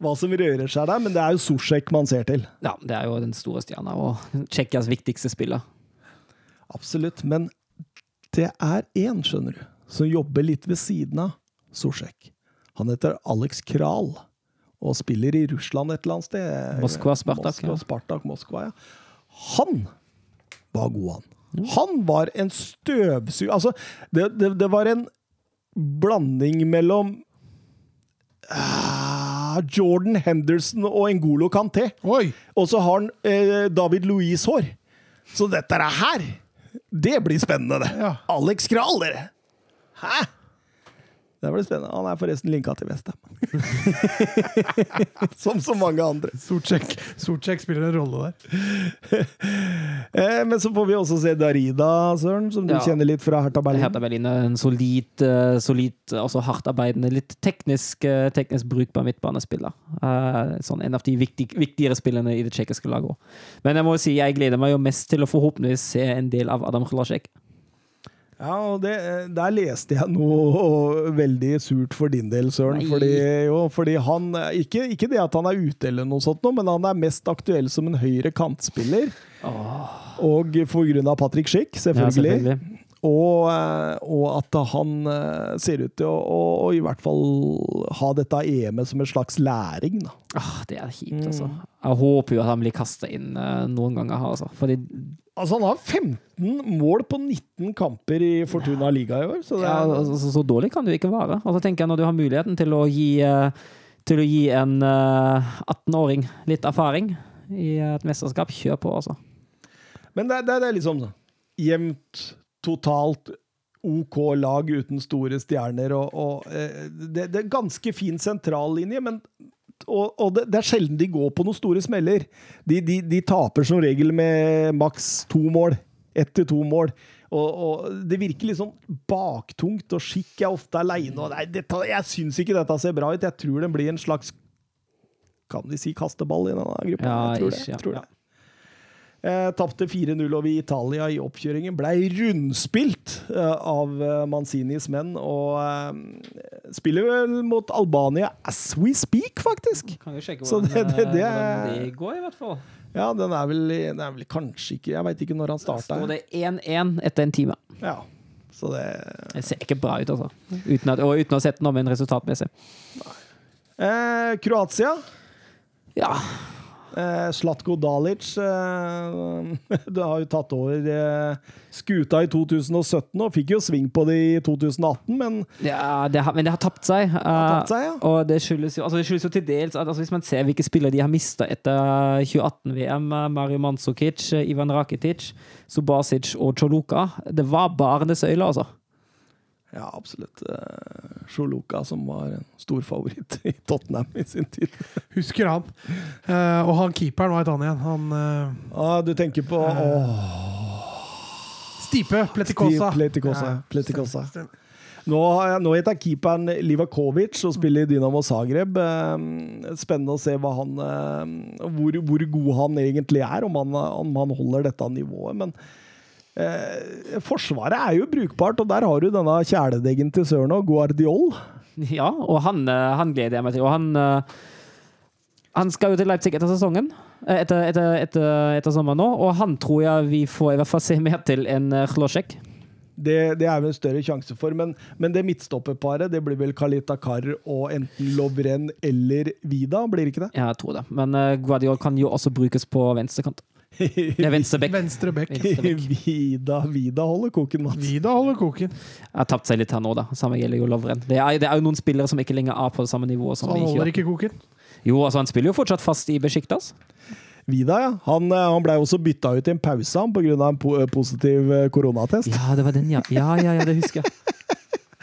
hva som rører seg der, men det er jo Sosjek man ser til. Ja, det er jo den store stjerna og Tsjekkias viktigste spiller. Absolutt. Men det er én, skjønner du, som jobber litt ved siden av Sosjek. Han heter Alex Kral og spiller i Russland et eller annet sted. Moskva, Spartak, Moskva. Spartak, Moskva, ja. Han var god, han. Han var en støvsug... Altså, det, det, det var en blanding mellom ah, Jordan Henderson og Ngolo Canté. Og så har han eh, David Louise-hår. Så dette er her, det blir spennende, det. Ja. Alex Kral, dere! Hæ? Det blir spennende. Han er forresten linka til Westham. Som så mange andre. Sortsjekk Sort spiller en rolle der. Eh, men så får vi også se Darida, Søren, som du Ja. kjenner litt fra Hertha Berlin. Hertha Berlin er en solid, eh, solid også hardtarbeidende, litt teknisk, eh, teknisk brukbar midtbanespiller. Eh, sånn en av de viktig, viktigere spillerne i det tsjekkiske laget òg. Men jeg må jo si, jeg gleder meg jo mest til å forhåpentligvis se en del av Adam Khlacek. Ja, og det, eh, Der leste jeg noe veldig surt for din del, Søren. Fordi, jo, fordi han ikke, ikke det at han er ute eller noe sånt, men han er mest aktuell som en høyre kantspiller. Og for grunn av Patrick Schick, Ja, selvfølgelig. selvfølgelig. Og, eh, og at han eh, ser ut til å, å, å i hvert fall ha dette EM-et som en slags læring. Ah, det er kjipt, altså. Jeg håper jo at han blir kasta inn eh, noen ganger. Altså. Fordi Altså, han har 15 mål på 19 kamper i Fortuna Liga i år. Så det ja, er, altså, så, dårlig kan du ikke være. Og så tenker jeg når du har muligheten til å gi, eh, til å gi en eh, 18-åring litt erfaring i et mesterskap, kjør på, altså. Men det, det, det er liksom jevnt, totalt OK lag uten store stjerner. Og, og eh, det, det er ganske fin sentrallinje, men og, og det, det er sjelden de går på noen store smeller. De, de, de taper som regel med maks to mål Ett til to mål. Og, og det virker litt sånn baktungt, og skikk er ofte aleine. Jeg syns ikke dette ser bra ut. Jeg tror den blir en slags Kan de si kasteball i denne gruppa? Ja, jeg tror det. Jeg tror det. Eh, Tapte 4-0 over Italia i oppkjøringen. Blei rundspilt eh, av eh, Manzinis menn. Og eh, spiller vel mot Albania as we speak, faktisk. Kan jo sjekke hvordan, det- det- det eh, hvordan det går, i hvert fall. Ja, den er vel, den er vel kanskje ikke Jeg veit ikke når han starta. Står det 1-1 etter en time. Ja. Så det Det ser ikke bra ut, altså. Uten at, og uten å sette sett noe med en resultatmessig. eh, Kroatia. Ja. Eh, Slatko Dalic eh, har jo tatt over eh, skuta i 2017 og fikk jo sving på det i 2018, men ja det har, men det har tapt seg. Har tapt seg, ja. Og det skyldes jo, altså det skyldes jo til dels at altså Hvis man ser hvilke spillere de har mista etter 2018-VM, Mario Mandzukic, eh, Ivan Rakitic, Subasic og Choluka Det var bare søyler, altså. Ja, absolutt. Eh, Sjoluka, som var en stor favoritt i Tottenham i sin tid. Husker han. Eh, og han keeperen, var et annet igjen? Han eh, Ah, du tenker på åh, Stipe Pletikosa. Pletikosa, Ja, Pletikosa. Stem, stem. Nå, nå heter keeperen Livakovic og spiller i Dynamo Zagreb. Spennende å se han, hvor, hvor god han egentlig er, om han, om han holder dette nivået. Men eh, Forsvaret er jo brukbart, og der har du denne kjæledeggen til søren òg, Guardiol. Ja, og han, eh, han gleder jeg meg til. Og han eh, han skal jo til Leipzig etter sesongen. eh, Etter, etter, etter, etter sommeren nå. Og han tror jeg vi får i hvert fall se mer til enn uh, Det, det er vel en større sjanse for, men, men det midtstopperparet det blir vel Kalita Kar og enten Lovren eller Vida, blir ikke det? Ja, jeg tror det. Men uh, Guardiol kan jo også brukes på venstrekant. Ja, er Venstre bekk. Vida, Vida holder koken, Mats. Vida holder koken. Har tapt seg litt her nå, da. Samme gjelder jo Lovren. Det er, det er jo noen spillere som ikke lenger er på det samme nivå som han holder ikke koken. Jo, altså han spiller jo fortsatt fast i Besjiktas. Vida, ja. Han, eh, han blei også bytta ut i en pause han, pga. en po positiv eh, koronatest. Ja, det var den, ja. Ja, ja, ja, det husker jeg.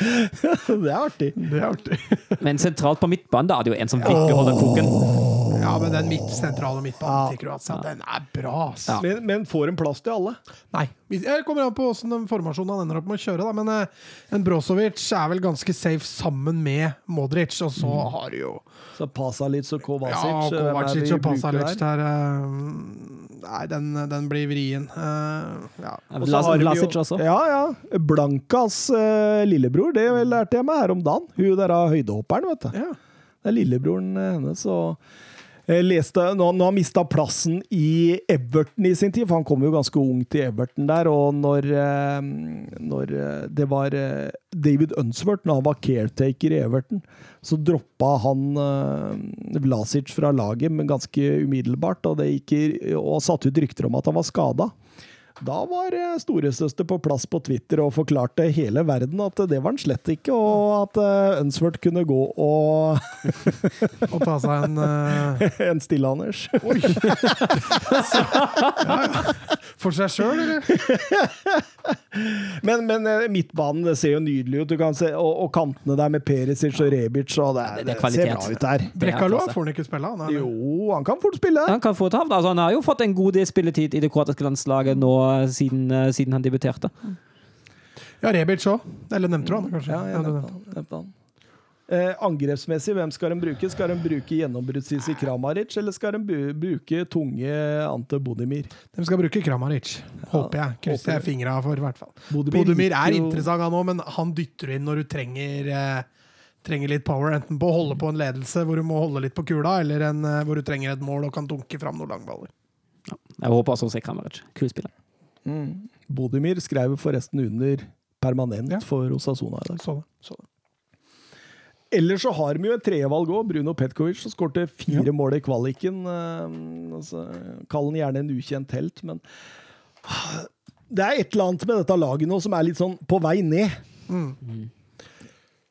det er artig. Det er artig. Men sentralt på midtbanen, da er det jo en som virkelig holder koken. Ja, men den midt, sentrale midtbanen Ja. til Kroatia, den er bra. Ja. Men, men får en plass til alle. Nei. Jeg kommer an på åssen den formasjonen han ender opp med å kjøre, da. Men eh, en Brozovic er vel ganske safe sammen med Modric, og så har du jo Så Pasalic og Kovacic. Ja, eh, Kovacic og Pasalic der? der eh, Nei, den, den blir vrien. Ja. Og så har Vlasic også. Ja, ja. Blankas uh, lillebror, det lærte jeg meg her om dagen. Hun der høydehopperen, vet du. ja. Det er lillebroren hennes. og jeg leste, nå, nå har han mista plassen i Everton i sin tid, for han kom jo ganske ung til Everton der. Og når, eh, når eh, det var eh, David Unsworth, når han var caretaker i Everton, så droppa han eh, Vlasic fra laget men ganske umiddelbart. Og, det og satte ut rykter om at han var skada. Da var eh, storesøster på plass på Twitter og forklarte hele verden at det var han slett ikke, og at Unsworth kunne gå og Og ta seg en uh... en Stille-Anders. Oi! For seg sjøl, eller? Men, men eh, midtbanen det ser jo nydelig ut. Du kan se, og, og kantene der med Perisic og Rebic. Og det, det det, ser bra ut der. Er Brekkalo får han ikke spille, han. er- Jo, han kan fort spille. Han kan fort. Altså, han har jo fått en god del spilletid i det kroatiske landslaget nå eh, siden, eh, siden han debuterte. Ja, Rebic òg. Eller nevnte du han, kanskje? Ja, jeg nevnte han. Nevnte han. Eh, angrepsmessig, hvem skal de bruke? Skal de bruke gjennombruddssisi Kramaric, eller skal de bruke tunge Ante Bodimir? De skal bruke Kramaric, håper jeg. Krysser håper jeg fingra for, i hvert fall. Bodimir Bodimir er interessant, han òg, men han dytter du inn når du trenger, eh, trenger litt power. Enten på å holde på en ledelse hvor du må holde litt på kula, eller en, eh, hvor du trenger et mål og kan dunke fram noen langballer. Jeg håper også å se Kramaric. Kul spiller. Mm. Bodimir skrev forresten under permanent Ja. for Osasona i dag. Så det. Så det. Ellers så har vi jo et tredjevalg òg. Bruno Petkovic, som skårte fire mål i kvaliken. Eh, altså, Kall den gjerne en ukjent helt, men ah, det er et eller annet med dette laget nå som er litt sånn på vei ned. Mm.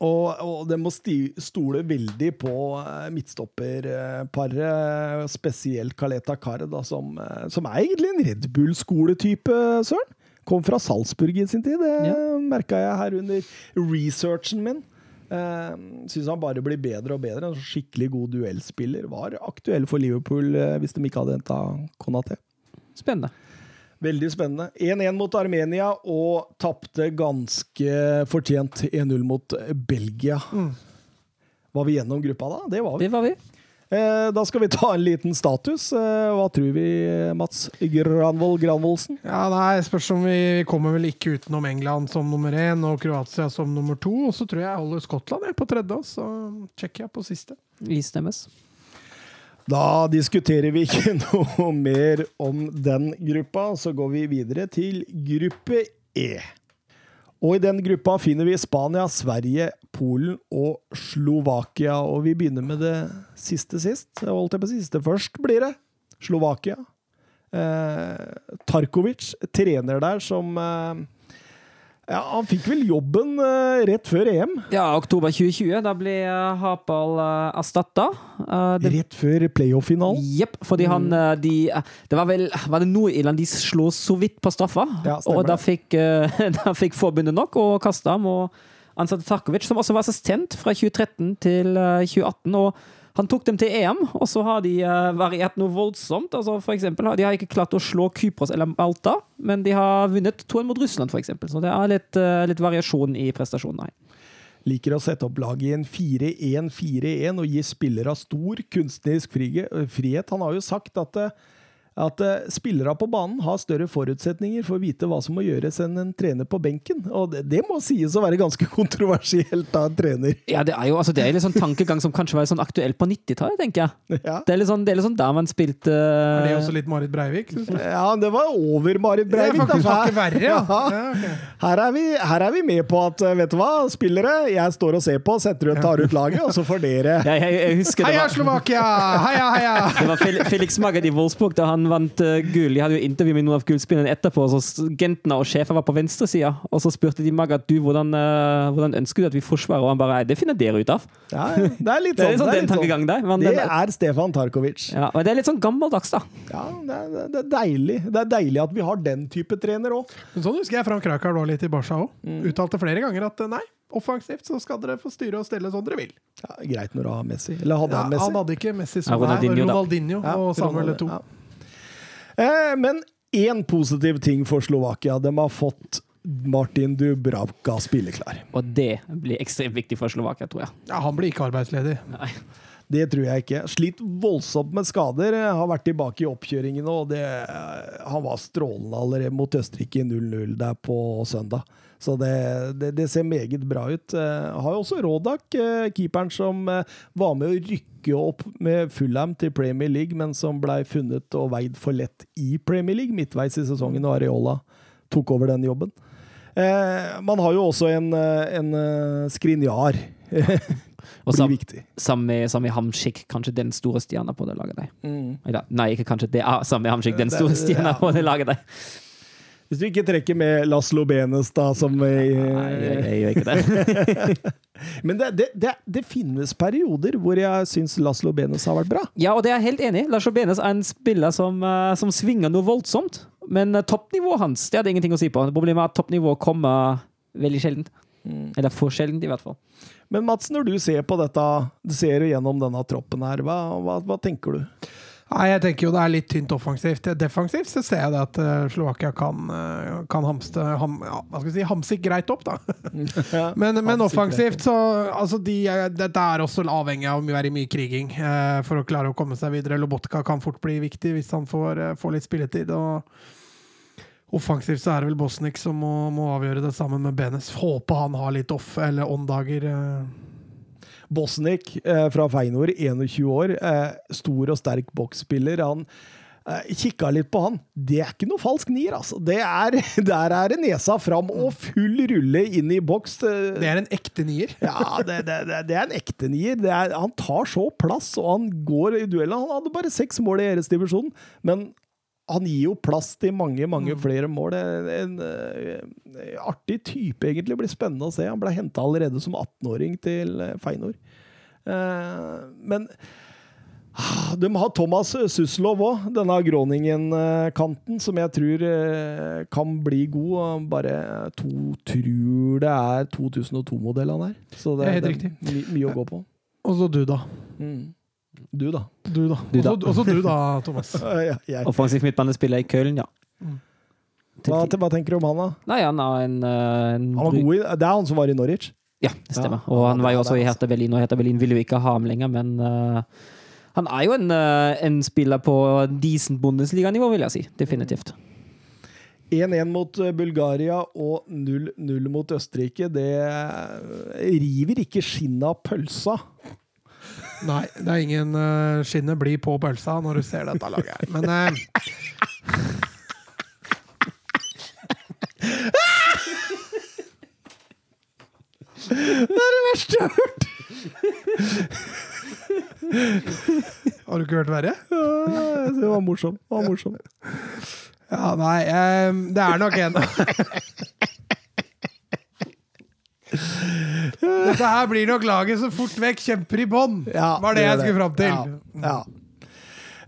Og, og det må stole veldig på eh, midtstopperparet, spesielt Kaleta Kar, da, som, eh, som er egentlig en Red Bull-skoletype, Søren. Kom fra Salzburg i sin tid, det Ja. merka jeg her under researchen min. Uh, Syns han bare blir bedre og bedre. En skikkelig god duellspiller. Var aktuell for Liverpool eh, hvis de ikke hadde henta Konaté. Spennende. Veldig spennende. 1-1 mot Armenia og tapte ganske fortjent 1-0 mot Belgia. Var vi gjennom gruppa da? Det var vi. Det var vi. Eh, da skal vi ta en liten status. Eh, hva tror vi, Mats Granvold Granvoldsen? Ja, nei, spørs om vi, kommer vel ikke utenom England som nummer én og Kroatia som nummer to. Og så tror jeg jeg holder Skottland jeg, på tredje, og så jeg på siste. Vi stemmes. Da diskuterer vi ikke noe mer om den gruppa, så går vi videre til gruppe E. Og i den gruppa finner vi Spania, Sverige, Polen og Slovakia. Og vi begynner med det siste sist. Holdt jeg på siste først, blir det. Slovakia. Eh, Tarkovic, trener der som eh, Ja, han fikk vel jobben uh, rett før EM. Ja, oktober 2020. Da ble uh, Hapal uh, erstatta. Uh, det Rett før playoff-finalen. Jepp, fordi han Mm. eh, de, eh, Det var vel Var det Nord-Irland de slo så vidt på straffa? Ja, og da fikk, eh, da fikk forbundet nok og kasta ham og ansatte Tarkovic, som også var assistent fra 2013 til eh, 2018. og han tok dem til EM, og så har de eh, variert noe voldsomt. Altså for eksempel, de har ikke klart å slå Kypros eller Malta, men de har vunnet 2-1 mot Russland, eksempel. Så det er litt, eh, litt variasjon i prestasjonene. liker å sette opp laget i en 4-1-4-1 og gi spillere stor kunstnerisk frihet. Han har jo sagt at, eh, at eh, spillere på banen har større forutsetninger for å vite hva som må gjøres enn en trener på benken. Og det, det må sies å være ganske kontroversielt av en trener. Ja, det er jo altså, det er litt sånn tankegang som kanskje var sånn aktuell på 90-tallet, tenker jeg. Ja. Det er litt sånn, det er litt sånn der man spilte Er det også litt Marit Breivik? Ja, det var over Marit Det er Breivik. faktisk hakket verre, ja. Ja. Her, er vi, her er vi med på at, eh, vet du hva, spillere, jeg står og ser på, setter ut, tar ut laget, og så får dere jeg, jeg, jeg husker det Heia Slovakia! Heia, heia! det var Felix Magath i Wolfsburg da han han vant uh, gull. Jeg hadde jo intervju med noen av Gullspinnen etterpå. så Gentner og sjefen var på venstresida. Og så spurte de meg at du, hvordan, uh, hvordan, ønsker du at vi forsvarer? Og han bare det finner dere ut av. Ja, det er litt sånn, det er sånn, litt sånn, sånn tankegangen der. Det eh, er Stefan Tarkovic. Ja, men det er litt sånn gammeldags, da. Ja, det er, det er deilig. Det er deilig at vi har den type trener òg. Sånn husker jeg Frank Rijkaard var litt i Barca òg. Mm. Uttalte flere ganger at nei offensivt, så skal dere få styre og stelle sånn dere vil. Ja, greit når du har Messi. Eller hadde ja, han Messi? Han hadde ikke Messi som ja, Ronaldinho, Ronaldinho og Samuel Ronaldo, 2 men én positiv ting for Slovakia. De har fått Martin Dubravka spilleklar. Og det blir ekstremt viktig for Slovakia, tror jeg. Ja, han blir ikke arbeidsledig. Nei. Det tror jeg ikke. Slitt voldsomt med skader. Har vært tilbake i oppkjøringene, og det, han var strålende allerede mot Østerrike i 0-0 der på søndag. Så det, det, det ser meget bra ut. Jeg har jo også Rodak, eh, keeperen som eh, var med å rykke opp med Fulham til Premier League, men som blei funnet og veid for lett i Premier League midtveis i sesongen, og Areola tok over den jobben. Eh, man har jo også en, eh, en eh, skrinjar. Og sam, samme Hamshik, sammen kanskje den store stjerna på det laget der. Mm. Nei, ikke kanskje. Det er sammen Hamshik, den store stjerna på det laget der. Hvis du ikke trekker med Laslo Benes, da, som Nei, jeg, jeg gjør ikke det. Men det, det, det, det finnes perioder hvor jeg syns Laslo Benes har vært bra. Ja, og det er jeg helt enig i. Laslo Benes er en spiller som, eh, som svinger noe voldsomt. Men eh, toppnivået hans det hadde ingenting å si på. Problemet er at toppnivået kommer veldig sjelden. Eller for sjelden, i hvert fall. Men Mats, når du ser på dette, du ser gjennom denne troppen her, hva, hva, hva tenker du? Nei, jeg tenker jo det er litt tynt offensivt. Defensivt så ser jeg det at eh, Slovakia kan, eh, kan hamste ham, ja, hva skal vi si, hamse greit opp, da. Men, men offensivt så altså de, er- Dette er også avhengig av å være i mye kriging eh, for å klare å komme seg videre. Lobotka kan fort bli viktig hvis han får, eh, får litt spilletid. og Offensivt så er det vel Bosnik som må, må avgjøre det sammen med Benes. Håper han har litt off- eller on-dager. eh. Bosnik eh, fra Feinor, 21 år, eh, stor og sterk boksspiller. Han eh, kikka litt på han. Det er ikke noe falsk nier, altså. Det er, der er det nesa fram og full rulle inn i boks. Det er en ekte nier. Ja, det, det, det, er en ekte nier. Det er, han tar så plass, og han går i duellen. Han hadde bare seks mål i æresdivisjonen, men han gir jo plass til mange, mange flere mål. En, en, en artig type, egentlig. Det blir spennende å se. Han ble henta allerede som 18-åring til eh, Feinor. Uh, men ah, de har Thomas Suslov òg, denne Groningen-kanten, som jeg tror eh, kan bli god. Bare to tror det er 2002-modell han er. Så det, Det er helt det riktig. my, mye å gå på. Og så du, da. Mm. Du, da? Du, da. Du, da. Også, også du, da, Thomas. Ja, jeg. Offensiv midtbanespiller i Köln, ja. Hva, tid. hva tenker du om han, da? Nei, han er en, eh, en Han var god i, det er han som var i Norwich. Ja, det stemmer. Ja, og han var jo også i altså. Hertha Berlin, og Hertha Berlin ville jo ikke ha ham lenger, men uh, han er jo en, uh, en spiller på decent Bundesliga-nivå, vil jeg si. Definitivt. 1-1 mot Bulgaria og 0-0 mot Østerrike. Det river ikke skinnet av pølsa. Nei, det er ingen uh, skinnet blir på pølsa når du ser dette laget her. Men eh, Det er det verste jeg har hørt! har du ikke hørt verre? Ja, Det var morsomt. Det var morsomt. Ja, nei, um, det er nok en Dette her blir nok laget som fort vekk kjemper i bånn, Ja, var det det jeg skulle fram til. Ja. ja.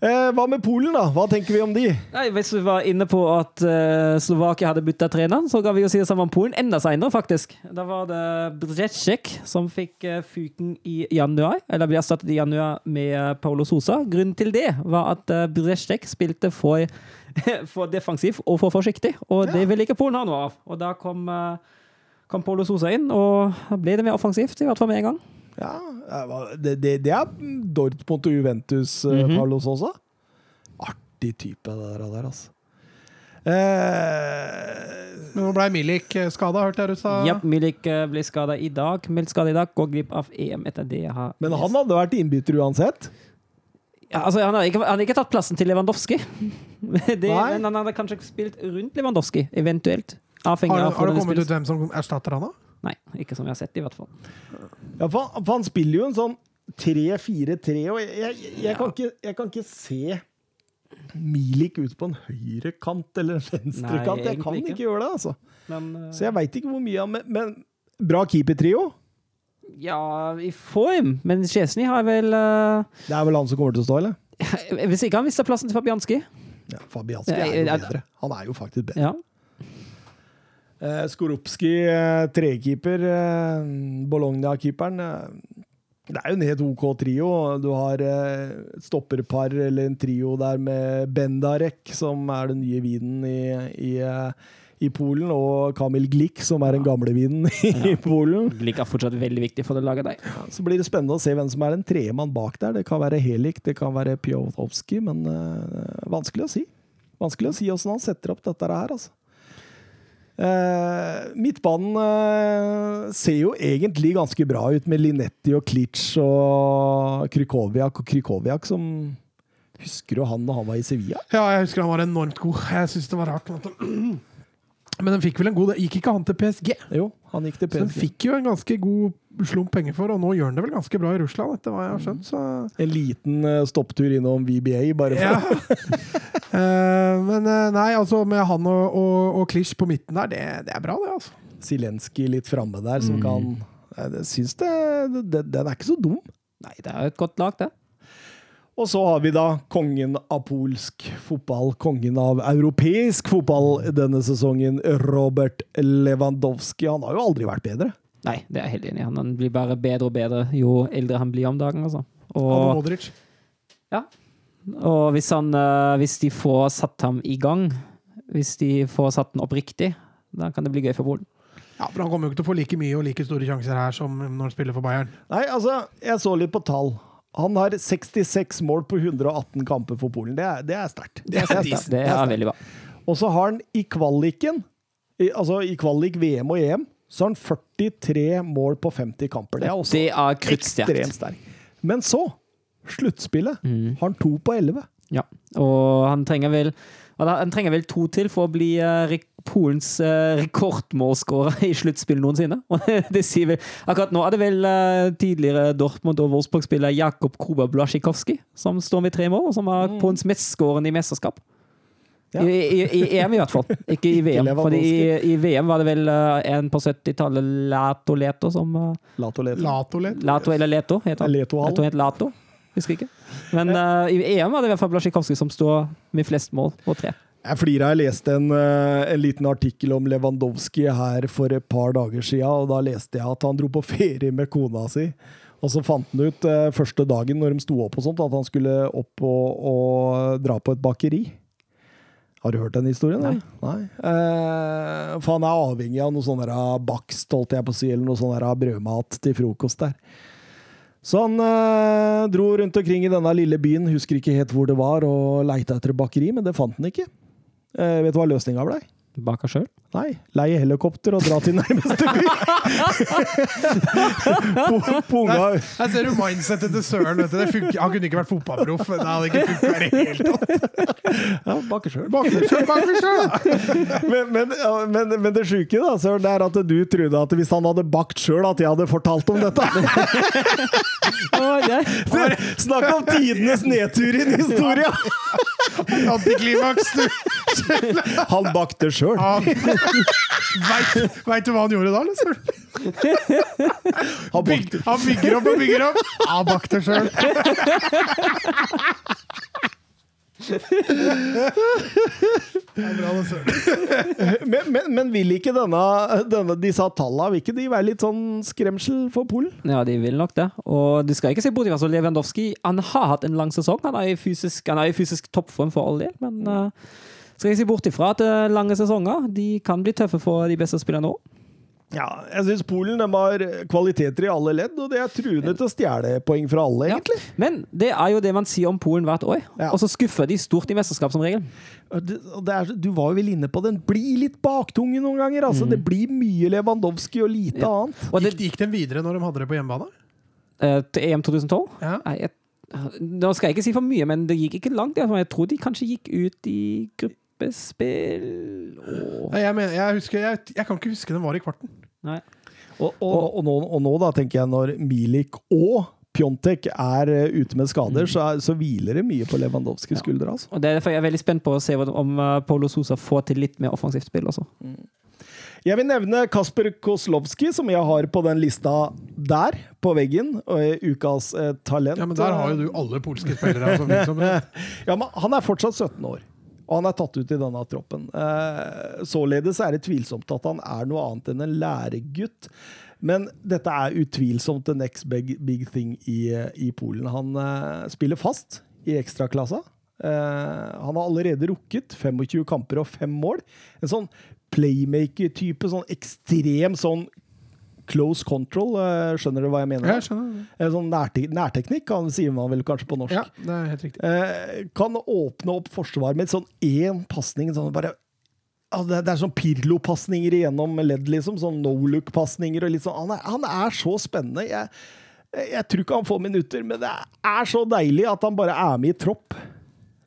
Eh, hva med Polen, da? Hva tenker vi om de? Nei, hvis vi var inne på at uh, Slovakia hadde bytta trener, så kan vi jo si det samme om Polen. Enda seinere, faktisk. Da var det Brzezic som fikk uh, fyken i januar, eller ble erstattet i januar med uh, Paulo Sosa. Grunnen til det var at uh, Brzezic spilte for, for defensiv og for forsiktig, og det ville ikke Polen ha noe av. Og da kom, uh, kom Paulo Sosa inn, og ble det mer offensivt, i hvert fall med en gang. Ja, det, det, det er Dortmund og Juventus, mm -hmm. Paulo også. Artig type, det der, der altså. Eh, Men nå ble Milik skada, hørte jeg du sa. Ja, Milik uh, ble skada i dag, meldt skada i dag, går glipp av EM etter det jeg har men han hadde vært innbytter uansett. Ja, altså, han, hadde ikke, han hadde ikke tatt plassen til Lewandowski. det, Nei. men han hadde kanskje spilt rundt Lewandowski, eventuelt. Har, har det kommet ut hvem som erstatter han, da? Nei, ikke som vi har sett, i hvert fall. Ja, for, han- for han spiller jo en sånn 3-4-3, og jeg, jeg, jeg, kan ikke, jeg kan ikke se Milik ut på en høyrekant eller en venstrekant. Jeg kan ikke. ikke. gjøre det, altså. Men, uh... Så jeg veit ikke hvor mye han Men, men bra keepertrio. ja, i form. Men Chesney har vel uh... Det er vel han som kommer til å stå, eller? Hvis ikke han mister plassen til Fabianski. Ja, Fabianski er jo Ja, ja, bedre. Han er jo faktisk bedre. Ja. Eh, Skorupski, eh, trekeeper. Eh, Bologna-keeperen. Det er jo en helt OK trio. Du har et stopperpar eller en trio der med Bendarek, som er den nye vinen i, i, i Polen, og Kamil Glik, som er den gamle vinen i Polen. Glik er fortsatt veldig viktig for det laget der. Så blir det spennende å se hvem som er den tredje mann bak der. Det kan være Helik, det kan være Pjotowski, men uh, vanskelig å si. Vanskelig å si åssen han setter opp dette her, altså. Eh, midtbanen eh, ser jo egentlig ganske bra ut, med Linetti og Klitsch og Krykoviak. Og Krykoviak som Husker du han da han var i Sevilla? Ja, jeg husker han var enormt god. Jeg syns det var rart. Men den fikk vel en god Gikk ikke han til PSG? Jo, han gikk til Så han fikk jo en ganske god slump penger for, og nå gjør han det vel ganske bra i Russland, etter hva jeg har skjønt. Så En liten eh, stopptur innom VBA, bare for ja. Eh, men eh, nei, altså med han og, og, og Klisj på midten der, det, det er bra, det, altså. Zelenskyj litt framme der, som kan Jeg det- syns det, det Den er ikke så dum. Nei, det er et godt lag, det. Og så har vi da kongen av polsk fotball, kongen av europeisk fotball denne sesongen, Robert Lewandowski. Han har jo aldri vært bedre. Nei, det er jeg helt enig i. Han blir bare bedre og bedre jo eldre han blir om dagen. Altså. Og Modric. og hvis, han, eh, hvis de får satt ham i gang, hvis de får satt den opp riktig, da kan det bli gøy for Polen. Ja, for han kommer jo ikke til å få like mye og like store sjanser her som når han spiller for Bayern. Nei, altså, jeg så litt på tall. Han har 66 mål på 118 kamper for Polen. Det er, det er sterkt. Det er, det er veldig bra. Og så har han i kvaliken, i, altså i kvalik VM og EM, så har han 43 mål på 50 kamper. Det er også Det er ekstremt sterkt. Men så, sluttspillet, Mm. har han to på 11. Ja, og han trenger vel Han trenger vel to til for å bli eh, Polens uh, rekordmålskårer i sluttspill noensinne. Det sier vi. Akkurat nå er det vel uh, tidligere Dortmund- og Wolfsburg-spiller Jakob Kruba Blasjikowski som står med tre mål, og som er Polens mestskårende i mesterskap. Ja. I, i, I EM, i hvert fall. Ikke i VM. Ikke Fordi i, i VM var det vel uh, en på 70-tallet, Lato Leto, som uh, Lato Leto. Lato Leto. Lato eller Leto, heter han. Leto han het Lato. Husker ikke. Men uh, i EM var det i hvert fall Blasjikowski som står med flest mål, og tre. Jeg flira. Jeg leste en, eh, en liten artikkel om Lewandowski her for et par dager siden, og da leste jeg at han dro på ferie med kona si. Og så fant han ut eh, første dagen når de sto opp og sånt, at han skulle opp og, og dra på et bakeri. Har du hørt den historien? Nei. Nei. Eh, for han er avhengig av noe sånn der bakst, holdt jeg på å si, eller noe sånn der brødmat til frokost der. Så han eh, dro rundt omkring i denne lille byen, husker ikke helt hvor det var, og leita etter et bakeri, men det fant han ikke. Eh, vet du hva løsninga blei? Baka sjøl. Nei, leie helikopter og dra til nærmeste by. Punga Jeg ser jo mindsetet til Søren. Vet du. Det funker. Han kunne ikke vært fotballproff. Det hadde ikke funka i det hele tatt. Ja, baker sjøl. Men, men, men, men det sjuke, da, Søren, det er at du trodde at hvis han hadde bakt sjøl, at jeg hadde fortalt om dette. Snakk om tidenes nedtur i en historie! Antiklimaks, du. Han bakte sjøl. Veit veit du hva han gjorde da, liksom? Han, Byg, han bygger opp og bygger opp. Han bakte sjøl. men, men, men vil ikke denne, denne, disse tallene vil ikke de være litt sånn skremsel for Polen? Ja, de vil nok det. Og du skal ikke se bort fra så Lewandowski Han har hatt en lang sesong. Han er i fysisk, han er i fysisk toppform for all del, men uh, skal jeg si bort ifra at uh, lange sesonger de kan bli tøffe for de beste spillerne òg. Ja, jeg syns Polen har kvaliteter i alle ledd, og det er truende til å stjele poeng fra alle, Ja. egentlig. Men det er jo det man sier om Polen hvert år, Ja. og så skuffer de stort i mesterskap som regel. Det, det er, du var jo vel inne på den. Blir litt baktunge noen ganger. altså. Det blir mye Lewandowski og lite Ja. annet. Og det, Gikk, gikk den videre når de hadde det på hjemmebane? eh, til EM 2012 Ja. Nei, jeg, Nå skal jeg ikke si for mye, men det gikk ikke langt. Jeg tror de kanskje gikk ut i gruppespill og Nei, Jeg, mener, jeg, husker, jeg, jeg kan ikke huske den var i kvarten. Nei. Og, og, og, nå, og nå da tenker jeg når Milik og Pjontek er eh, ute med skader, så, er, så hviler det mye på Lewandowskis skuldre. altså. Og det er derfor jeg er veldig spent på å se om Polo Paulo Sosa får til litt mer offensivt spill også. Jeg vil nevne Kasper Koslovski, som jeg har på den lista der, på veggen. Og er ukas eh, talent. Ja, Men der har jo du alle polske spillere. Som, som, Ja, men han er fortsatt 17 år, og han er tatt ut i denne troppen. Eh, således er det tvilsomt at han er noe annet enn en læregutt. Men dette er utvilsomt the next big, big thing i, i Polen. Han eh, spiller fast i ekstraklassa. Eh, han har allerede rukket 25 kamper og fem mål. En sånn playmaker-type, sånn ekstrem sånn close control. eh, skjønner du hva jeg mener? jeg skjønner det. En sånn nærte nærteknikk, kan- sier man vel kanskje på norsk. Ja, det er helt riktig. Eh, kan åpne opp forsvar med sånn én pasning. Sånn bare, ja, det, er sånn Pirlo-pasninger igjennom ledd, liksom. Sånn no look-pasninger. og litt sånn. Han er, han er så spennende. Jeg, jeg tror ikke han får minutter, men det er så deilig at han bare er med i tropp.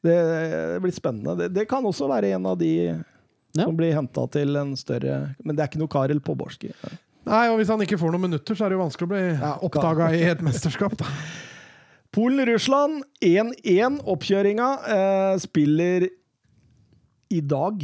Det, det blir spennende. Det, det kan også være en av de Ja. som blir henta til en større Men det er ikke noe Karel Poborski. Nei, og Hvis han ikke får noen minutter, så er det jo vanskelig å bli Ja, oppdaga i et mesterskap. da. Polen-Russland 1-1. Oppkjøringa eh, spiller i dag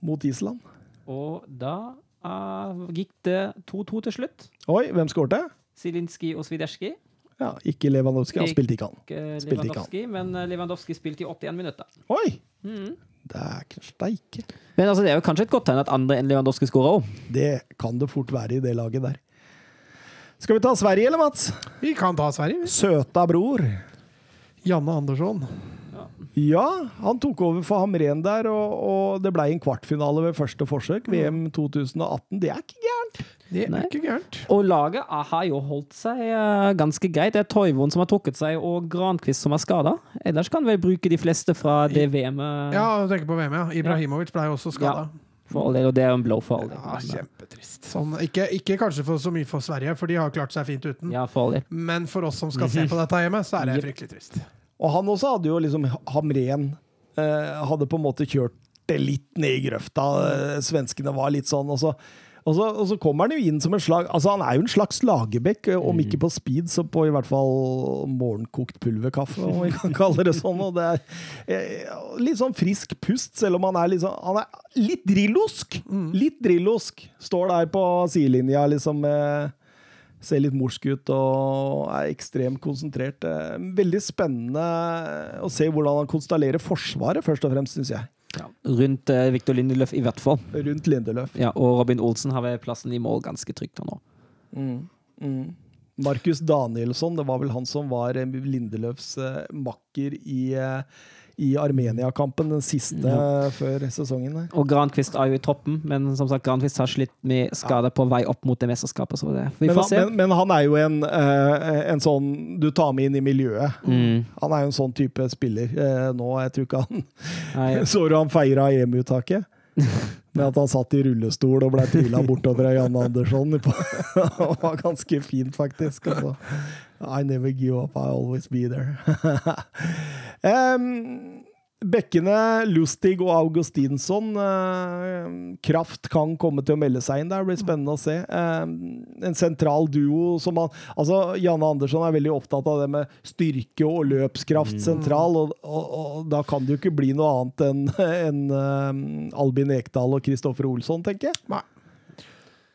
mot Island. Og da uh, gikk det 2-2 til slutt. Oi, hvem skårte? Zilinski og Swiderski. Ja, ikke Lewandowski. Han spilte ikke han. Ikke Spilte ikke Lewandowski, men eh, Lewandowski spilte i 81 minutter. Oi! Mhm. Det er ikke steike. Men altså, det er jo kanskje et godt tegn at andre enn Lewandowski skårer òg. Det kan det fort være i det laget der. Skal vi ta Sverige, eller, Mats? Vi kan ta Sverige. vi. Søta bror. Janne Andersson. Ja, han tok over for Hamren der, og, og det ble en kvartfinale ved første forsøk. VM 2018. Det er ikke. Det er Nei. ikke gærent. Og laget har jo holdt seg eh, ganske greit. Det er Toivon som har trukket seg, og Grankvist som er skada. Ellers kan vi bruke de fleste fra det VM-et. Ja, du tenker på VM, ja. Ibrahimovic ble jo også skada. For all del, og det er en blow for all del. Ja, kjempetrist. Sånn, ikke, ikke kanskje for så mye for Sverige, for de har klart seg fint uten. ja, for all del. Men for oss som skal se på dette hjemme, så er det fryktelig trist. Og han også hadde jo liksom Hamren eh, Hadde på en måte kjørt det litt ned i grøfta. Eh, svenskene var litt sånn. Og så, og, så, og så kommer han jo inn som en slag Altså Han er jo en slags Lagerbäck, eh, om ikke på speed, så på i hvert fall morgenkokt pulverkaffe, om vi kan kalle det sånn. Og det er eh, litt sånn frisk pust, selv om han er sånn Han er litt drillosk! Litt drillosk. Står der på sidelinja, liksom. Eh, Ser litt morsk ut og er ekstremt konsentrert. Veldig spennende å se hvordan han konstellerer Forsvaret, først og fremst, syns jeg. Rundt eh, Victor Lindeløf i hvert fall. Rundt Lindeløf. Ja, og Robin Olsen har vel plassen i mål ganske trygt nå. Mm. Mm. Markus Danielsson, det var vel han som var eh, Lindeløfs eh, makker i, eh, i Armenia-kampen, den siste Ja. før sesongen. der. Og Granquist er jo i toppen, men som sagt, Granquist har slitt med skade på vei opp mot det mesterskapet. Så det. Vi Men, får han- se. men, men han er jo en, eh, en sånn du tar med inn i miljøet. Mm. Han er jo en sånn type spiller eh, nå. Jeg tror ikke han Nei, Så du han feira EM-uttaket? Med at han satt i rullestol og ble trilla bortover av Janne Andersson. Det var ganske fint, faktisk. Altså. I never give up, I always be there. Em, Bekkene Lustig og Augustinsson. eh, Kraft kan komme til å melde seg inn der. Det blir spennende å se. Eh, en sentral duo som han Altså, Janne Andersson er veldig opptatt av det med styrke og løpskraft sentral, og, og, og da kan det jo ikke bli noe annet enn en, em, Albin Ekdal og Kristoffer Olsson, tenker jeg. Nei.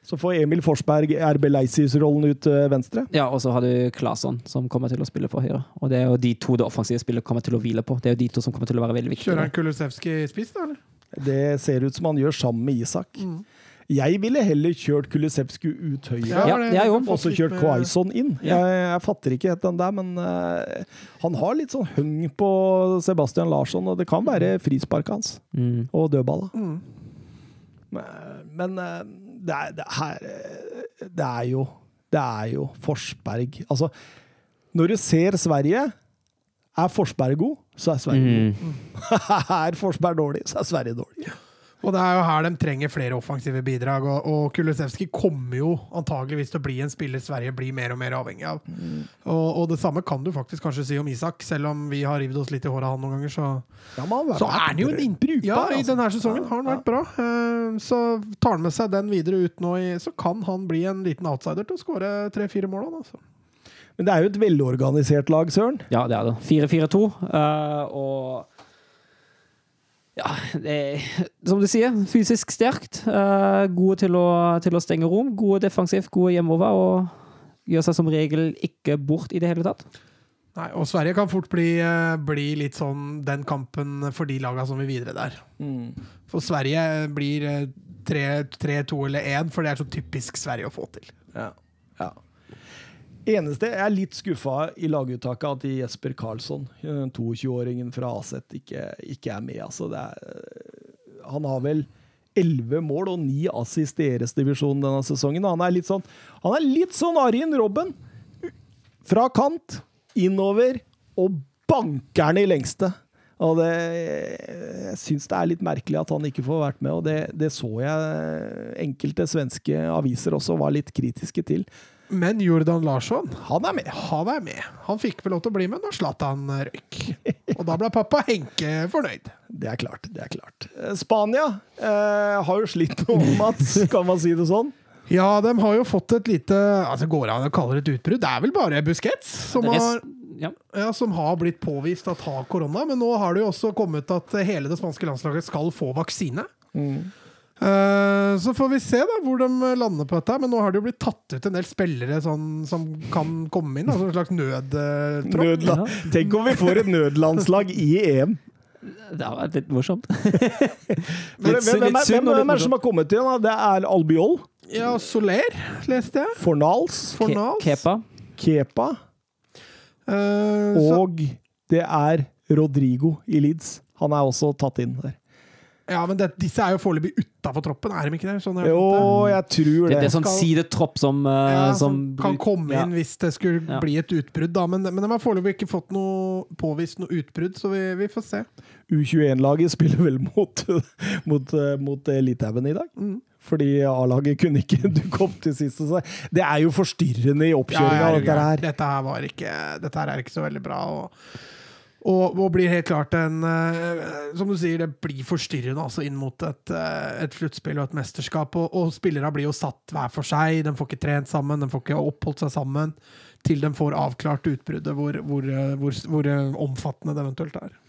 Så får Emil Forsberg RB Leisius-rollen ut venstre. Ja, og så har du Claesson, som kommer til å spille på høyre. Og det er jo de to det offensive spillet kommer til å hvile på. Det er jo de to som kommer til å være veldig viktige. Kjører han Kulusevski spiss, da? eller? Det ser ut som han gjør sammen med Isak. Mm. Jeg ville heller kjørt Kulisevsky ut høyre. Ja, det- jeg òg. Og så kjørt Quaison inn. Ja. Jeg, jeg fatter ikke helt den der, men uh, han har litt sånn høng på Sebastian Larsson, og det kan være frisparket hans Mm. og dødballa. Mm. Men, men eh, det, er, det, her, eh, det er jo Det er jo Forsberg Altså, når du ser Sverige Er Forsberg god, så er Sverige god. Mm. er Forsberg dårlig, så er Sverige dårlig. Og det er jo her de trenger flere offensive bidrag, og, og Kulusevski kommer jo antageligvis til å bli en spiller Sverige blir mer og mer avhengig av. Og, og det samme kan du faktisk kanskje si om Isak, selv om vi har rivd oss litt i håret av han noen ganger, så, Ja, man, så er han jo en innbrukbar Ja, i altså. denne sesongen har han vært bra. Eh, Så tar han med seg den videre ut nå, i, så kan han bli en liten outsider til å skåre tre-fire mål. Altså. Men det er jo et velorganisert lag, Søren. Ja, det er det. 4-4-2. Uh, og ja, det er, som du sier, fysisk sterkt. Uh, gode til å, til å stenge rom. Gode defensivt, gode hjemover. Og gjør seg som regel ikke bort i det hele tatt. Nei, og Sverige kan fort bli, eh, bli litt sånn den kampen for de laga som vil videre der. For Sverige blir eh, 3-2 eller 1, for det er så typisk Sverige å få til. Ja. Eneste Jeg er litt skuffa i laguttaket at Jesper Karlsson, eh, 22-åringen fra Aset, ikke, ikke er med. Altså, er, eh, han har vel elleve mål og ni assist i Eres-divisjonen denne sesongen. Han er litt sånn sånn Arjen Robben. Fra kant, innover, og banker den i lengste. Og det, jeg syns det er litt merkelig at han ikke får vært med, og det, det så jeg enkelte svenske aviser også var litt kritiske til. Men Jordan Larsson, Han er med. han er med. Han fikk vel lov til å bli med når Zlatan røyk. Og da ble pappa Henke fornøyd. Det er klart. det er klart. Eh, Spania eh, har jo slitt noe, Mats, kan man si det sånn? Ja, de har jo fått et lite altså Går det an å kalle det et utbrudd? Det er vel bare Busquets som har, ja. ja, som har blitt påvist at har korona. Men nå har det jo også kommet at hele det spanske landslaget skal få vaksine. Eh, så får vi se da hvor de lander på dette. Men nå har det jo blitt tatt ut en del spillere sånn, som kan komme inn. Altså en slags nødtropp. Nødla Tenk om vi får et nødlandslag i EM! Det har vært litt morsomt. Hvem, Litt hvem, hvem, litt er- hvem, hvem er det som har kommet inn? da? Det er Albiol, Ja, Soler leste jeg. Fornals, Fornals. Kepa. Kepa Eh, så, og det er Rodrigo i Leeds. Han er også tatt inn der. Ja, men det, disse er jo foreløpig utafor troppen, er de ikke det? Sånn jeg Jo, jeg tror Det, det. det er sånn sidetropp som, uh, Ja, som som kan komme ja. inn hvis det skulle Ja. bli et utbrudd. Da. Men, men de har foreløpig ikke fått noe påvist noe utbrudd, så vi, vi får se. U21-laget spiller vel mot, mot, eh, mot Litauen i dag. Mm. Fordi A-laget kunne ikke dukke opp til sist. Så det er jo forstyrrende i oppkjøringa, Ja, dette her. Dette her var ikke Dette her er ikke så veldig bra. Og, og, og blir helt klart en eh, Som du sier, det blir forstyrrende altså inn mot et, eh, et sluttspill og et mesterskap. Og, og spillere blir jo satt hver for seg. De får ikke trent sammen, de får ikke oppholdt seg sammen. Til de får avklart utbruddet, hvor, hvor, eh, hvor, hvor omfattende det eventuelt er.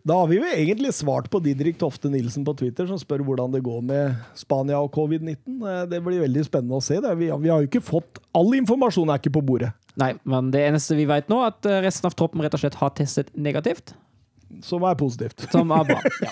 Da har vi jo egentlig svart på Didrik Tofte Nilsen på Twitter, som spør hvordan det går med Spania og covid-19. Eh, Det blir veldig spennende å se. Vi har jo ikke fått All informasjon er ikke på bordet. Nei, men det eneste vi vet nå, er at eh, resten av troppen rett og slett har testet negativt. Som er positivt. Som er bra. Ja.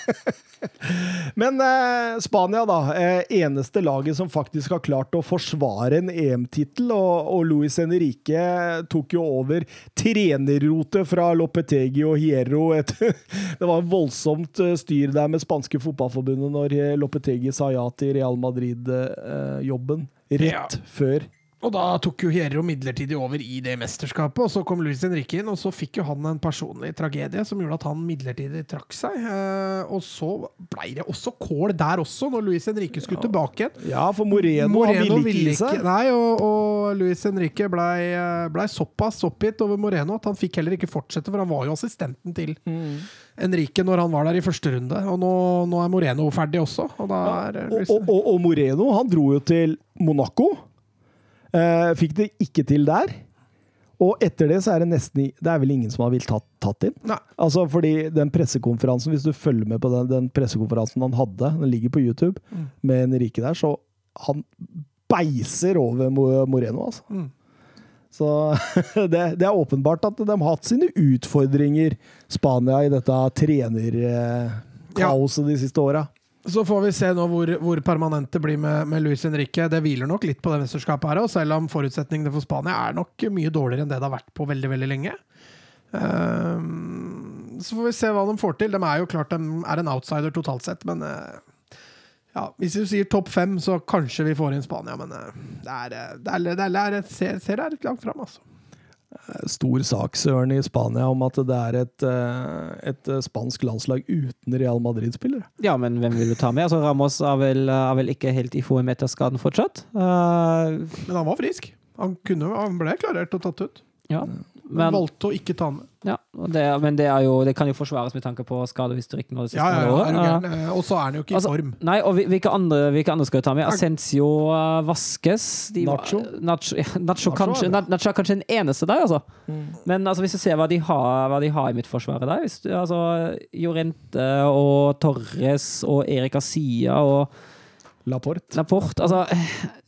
Men eh, Spania, da. Eh, eneste laget som faktisk har klart å forsvare en EM-tittel. Og, og Luis Henrique tok jo over trenerrotet fra Lopetegi og Hierro. Et, det var en voldsomt eh, styr der med spanske fotballforbundet når eh, Lopetegi sa ja til Real Madrid-jobben. Rett Ja. før. Og da tok jo Hierro midlertidig over i det mesterskapet, og så kom Luis Henrique inn, og så fikk jo han en personlig tragedie som gjorde at han midlertidig trakk seg. Eh, og så blei det også kål der også, når Luis Henrique skulle tilbake igjen. Ja, for Moreno, Moreno ville ikke seg. Nei, og, og Luis Henrique blei ble såpass oppgitt over Moreno at han fikk heller ikke fortsette, for han var jo assistenten til Mm. Henrique når han var der i første runde. Og nå, nå er Moreno ferdig også. Og da er Og, og, og, og Moreno han dro jo til Monaco. Eh, fikk det ikke til der. Og etter det så er det nesten Det er vel ingen som har villet tatt, tatt inn. Nei. Altså fordi den pressekonferansen, hvis du følger med på den, den pressekonferansen han hadde, den ligger på YouTube, Mm. med Enrique der, så han beiser over Moreno, altså. Mm. Så det, det er åpenbart at de har hatt sine utfordringer, Spania, i dette trenerkaoset de siste åra. Så får vi se nå hvor, hvor permanent det blir med, med Luis Henrique. Det hviler nok litt på det mesterskapet her òg, selv om forutsetningene for Spania er nok mye dårligere enn det det har vært på veldig veldig lenge. Ehm, så får vi se hva de får til. De er jo klart de er en outsider totalt sett, men uh, ja, hvis du sier topp fem, så kanskje vi får inn Spania, men uh, det er, eh, det er, det er, det er, ser, ser det er litt langt fram, altså. Stor sak, Søren, i Spania om at det er et, eh, et eh, spansk landslag uten Real Madrid-spillere. ja, men hvem vil du ta med? Altså, Ramos er vel, er vel ikke helt i form etter skaden fortsatt. Uh... Men han var frisk. Han, kunne, han ble klarert og tatt ut. ja. Men valgte å ikke ta med. ja, det, men det, er jo, det kan jo forsvares med tanke på skadehistorikken. og det siste Ja, ja, ja, Eh? Eh, Og så er han jo ikke Altså, i form. Nei, og hvilke andre, hvilke andre skal vi ta med? Ascencio, uh, Vasques de Nacho. Nacho, ja, Nacho, Nacho kanskje, er Nacho er kanskje den eneste der, altså. Men altså, hvis du ser hva de har, hva de har i midtforsvaret der hvis du, altså, Jorente og Torres og Erik Asia og Laporte. Laporte altså,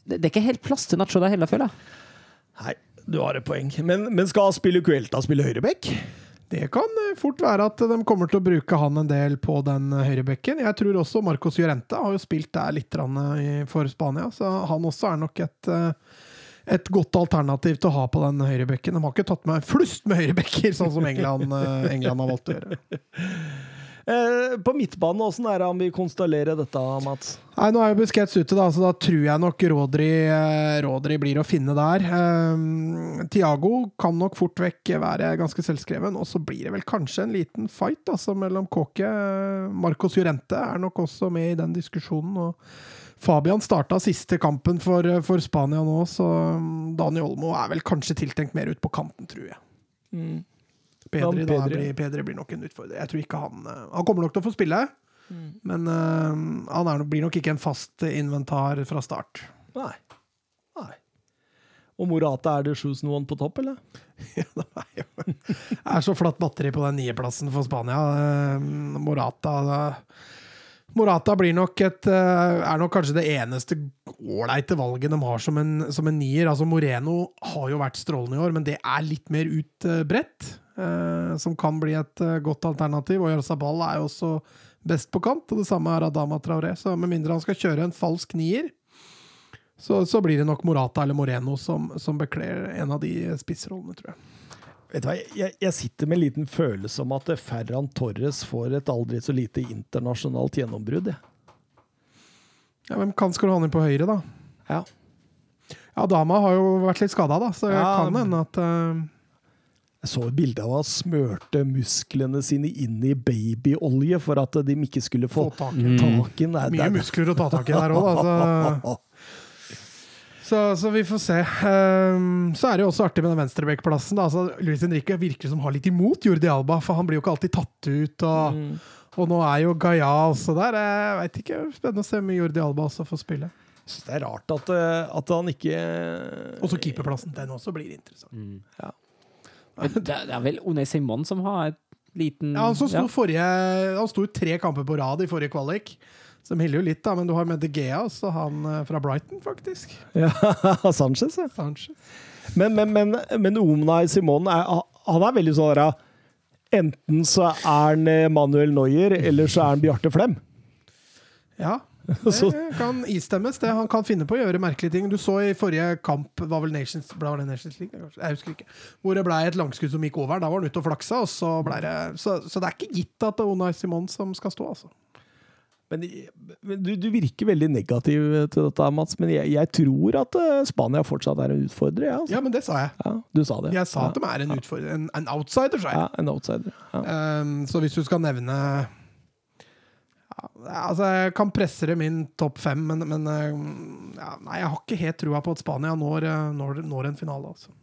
det, det er ikke helt plass til Nacho der heller, føler jeg. Nei, du har et poeng. Men, men skal Spille Cuelta spille høyreback? Det kan eh, fort være at de kommer til å bruke han en del på den eh, høyrebekken. Jeg tror også Marcos Llorente har jo spilt der litt eh, i- for Spania, så han også er nok et, et godt alternativ til å ha på den høyrebekken. De har ikke tatt med flust med høyrebekker, sånn som England, England har valgt å gjøre. Eh, på midtbanen, åssen er det han vil konstallere dette, Mats? Nei, Nå er jo Busquets ute, da, så da tror jeg nok Rodri, eh, Rodri blir å finne der. Um, Tiago kan nok fort vekk være ganske selvskreven, og så blir det vel kanskje en liten fight altså, mellom Kåke. Marcos Llorente er nok også med i den diskusjonen. og Fabian starta siste kampen for, for Spania nå, så Daniel Olmo er vel kanskje tiltenkt mer ut på kanten, tror jeg. Pedri, da Pedri. blir, Pedri blir nok en utfordrer. Jeg tror ikke Han eh, Han kommer nok til å få spille, men uh, han er, nok- blir nok ikke en fast inventar fra start. Nei. Nei. Og Morata, er det chosen one på topp, eller? Ja, det er jo det er så flatt batteri på den niendeplassen for Spania. Eh, Morata da- Morata blir nok et, er nok kanskje det eneste ålreite valget de har som en, som en nier. Altså Moreno har jo vært strålende i år, men det er litt mer utbredt. Eh, som kan bli et eh, godt alternativ. Og Jarzabal er jo også best på kant, og det samme er Adama Traoré. Så med mindre han skal kjøre en falsk nier, så, så blir det nok Morata eller Moreno som, som bekler en av de spissrollene, tror jeg. Vet du hva, jeg, jeg sitter med en liten følelse om at Ferran Torres får et aldri så lite internasjonalt gjennombrudd. Ja, Hvem kan skulle han ha inn på høyre, da? Ja. Ja, Dama har jo vært litt skada, da, så Ja, kan hende at eh, Jeg så et bilde av han smørte musklene sine inn i babyolje for at de ikke skulle få få tak i taken. Mm. Mye muskler å ta tak i der òg, altså. Så, så vi får se. Um, så er det jo også artig med den venstrebekkplassen. da. Altså, Luis Henrique virker som har litt imot Jordi Alba, for han blir jo ikke alltid tatt ut. Og, og nå er jo Gaia også der. Jeg vet ikke, Spennende å se om Jordi Alba også få spille. Jeg synes Det er rart at, eh, at han ikke Og så keeperplassen. Den også blir interessant. Mm. Det, det er vel One Simon som har et liten Ja, Han som sto ja. forrige Han sto tre kamper på rad i forrige kvalik. Som de jo litt, da, men du har med De Gea, også han eh, fra Brighton, faktisk. Ja, Sanchez, ja. Sanchez. Men, men, men, men Omnai Simon er, han er veldig sånn der, Enten så er han eh, Manuel Neuer, eller så er han Bjarte Flem. Ja, det kan istemmes. Det. Han kan finne på å gjøre merkelige ting. Du så i forrige kamp var vel Nations, ble det Nations League, jeg husker ikke, hvor det ble et langskudd som gikk over. Da var han ute og flaksa, og så ble det Så, så det er ikke gitt at det er Onay Simon som skal stå, altså. men du, du virker veldig negativ til dette, Mats. Men jeg, jeg tror at eh, Spania fortsatt er en utfordrer. Ja, altså. Ja, men det sa jeg. ja, du sa det. Jeg sa at de er en, utfordrer, en, en outsider, sa jeg. ja, en outsider. Ja. Um, så hvis du skal nevne ja, Altså, jeg kan presse dem inn topp fem, men, men eh, ja, nei, jeg har ikke helt trua på at Spania når, eh, når, når en finale. altså.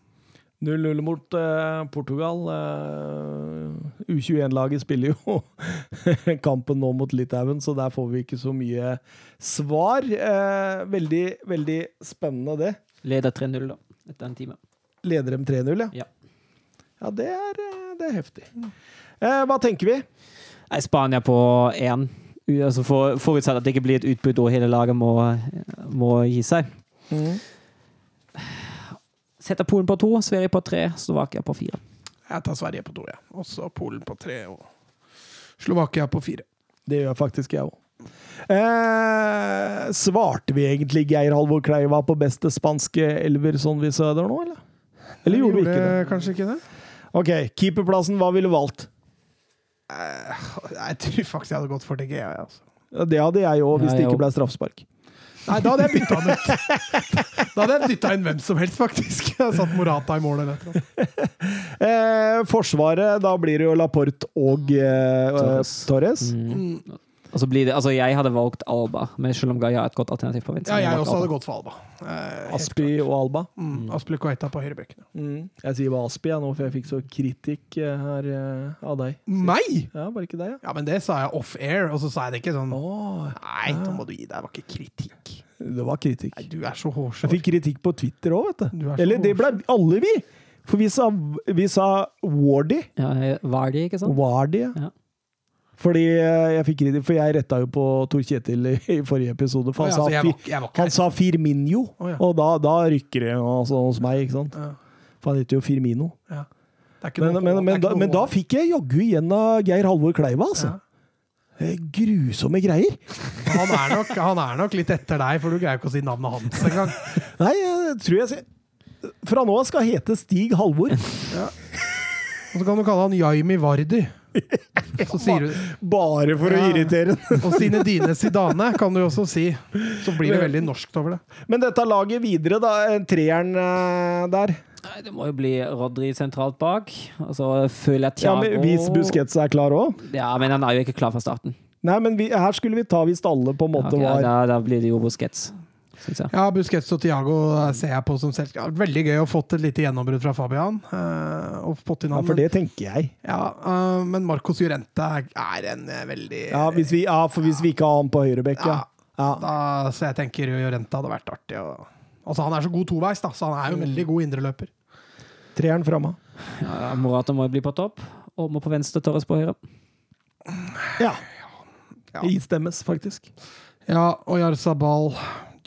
0-0 mot eh, Portugal. Eh, U21-laget spiller jo kampen nå mot Litauen, så der får vi ikke så mye svar. Eh, veldig, veldig spennende, det. Leder 3-0, da, etter en time. Leder dem 3-0, ja? Ja, ja det, er, eh, det er heftig. hva tenker vi? Spania på 1. Altså for, forutsatt at det ikke blir et utbrudd og hele laget må, må gi seg. Setter Polen på to, Sverige på tre, Slovakia på fire. Jeg tar Sverige på to, ja. Og så Polen på tre og Slovakia på fire. Det gjør faktisk jeg òg. Eh, svarte vi egentlig Geir Halvor Kleiva på beste spanske elver sånn vi søder nå, eller? Eller gjorde vi ikke det? Kanskje ikke det? Ok, keeperplassen, hva ville du valgt? Eh, Jeg tror faktisk jeg hadde gått for De Gea. Altså. Ja, Det hadde jeg òg, hvis Ja, det ikke ble straffespark. Nei, da hadde jeg bytta han ut. Da hadde jeg dytta inn hvem som helst, faktisk. Jeg satt Morata i mål eller. Eh, forsvaret, da blir det jo Laporte og eh, Torres. Torres. Mm. Og så blir det, altså Jeg hadde valgt Alba, men selv om Gaia er et godt alternativ på venstre. Ja, jeg også hadde gått for Alba. Eh, Aspi klart. og Alba. Mm, Aspli Koita på høyrebekken. Mm. Jeg sier bare Aspi jeg nå, for jeg fikk så kritikk eh, her eh, av deg. Meg?! Ja, bare ikke deg, ja? Ja, men det sa jeg off-air, og så sa jeg det ikke sånn Åh, Nei, nå må du gi deg. Det var ikke kritikk. det var kritikk. Nei, du er så hårsår. Jeg fikk kritikk på Twitter òg, vet Du du. er så Eller det ble alle vi! For vi sa, vi sa Wardy. Ja, Vardy, ikke sant? Wardy, ja. Ja. Fordi eh, jeg fikk kritikk, for jeg retta jo på Tor Kjetil i, forrige episode. For han, han, ja, sa, så jeg var, han sa Firminio, oh, ja. og da, da rykker det altså, hos meg, ikke sant? Ja, For han heter jo Firmino. ja. Men, noe- men, men, da, men da fikk jeg jaggu igjen av Geir Halvor Kleiva, altså. Ja. Grusomme greier. han, er nok, han er nok litt etter deg, for du greier ikke å si navnet hans engang. Nei, jeg tror jeg Fra nå av skal hete Stig Halvor. Og så kan du kalle han Jaimi Vardi. Så sier du Bare for å irritere den. Og Zinedine sidane, kan du også si. Så blir det veldig norskt over det. Men dette laget videre, da. eh, Treeren eh, der. Nei, det må jo bli Rodri sentralt bak. Og så føler jeg Ja, men Hvis Busquets er klar òg? Ja, men han er jo ikke klar fra starten. Nei, men vi, her skulle vi ta hvis alle på en måte okay, var da, da blir det jo Busquets, syns jeg. Ja, Busquets og Tiago ser jeg på som selskap. Veldig gøy å fått et lite gjennombrudd fra Fabian. Uh, og fått inn Ja, for det tenker jeg. Ja, uh, men Marcos Llorente er- en eh, veldig Ja, hvis vi, ja for hvis vi ikke har han på høyrebekk, ja. ja. da, Så jeg tenker Llorente hadde vært artig. Og, altså Han er så god toveis, da, så han er jo en veldig god indreløper. Treeren framme. Ja, Morata må jo bli på topp. Og må på venstre, Torres på høyre. Ja. Ja. Istemmes, faktisk. Ja, og Jarzabal,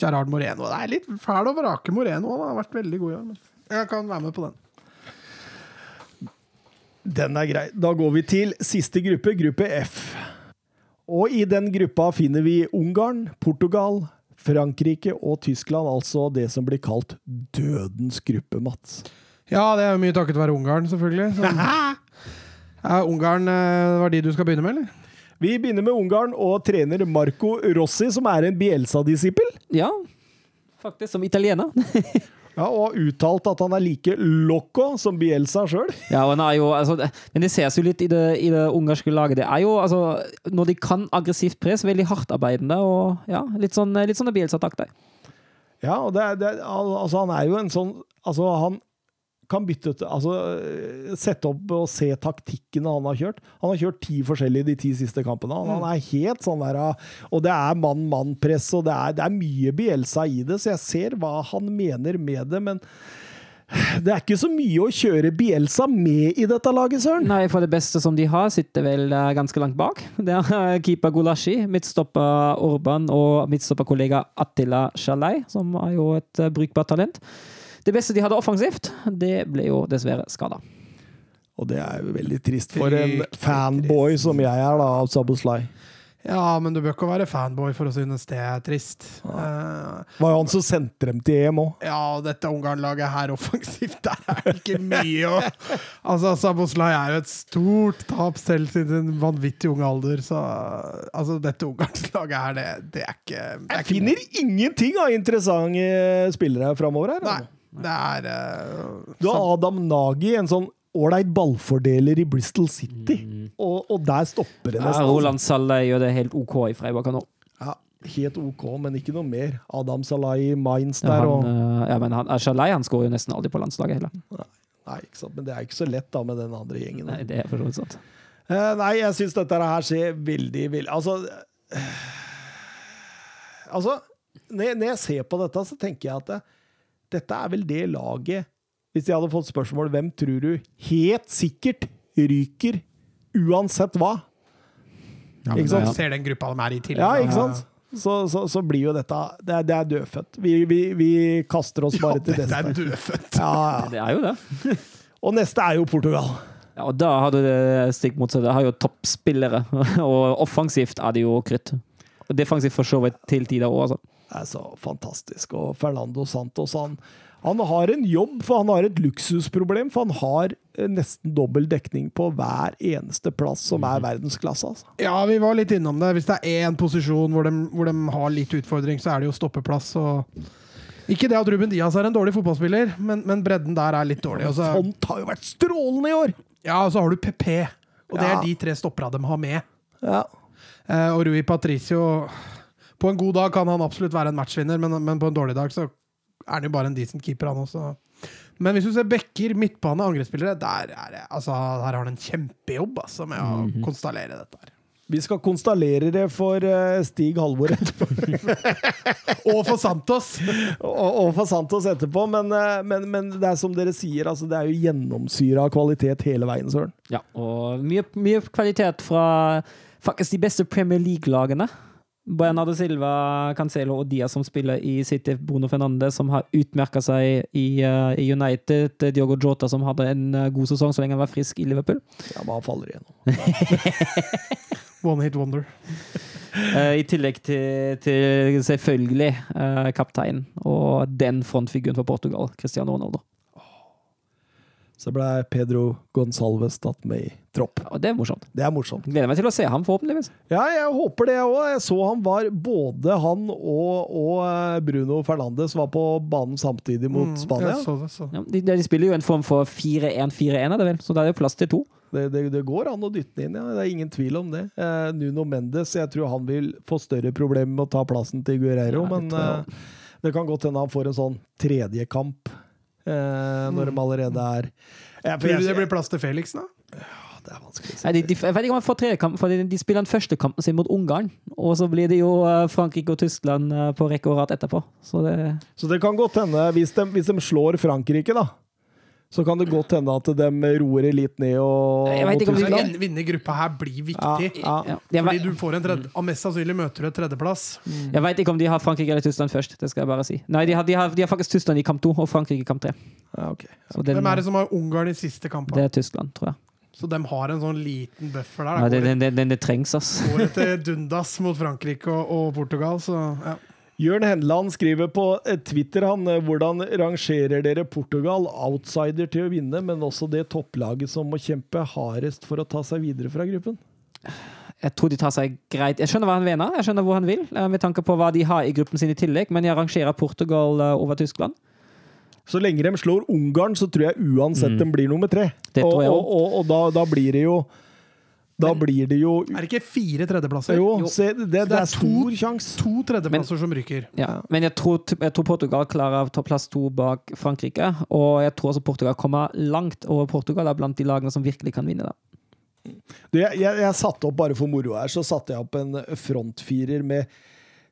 Gerard Moreno. Det er litt fæl å vrake Moreno. Han har vært veldig god i år. Men jeg kan være med på den. Den er grei. Da går vi til siste gruppe, gruppe F. Og i den gruppa finner vi Ungarn, Portugal, Frankrike og Tyskland. Altså det som blir kalt dødens gruppe, Mats. Ja, det er jo mye takket være Ungarn, selvfølgelig. Så. Ja, Ungarn eh, var de du skal begynne med, eller? Vi begynner med Ungarn og trener Marco Rossi, som er en Bielsa-disippel. Ja, faktisk som italiener. Ja, og har uttalt at han er like loco som Bielsa sjøl. Ja, og han er jo, altså, men det ses jo litt i det, i det ungarske laget. Det er jo, altså, når de kan aggressivt press, veldig hardtarbeidende og ja, litt sånn, litt sånn Bielsa-takter. Ja, og det, det, altså, han er jo en sånn Altså, han kan bytte ut Altså, sette opp og se taktikkene han har kjørt. Han har kjørt ti forskjellige de ti siste kampene. Han, han er helt sånn der ah, Og det er mann-mann-press, og det er, det er mye Bielsa i det, så jeg ser hva han mener med det, men det er ikke så mye å kjøre Bielsa med i dette laget, Søren. Nei, for det beste som de har, sitter vel eh, ganske langt bak. Det er eh, keeper Gulashi, midtstopper Orban og midtstopperkollega Attila Shalai, som er jo et eh, brukbart talent. Det beste de hadde offensivt, det ble jo dessverre skada. Og det er jo veldig trist for en fanboy som jeg er, da, av Saboslai. Ja, men du bør ikke være fanboy for å synes det er trist. Ja. Uh, var jo han som sendte dem til EM òg. ja, dette Ungarn-laget her offensivt, der er det ikke mye å Altså, Saboslai er jo et stort tap selv siden en vanvittig ung alder, så altså, dette Ungarn-laget her, det, det er ikke det er Jeg ikke finner ingenting av interessante spillere framover her. Nei. Det er uh, Du har Adam Nagy, en sånn ålreit ballfordeler i Bristol City, og, og der stopper det Ja, nesten. Roland Saleh gjør det helt OK i Freiburg nå. Ja, helt OK, men ikke noe mer. Adam Salai i Mainz Ja, der han, og eh, ja, men han, Shalai han skårer jo nesten aldri på landslaget heller. Nei, ikke sant. Men det er ikke så lett da med den andre gjengen. Nei, det er for sant. Uh, nei, jeg syns dette her ser veldig, veldig Altså Altså, når, når jeg ser på dette, så tenker jeg at det, dette er vel det laget Hvis jeg hadde fått spørsmål hvem tror du helt sikkert ryker uansett hva? ja, ikke sant? Ja. ser den gruppa de er i tillegg. Ja, ikke sant? Så, så, så blir jo dette Det er, det er dødfødt. Vi, vi, vi kaster oss bare til Dette er dødfødt. Ja, ja. Det er jo det. Og neste er jo Portugal. Ja, og da har du det stikk motsatte. Det har jo toppspillere, og offensivt er det jo krutt. Og defensivt for så vidt til tider òg, altså. Er så fantastisk. Og Fernando Santos han, han har en jobb, for han har et luksusproblem. For han har eh, nesten dobbel dekning på hver eneste plass som er verdensklasse. Altså. Ja, vi var litt innom det. Hvis det er én posisjon hvor de, hvor de har litt utfordring, så er det jo stoppeplass. Og ikke det at Ruben Diaz er en dårlig fotballspiller, men, men bredden der er litt dårlig. Og så, Font har jo vært strålende i år! ja, og så har du PP, og det Ja. er de tre stoppera de har med. Ja. Uh, og Rui Patricio På en god dag kan han absolutt være en matchvinner, men, men på en dårlig dag så er han jo bare en decent keeper, han også. Men hvis du ser backer, midtbane, angrepsspillere, der, er det, altså, der har han en kjempejobb altså, med å konstallere dette her. Vi skal konstallere det for eh, Stig Halvor etterpå. Og for Santos! og, og for Santos etterpå, men, eh, men, men det er som dere sier, altså, det er jo gjennomsyra av kvalitet hele veien, Søren. Ja, og mye, mye kvalitet fra faktisk de beste Premier League-lagene. Bernardo Silva, Cancelo og Diaz som spiller i City, Bruno Fernandes som har utmerka seg i, uh, i United, Diogo Jota som hadde en uh, god sesong så lenge han var frisk i Liverpool. Ja, men han faller igjennom. One hit wonder. uh, I tillegg til, til selvfølgelig uh, kapteinen og den frontfiguren for Portugal, Cristiano Ronaldo. Så ble Pedro Gonsalves tatt med i tropp. Og det er morsomt. Det er morsomt. Gleder meg til å se ham, forhåpentligvis. Ja, jeg håper det òg. Jeg så han var Både han og, og eh, Bruno Fernandes var på banen samtidig mot Spania. Jeg så det, så. Ja, de, de spiller jo en form for 4-1-4-1, er det vel? Så da er det plass til to. Det, det, det går an å dytte den inn, ja. Det er ingen tvil om det. Eh, Nuno Mendes, jeg tror han vil få større problemer med å ta plassen til Guerreiro, Ja, men eh, det kan godt hende han får en sånn tredje kamp eh, når de allerede er Ja, for Tror jeg- du det blir plass til Felix, da? Ja, det er vanskelig å si. Nei, de, de, jeg vet ikke om han får tredje kamp, for de, de spiller den første kampen sin mot Ungarn. Og så blir det jo eh, Frankrike og Tyskland eh, på rekke og rad etterpå. Så det Så det kan godt hende, hvis de, hvis de slår Frankrike, da, så kan det godt hende at de roer det litt ned og Jeg vet ikke om de- Tyskland. Vin- Vinne gruppa her blir viktig. ja. ja, Fordi du får en tredje Og mest sannsynlig møter du et tredjeplass. jeg vet ikke om de har Frankrike eller Tyskland først. Det skal jeg bare si. Nei, de har, de har, de har faktisk Tyskland i kamp to og Frankrike i kamp tre. Ja, okay. Så den, Hvem er det som har Ungarn i siste kampen? det er Tyskland, tror jeg. Så de har en sånn liten buffer der. Ja, det, det, den, det trengs, ass. går etter dundas mot Frankrike og, og Portugal, så ja. Jørn Henland skriver på eh, Twitter han, eh, hvordan rangerer dere Portugal, outsider til å vinne, men også det topplaget som må kjempe hardest for å ta seg videre fra gruppen? Jeg tror de tar seg greit Jeg skjønner hva han mener, jeg skjønner hvor han vil, eh, med tanke på hva de har i gruppen sin i tillegg, men jeg rangerer Portugal over Tyskland. Så lenge de slår Ungarn, så tror jeg uansett de blir nummer tre. Mm. Det og, og, og, og da, da blir det jo Da blir det jo Er det ikke fire tredjeplasser? Jo, Jo. se, det, det, det er er stor sjanse. To tredjeplasser som ryker. Ja. Men jeg tror, jeg tror Portugal klarer å ta plass to bak Frankrike, og jeg tror også Portugal kommer langt over Portugal er blant de lagene som virkelig kan vinne. da. Du, jeg, jeg, jeg satte opp bare for moro her, så satte jeg opp en frontfirer med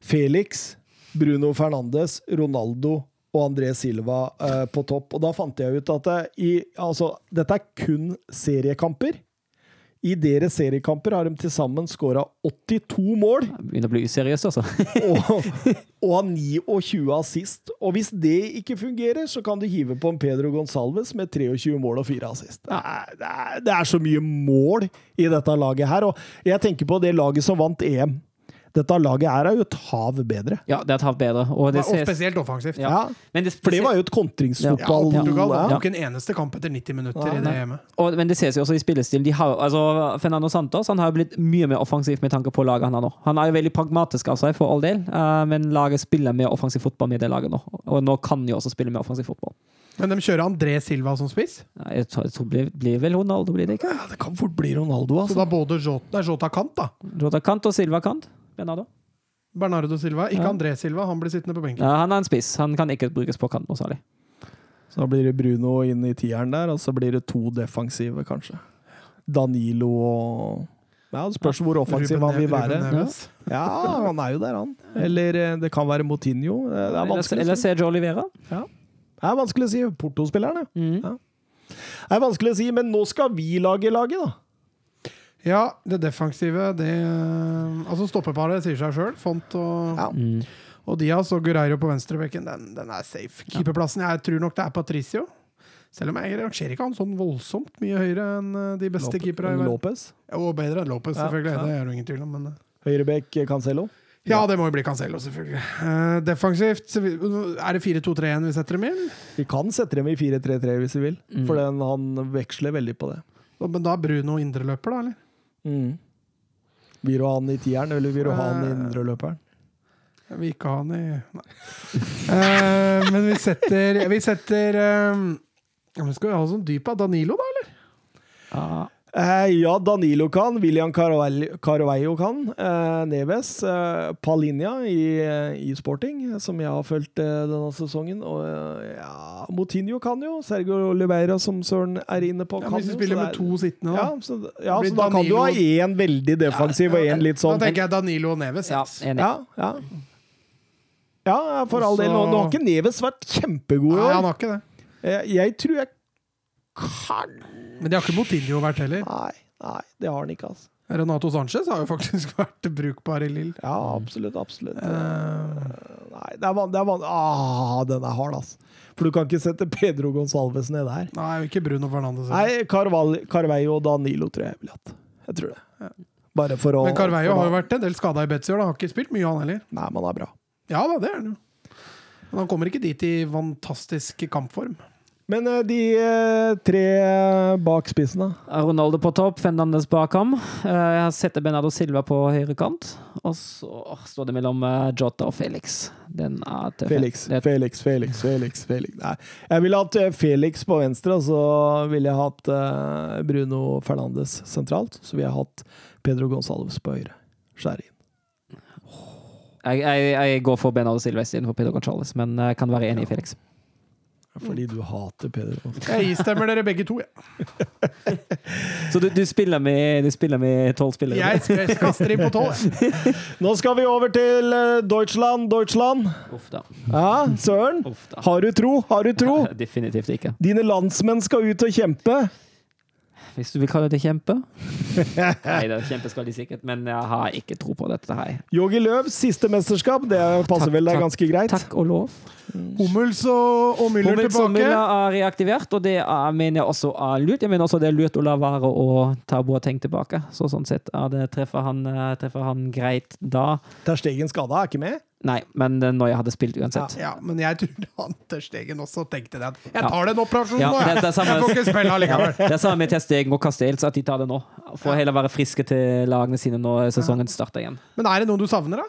Felix, Bruno Fernandes, Ronaldo og André Silva eh, på topp. Og da fant jeg ut at det, i, altså, dette er kun seriekamper. I deres seriekamper har de til sammen skåra 82 mål Begynner å bli useriøst, altså. og, og har 29 assist. Og hvis det ikke fungerer, så kan du hive på en Pedro Gonsalves med 23 mål og 4 assist. Det er, det, er, det er så mye mål i dette laget her. Og jeg tenker på det laget som vant EM. Dette laget er jo et hav bedre. Ja, det er et hav bedre. Og det Og spesielt offensivt. Ja. Ja, men det, For det var jo et Ja. Portugal Ja. tok en eneste kamp etter 90 minutter i det hjemmet. og, men det ses jo også i spillestilen. De har, altså, Fernando Santos han har jo blitt mye mer offensiv med tanke på laget han har nå. Han er jo veldig pragmatisk av seg, for all del, uh, men laget spiller mer offensiv fotball med det laget nå. Og nå kan de også spille mer offensiv fotball. Men de kjører André Silva som spiss, Jeg tror, jeg tror blir, blir vel Ronaldo, blir det ikke? Ja, det kan fort bli Ronaldo, så altså. da både Jota, Jota kant, da. Jota Kant og Silva Kant. Bernardo. Bernardo Silva. Ikke Ja. André Silva, han blir sittende på benken. Ja, han er en spiss. Han kan ikke brukes på kant noe særlig. Så da blir det Bruno inn i tieren der, og så blir det to defensive, kanskje. Danilo og Ja, det spørs hvor offensiv han vil være. Ja, han er jo der, han. Eller eh, det kan være Motinho. Eh, Det er Eller, vanskelig eller. Sergio Olivera. Det er vanskelig å si. Porto-spillerne. Mm. Ja. Det er vanskelig å si, men nå skal vi lage laget, da. Ja, det defensive, det eh, Altså, stoppeparet sier seg sjøl. Font og, Ja. Mm. og Diaz og Guerreiro på venstrebekken, den, den er safe. Keeperplassen, jeg tror nok det er Patricio. Selv om jeg rangerer ikke han sånn voldsomt mye høyere enn eh, de beste keepere i verden. Lopez. Og bedre enn Lopez, selvfølgelig. ja. Det er det ingen tvil om. Men, eh, Høyrebekk Cancelo. ja, det må jo bli Cancelo, selvfølgelig. Uh, defensivt, er det 4-2-3-1 vi setter dem i? Vi kan sette dem i 4-3-3 hvis vi vil, Mm. for den, han veksler veldig på det. Men da er Bruno indreløper, da? eller? Mm. Vil du ha han i tieren, eller vil du ha han i indreløperen? Jeg vil ikke ha han i Nei. uh, men vi setter Vi setter um, Skal vi ha sånn dyp av Danilo, da, eller? Ja. Eh, ja, Danilo kan. William Carvalho kan. Eh, Neves. Eh, Palinja i, eh, i Sporting, som jeg har fulgt eh, denne sesongen. Og eh, ja, Motinho kan jo. Sergio Oliveira, som Søren er inne på, Ja, kan hvis vi spiller så med er- to sittende, ja, da. så, ja, så da kan du ha én veldig defensiv og én litt sånn Da tenker jeg Danilo og Neves. ja, enig. Ja, ja. Ja, for all del. Nå, nå har ikke Neves vært kjempegod i Nei, han har ikke det. Jeg, jeg tror jeg kan Men det har ikke Motinho vært heller. Nei, nei, det har han ikke, altså. Renato Sanchez har jo faktisk vært brukbar i Lill. Ja, absolutt, absolutt. Uh, Nei, det er vanlig. Van ah, den er hard, altså. For du kan ikke sette Pedro Gonsalves ned der. nei, ikke Bruno Fernandes. Nei, Carveio og Danilo tror jeg jeg ville hatt. Jeg tror det. Bare for å Men Carveio har jo vært en del skada i Betzy og Har ikke spilt mye, han heller. Nei, men han er bra. Ja da, det er han jo. Men han kommer ikke dit i fantastisk kampform. Men eh, de eh, tre bak spissen, da? Ronaldo på topp, Fernandes bak ham. Eh, Jeg har sett Bernardo Silva på høyre kant. Og så står det mellom Jota og Felix. Den er tøff. Felix, Felix, Felix, Felix. Felix. Nei, jeg ville hatt Felix på venstre, og så ville jeg hatt Bruno Fernandes sentralt. Så ville jeg hatt Pedro Gonsalves på høyre. Skjær inn. Jeg, jeg, jeg går for Bernardo Silva istedenfor Pedro Gonzales, men jeg kan være enig i Felix. Fordi du hater Peder. Jeg istemmer dere begge to, jeg. Så du, du spiller med du spiller med tolv spillere? Jeg kaster inn på tolv. Nå skal vi over til eh, Deutschland, Deutschland. Uff da. Ja, Søren. Uff da. Har du tro? Har du tro? Definitivt ikke. Dine landsmenn skal ut og kjempe. Hvis du vil kalle det kjempe? Nei, det er kjempe skal de sikkert, men jeg har ikke tro på dette her. Yogi Løvs siste mesterskap, det passer Takk, vel deg ganske greit? Takk og lov. Hummels og, og Müller Hummels og. Müller er reaktivert, og det er, mener jeg også er lurt. Jeg mener også det er lurt å la være å ta Boateng tilbake. Så sånn sett er det, treffer, han, eh, treffer han greit da. Terstegen skada, er ikke med? Nei, men eh, når jeg hadde spilt uansett. Ja, men jeg tror han til Stegen også tenkte det. Jeg Ja. tar den operasjonen Ja, nå, jeg. det det samme- Jeg får ikke spille Ja, det er samme med Ter Stegen og Castells, at de tar det nå. For heller være friske til lagene sine når sesongen starter igjen. Men er det noen du savner, da?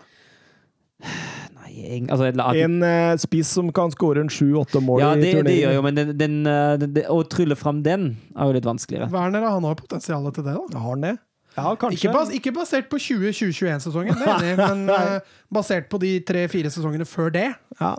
Nei, altså, lag- En uh, spiss som kan skåre en sju-åtte mål ja, i turneringen. det gjør jo, men den, den, eh, den, det- å trylle fram den er jo litt vanskeligere. Werner han har potensial til det. da Har han det? Ja, kanskje. Ikke, bas ikke basert på 2020-21-sesongen, det er enig, men uh, basert på de tre-fire sesongene før det. Ja.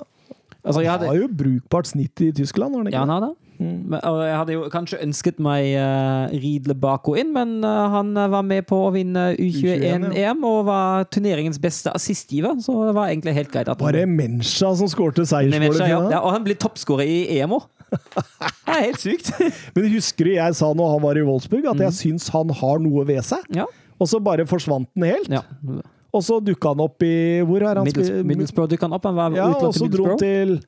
Altså, jeg Han har jo brukbart snitt i Tyskland, har han ja, han har det. Mm. og jeg hadde jo kanskje ønsket meg uh, Riedle Bako inn, men uh, han eh, var med på å vinne U21-EM ja. og var turneringens beste assistgiver, så det var egentlig helt greit. at han- Bare Mensha som skårte seiersmålet. ja. Ja. Ja, og han blir toppskårer i EM òg. Det er helt sykt. Men husker du jeg sa når han var i Wolfsburg, at jeg syns han har noe ved seg? Ja. Og så bare forsvant den helt. ja. Og så dukka han opp i Hvor er han Middles. Middlesbrough dukka han opp. Han var Ja, og så dro han til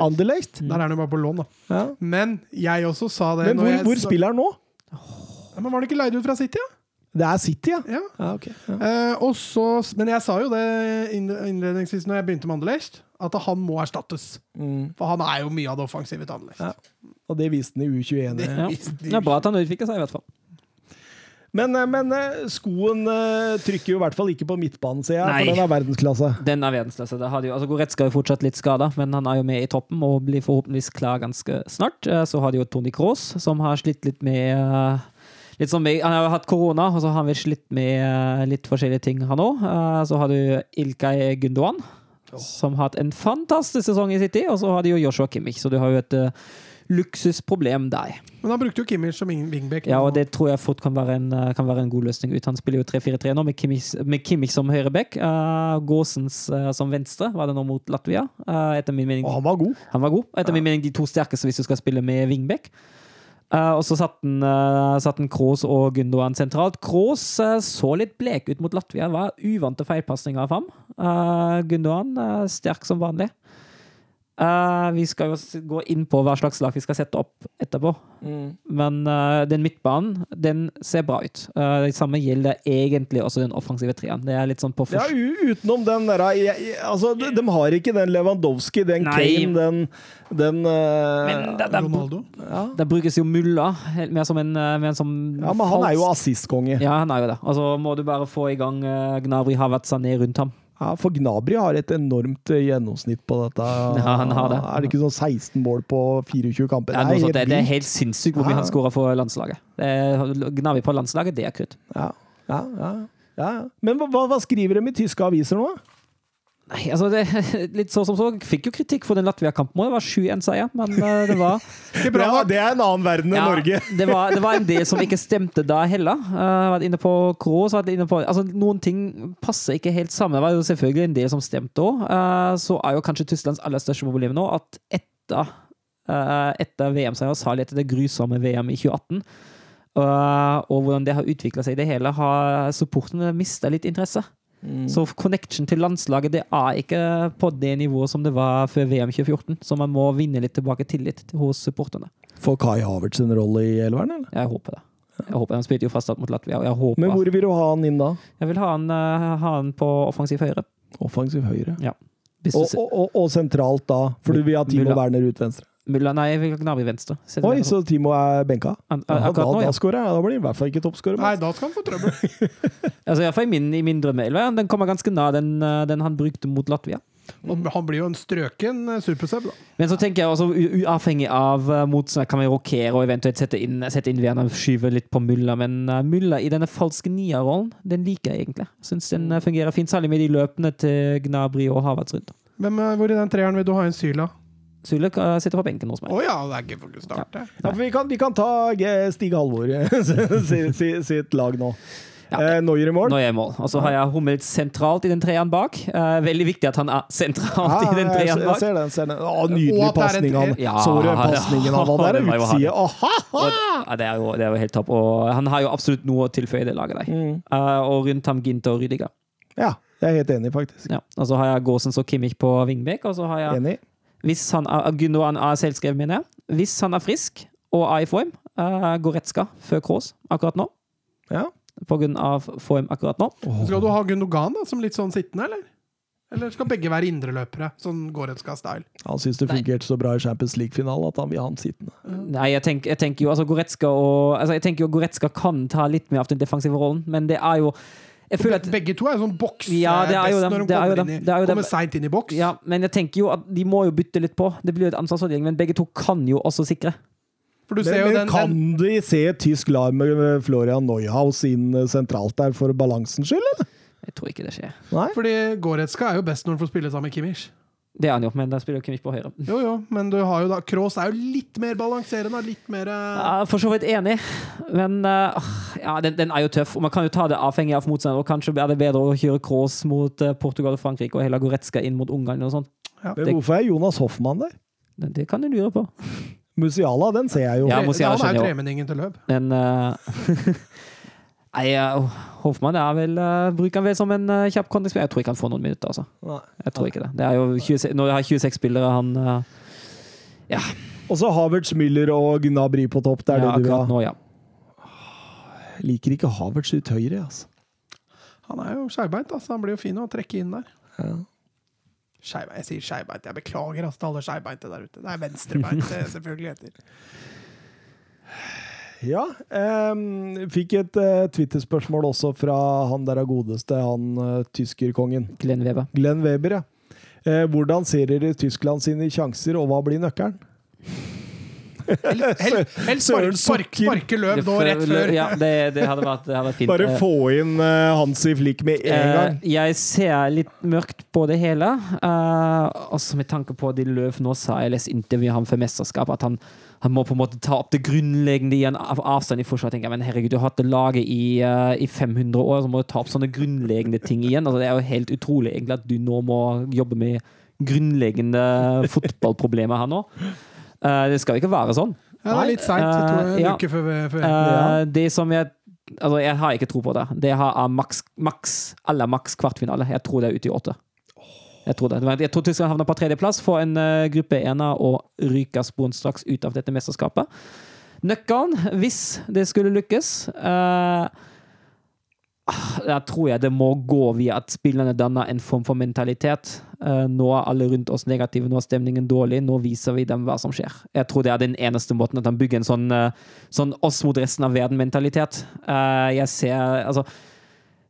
Anderlecht. Der er han jo bare på lån, da. Ja. Men jeg også sa det Men når hvor, jeg hvor spiller han nå? Men Var han ikke leid ut fra City, ja? Det er City, ja. ja. ja, okay, ja. Eh, også, men jeg sa jo det innledningsvis når jeg begynte med Anderlecht, at han må erstattes. Mm. For han er jo mye av det offensive til Anderlecht. Ja. Og det viste han i U21. Det- Ja. Det er bra at han utvikla seg, i hvert fall. Men, eh, men eh, skoen eh, trykker jo i hvert fall ikke på midtbanen, ser jeg, Nei. for den er verdensklasse. Den er verdensklasse. Det hadde jo, altså Goretzka er jo fortsatt litt skada, men han er jo med i toppen og blir forhåpentligvis klar ganske snart. Så har de jo Tony Cross, som har slitt litt med Litt som meg. Han har jo hatt korona, og så har han vel slitt med eh, litt forskjellige ting, han òg. Så har du Ilkay Gundogan, som har hatt en fantastisk sesong i City. Og så har de jo Joshua Kimmich, så du har jo et eh, luksusproblem der. Men han brukte jo Kimmich som wing- wingback. Ja, og det tror jeg fort kan være en, eh, kan være en god løsning ut. Han spiller jo 3-4-3 nå, med Kimmich, med Kimmich som høyreback. Uh, Gåsens uh, som venstre, var det nå mot Latvia. Uh, etter min mening Og han var god. Han var god. Etter min mening de to sterkeste hvis du skal spille med wingback. Eh, og så satt han, uh, satt han Kroos og Gundogan sentralt. Kroos uh, så litt blek ut mot Latvia. Var uvante feilpasninger av ham. Uh, Gundogan eh, sterk som vanlig. Eh, vi skal jo gå inn på hva slags lag vi skal sette opp etterpå. Men uh, den midtbanen, den ser bra ut. Uh, det samme gjelder egentlig også den offensive treeren. Det er litt sånn på Ja, først... Ja, utenom den der jeg- Altså, de, de har ikke den Lewandowski, den Nei. Kane, den, den Men det, det, Ronaldo. ja. det brukes jo Mulla mer som en, mer som ja, men han er jo assistkonge. Ja, han er jo det. Altså må du bare få i gang uh, Gnabry Havertz Sané rundt ham. Ja, for Gnabry har et enormt eh, gjennomsnitt på dette. Ja, han har det. Er det ikke sånn 16 mål på 24 kamper? Ja, sånt. det, det er helt sinnssykt hvor mye Ja. han skårer for landslaget. Gnabry på landslaget, det er kutt. Ja, ja, ja. ja, ja. Men hva, hva skriver de i tyske aviser nå? Nei, altså det, Litt så som så. Fikk jo kritikk for den Latvia-kampen. og Det var 7-1-seier, men eh, det var Det bra er, nok. det er en annen verden enn Ja, Norge. det, var, det var en del som ikke stemte da heller. Jeg var inne på Kroos, vært inne på altså Noen ting passer ikke helt sammen. Det var jo selvfølgelig en del som stemte òg. så er jo kanskje Tysklands aller største problem nå at etter, etter VM-seier, særlig etter det grusomme VM i 2018, uh, og hvordan det har utvikla seg i det hele, har supporterne mista litt interesse. Så connection til landslaget det er ikke på det nivået som det var før VM 2014. Så man må vinne litt tilbake tillit hos supporterne. Får Kai Havertz en rolle i elveren, eller? Jeg håper det. Jeg håper Han spilte jo fast mot Latvia, Men hvor vil du ha han inn da? Jeg vil ha han, eh, ha han på offensiv høyre. Offensiv høyre. Og, og, og, og sentralt da, for du vil ha Timo Werner ut venstre. Mulla, nei, Gnabry venstre. Se Oi, så Timo er benka? Han- Ja, da, akkurat nå, da skårer jeg. Da blir han i hvert fall ikke toppskårer. Nei, da skal han få trøbbel. Altså, i hvert fall i min, i min drømmeelve. Den kommer ganske nær den, eh, den han brukte mot Latvia. Mm. han blir jo en strøken eh, supersub, da. Men så tenker jeg også, uavhengig av uh, motstander, kan vi rokere og eventuelt sette inn, sette inn Werner, skyve litt på Mulla. Men uh, Mulla i denne falske nia-rollen, den liker jeg egentlig. Syns den fungerer fint, særlig med de løpene til Gnabry og Havertz rundt. Hvem, hvor i den treeren vil du ha inn Syla? Sule sitter på benken hos Å meg. ja, det er ikke for å starte. Ja, for vi, kan, vi kan ta Stig Halvor sitt, sitt, sitt lag nå. Ja. Eh, Neuer i mål. Nå er jeg i mål. Og så har jeg Hummel sentralt i den treeren bak. Eh, veldig viktig at han er sentralt i den jeg, treeren jeg bak. ser den. Ser den. Å, nydelig pasning. Han. Ja, Så du pasningen han hadde der? det var Utside. Ja, det, er jo, det er jo helt topp. Og han har jo absolutt noe å tilføye i det laget der. Mm. Eh, og rundt ham Ginter og Rydiger. Ja, jeg er helt enig, faktisk. Ja. Og så har jeg Gåsens og Kimmich på Vingbekk, Og så har jeg, Enig. Hvis han er, Gundogan er selvskrevet, mener jeg. Hvis han er frisk og er i form, uh, Goretzka før Kroos akkurat nå. Ja. På grunn av form akkurat nå. Skal du ha Gundogan da, som litt sånn sittende, eller? Eller skal begge være indreløpere, sånn Goretzka-style? Han syns det fungerte så bra i Champions League-finalen at han vil ha han sittende. Nei, jeg, tenk, jeg tenker jo altså Goretzka og altså, Jeg tenker jo Goretzka kan ta litt mer av den defensive rollen, men det er jo at Begge to er sånn boks Ja, det er jo dem, når de det er kommer, dem, inn i, det er jo dem. kommer seint inn i boks. Ja, men jeg tenker jo at de må jo bytte litt på. Det blir jo et ansvarsfordeling, men begge to kan jo også sikre. For du Men, ser jo men den, kan den de se tysk lag med Florian Neuhaus inn eh, sentralt der for balansens skyld, eller? Jeg tror ikke det skjer. Nei? Fordi Goretzka er jo best når han får spille sammen med Kimmich. Det er han jo, men da spiller jo Kimmich på høyre. Jo, jo, men du har jo da Kroos er jo litt mer balanserende, litt mer eh, Jeg er for så vidt enig, men uh, ja, den, den er jo tøff. Og man kan jo ta det avhengig av motstander. Og kanskje er det bedre å kjøre Kroos mot eh, Portugal og Frankrike og heller Goretzka inn mot Ungarn. og sånt. Men hvorfor er Jonas Hoffmann der? Det, det kan du lure på. Musiala, den ser jeg jo. Ja, Musiala han er jo tremenningen til Løv. Men eh, Nei, Hoffmann er vel, eh, bruker han vel som en uh, kjapp kontringsspiller. Jeg tror ikke han får noen minutter. altså. Nei. Jeg tror ikke det. det er jo 26, når jeg har 26 spillere, han Ja. Og så Havertz, Müller og Gnabry på topp. Det er ja, det du vil ha. nå, ja. Liker ikke Havertz ut høyre, altså. Han er jo skeivbeint, altså. han blir jo fin å trekke inn der. Ja. Skeive- jeg sier skeivbeint. Jeg beklager altså, til alle skeivbeinte der ute. Det er venstrebeint det selvfølgelig heter. Ja. ehm, fikk et uh, Twitter-spørsmål også fra han der er godeste, han uh, tyskerkongen. Glenn Weber. Glenn Weber, ja. Eh, hvordan ser dere Tyskland sine sjanser, og hva blir nøkkelen? Helst, helst, helst spark, spark, sparke løv nå rett før. Ja, det, det hadde vært, det hadde vært fint. Bare Eh, få inn uh, Hansi Flik med en gang. Eh, jeg ser litt mørkt på det hele. Uh, også med tanke på det Løv nå sa, jeg leste intervjuet ham for mesterskap, at han, han må på en måte ta opp det grunnleggende i en av avstand i forsvaret. tenker jeg, Men herregud, du har hatt det laget i, uh, i 500 år, så må du ta opp sånne grunnleggende ting igjen. Altså, det er jo helt utrolig egentlig at du nå må jobbe med grunnleggende fotballproblemer her nå. Eh, det skal ikke være sånn. Ja, det er litt seint. Uh, tror en Ja. uke før, før Eh, Det som jeg Altså, jeg har ikke tro på det. Det har er maks, maks eller maks kvartfinale. Jeg tror det er ute i åtte. Jeg tror det. Jeg tror Tyskland havner på tredjeplass, får en uh, gruppe ener og ryker sporenstraks ut av dette mesterskapet. Nøkkelen, hvis det skulle lykkes eh, ah, Der tror jeg det må gå via at spillerne danner en form for mentalitet. Eh, nå er alle rundt oss negative, nå er stemningen dårlig, nå viser vi dem hva som skjer. Jeg tror det er den eneste måten at han bygger en sånn, eh, sånn oss mot resten av verden-mentalitet. Eh, jeg ser altså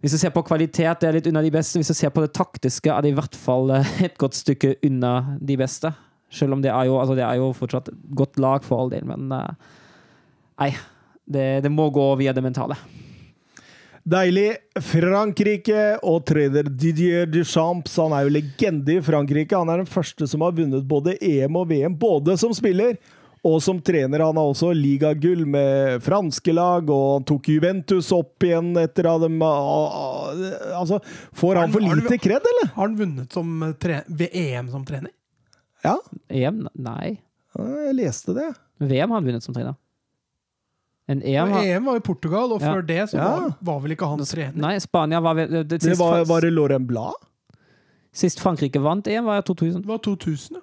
hvis du ser på kvalitet, det er litt unna de beste. Hvis du ser på det taktiske, er det i hvert fall et godt stykke unna de beste. Selv om det er jo, altså det er jo fortsatt godt lag for all del, men nei. Det, det må gå via det mentale. Deilig. Frankrike og trener Didier Duchamps. Han er jo legende i Frankrike. Han er den første som har vunnet både EM og VM, både som spiller og som trener. Han har også ligagull med franske lag, og han tok Juventus opp igjen etter at dem Altså, får han for lite kred, eller? Har han vunnet som tre ved EM som trener? Ja, EM? Nei. jeg leste det. VM har han vunnet som trener. En EM var, EM var i Portugal, og Ja. før det så Ja. var, var vel ikke han trener? Nei, Spania var vel det, Det sist, var, var det Laurent Blad? sist Frankrike vant EM, var i 2000. Det var 2000, ja.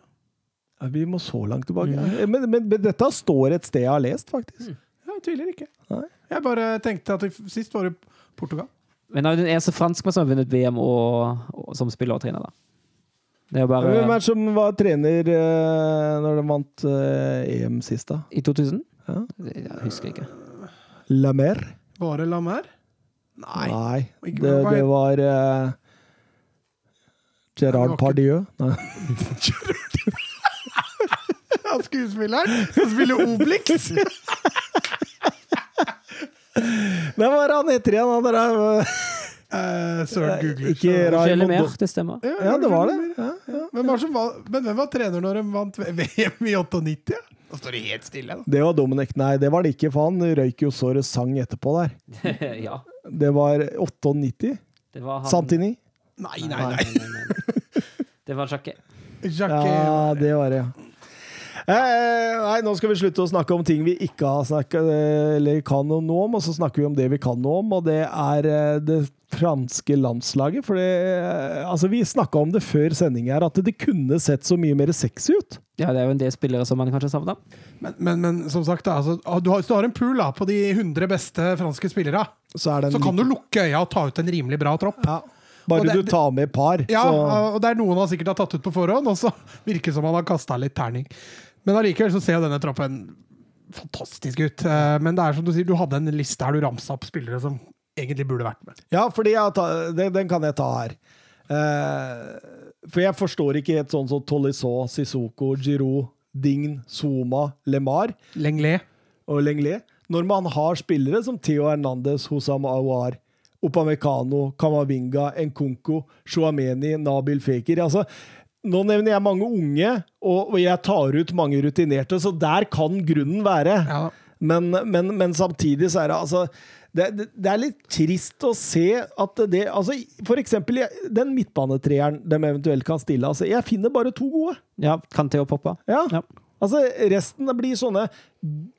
Ja, Vi må så langt tilbake. Men, men, men dette står et sted jeg har lest, faktisk. Mm. jeg tviler ikke. Nei. Jeg bare tenkte at det, sist var det Portugal. Men det er den eneste franskmann som har vunnet VM og, og, som spiller og trener. da. Det er bare Hvem er det som var trener eh, når de vant eh, EM sist, da? I 2000? Ja. Jeg husker ikke. La Mer? Var det Lamer? Nei. Nei. Det, det var uh, Gerard Ja, Pardieu. Nei. Ja, skuespilleren som spiller Obelix! Hvem var han heter igjen? Han der, er, Eh, Søren googler. ikke Raymond det stemmer. Ja, det var det. Ja, ja. Men, hvem var, men hvem var trener når de vant VM i 98? Da står det helt stille. da. Det var Dominic. Nei, det var det ikke, for han røyk jo så det sang etterpå der. ja. Det var 98. Det var han Santini? nei, Nei, nei. nei, nei. Det var Jacquet. Ja, det var det, ja. Eh, nei, nå skal vi slutte å snakke om ting vi ikke har snakket eller kan noe om, og så snakker vi om det vi kan noe om, og det er eh, det franske landslaget. For det, eh, altså, vi snakka om det før sending her, at det kunne sett så mye mer sexy ut. Ja, det er jo en del spillere som man kanskje savner. Men, men, men som sagt, da, altså, du har, hvis du har en pool da, på de 100 beste franske spillere, Så, er den så kan du lukke øya og ta ut en rimelig bra tropp. ja. Bare det- du tar med par, Ja, så og det er noen han sikkert har tatt ut på forhånd, og så virker det som han har kasta litt terning. Men allikevel så ser jo denne troppen fantastisk ut. Eh, Men det er som du sier, du hadde en liste her du ramsa opp spillere som egentlig burde vært med. Ja, fordi tar, den, den kan jeg ta her. Eh, for jeg forstår ikke helt sånn som Tolisso, Sissoko, Giroud, Dign, Zuma, Lemar Lenglé. og Lenglé. Når man har spillere som Theo Hernandez, Hosam Awar, Opamecano, Kamavinga, Nkunku, Shuameni, Nabil Fekir altså, Nå nevner jeg mange unge, og, og jeg tar ut mange rutinerte, så der kan grunnen være. Ja. Men, men, men samtidig så er det altså det, det, er litt trist å se at det altså For eksempel den midtbanetreeren de eventuelt kan stille. altså Jeg finner bare to gode. Ja, Kanté og Poppa. Ja. Ja. Altså, resten blir sånne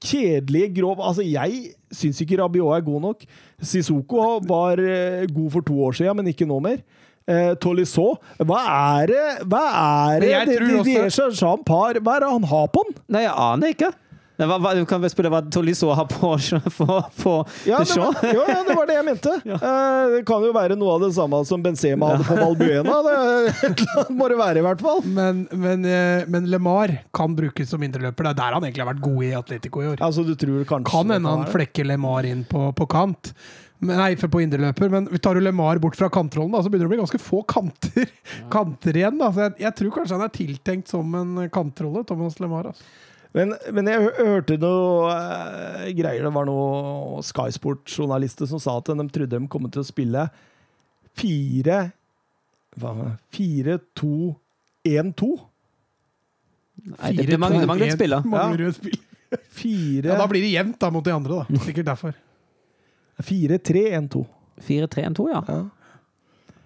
kjedelige, grov Altså, jeg syns ikke Rabiot er god nok. Sissoko var eh, god for to år siden, men ikke nå mer. Eh, Tolisso Hva er det Hva er det de, de, de også- er Jean Par Hva er det han har på den? Nei, jeg aner ikke. Var, hva- du kan vel spørre hva Tolisso har på, på, på Ja, det Show. var, jo, ja, det var det jeg mente. Eh, det kan jo være noe av det samme som Benzema hadde på Malbuena Det, må det være, i hvert fall. Men, men, eh, men LeMar kan brukes som indreløper. Det er der han egentlig har vært god i Atletico i år. Altså, du tror kanskje Kan hende han flekker LeMar inn på, på kant. Nei, for på indreløper. Men vi tar jo LeMar bort fra kantrollen, da, så begynner det å bli ganske få kanter, kanter igjen. Da. Så jeg, jeg tror kanskje han er tiltenkt som en kantrolle, Thomas LeMar. Altså. Men, men jeg hørte noe uh, greier. Det var noen Sky Sport-journalister som sa at de trodde de kom til å spille fire hva, Fire, to, én, to. Nei, det, det mangler, det mangler et spill, da. Ja. Fire, Ja, da blir det jevnt da, mot de andre, da. Sikkert derfor. Fire tre, én, to. 4-3-1-2, ja. Ja.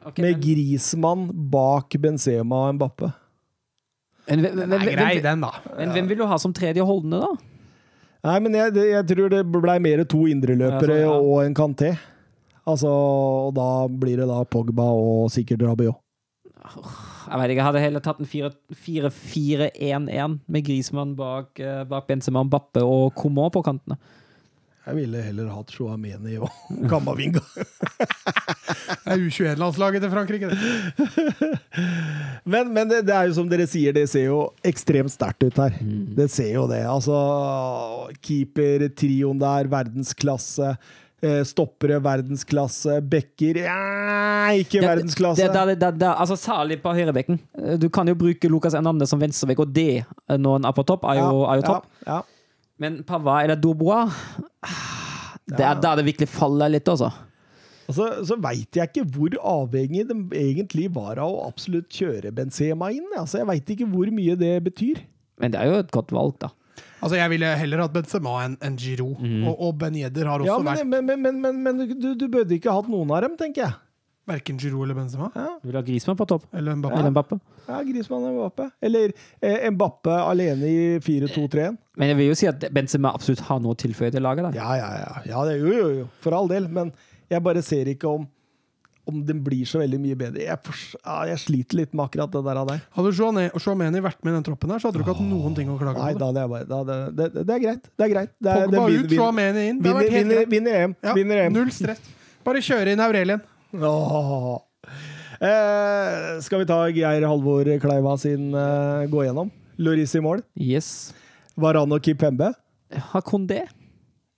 Okay, Med men- Grismann bak Benzema og Mbappe. men, hvem- hvem- hvem- grei, den, da. Men hvem vil du ha som tredje holdende, da? Nei, men jeg, jeg tror det blei mer to indreløpere Ja, sånn, ja. og en Kanté. Altså, og da blir det da Pogba og sikkert Rabiot. Jeg vet ikke, jeg hadde heller tatt en 4-4-1-1 med Grismann bak, eh, bak Benzema, Bappe og Coman på kantene. Jeg ville heller hatt Chouameni og Kamavinga. Det er U21-landslaget til Frankrike. det. Men, men det, det er jo som dere sier, det ser jo ekstremt sterkt ut her. Det ser jo det. Altså, keeper-trioen der, verdensklasse. Eh, Stoppere, verdensklasse. Bekker ja, ikke Det- verdensklasse. Det, det, altså Særlig på høyrebekken. Du kan jo bruke Lucas Enande som venstrebekk, og det, eh, når han er på topp, er jo, er jo topp. Ja, ja. Men Pava eller Dubois Det er der det virkelig faller litt, altså. Altså, så veit jeg ikke hvor avhengig de egentlig var av å absolutt kjøre Benzema inn. Altså, jeg veit ikke hvor mye det betyr. Men det er jo et godt valg, da. Altså, Jeg ville heller hatt Benzema enn Giro. Giroud. Og, og Ben Yedder har også Ja, vært men, men, men, men, men du, du burde ikke hatt noen av dem, tenker jeg. verken Giroud eller Benzema. Du vil ha Grismann på topp. Eller Mbappé. Eller Mbappe. Ja, Griezmann og Mbappe. Eller eh, Mbappe alene i 4-2-3-1. Men jeg vil jo si at Benzema absolutt har noe å tilføye til laget. da. Ja, ja, ja. ja det, jo, jo, jo. For all del. Men jeg bare ser ikke om om den blir så veldig mye bedre. Jeg, for, ja, jeg sliter litt med akkurat det der. av deg. Hadde Joane- vært med i den troppen, her, så hadde du ikke hatt noen ting å klage Nei, på. da hadde jeg bare da hadde, det, det, det er greit. Det er greit. Det er, Pogba det ut, vinner- inn. Vinner, vinner, vinner EM. Ja, Vinner EM. null stress. Bare kjøre inn Aurelien. Åh. Eh, skal vi ta Geir Halvor Kleiva sin eh, gå gjennom? Loris i mål. Yes. Varan og Kipembe. Ha Kondé?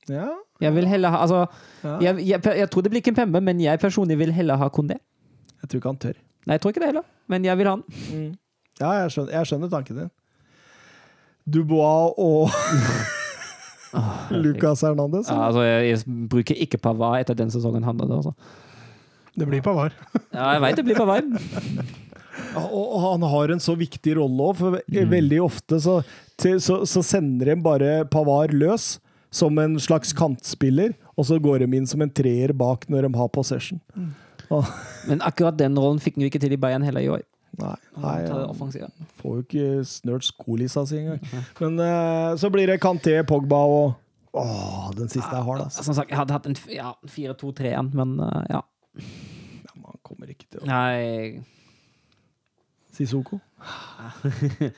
Ja. Jeg vil heller ha Altså, Ja. jeg, jeg, jeg tror det blir Kimpembe, men jeg personlig vil heller ha Kondé. Jeg tror ikke han tør. Nei, jeg tror ikke det heller, men jeg vil ha han. Ja, jeg skjønner, jeg skjønner tanken din. Dubois og Lucas Hernandez. Ja, altså, jeg, bruker ikke Pavard etter den sesongen han hadde. Altså. Det blir Pavar. Ja, jeg veit det blir Pavard. Ja, Og han har en så viktig rolle òg, for veldig ofte så, til, så, så sender de bare Pavard løs som en slags kantspiller, og så går de inn som en treer bak når de har possession. Og, Men akkurat den rollen fikk han jo ikke til i Bayern heller i år. nei, nei han får jo ikke snørt skolissa si engang. Men uh, så blir det Kanté, Pogba og Åh, den siste er hard, altså. Som sagt, jeg hadde hatt en ja, 4-2-3-en, men uh, ja. Ja, Man kommer ikke til å Nei Sissoko.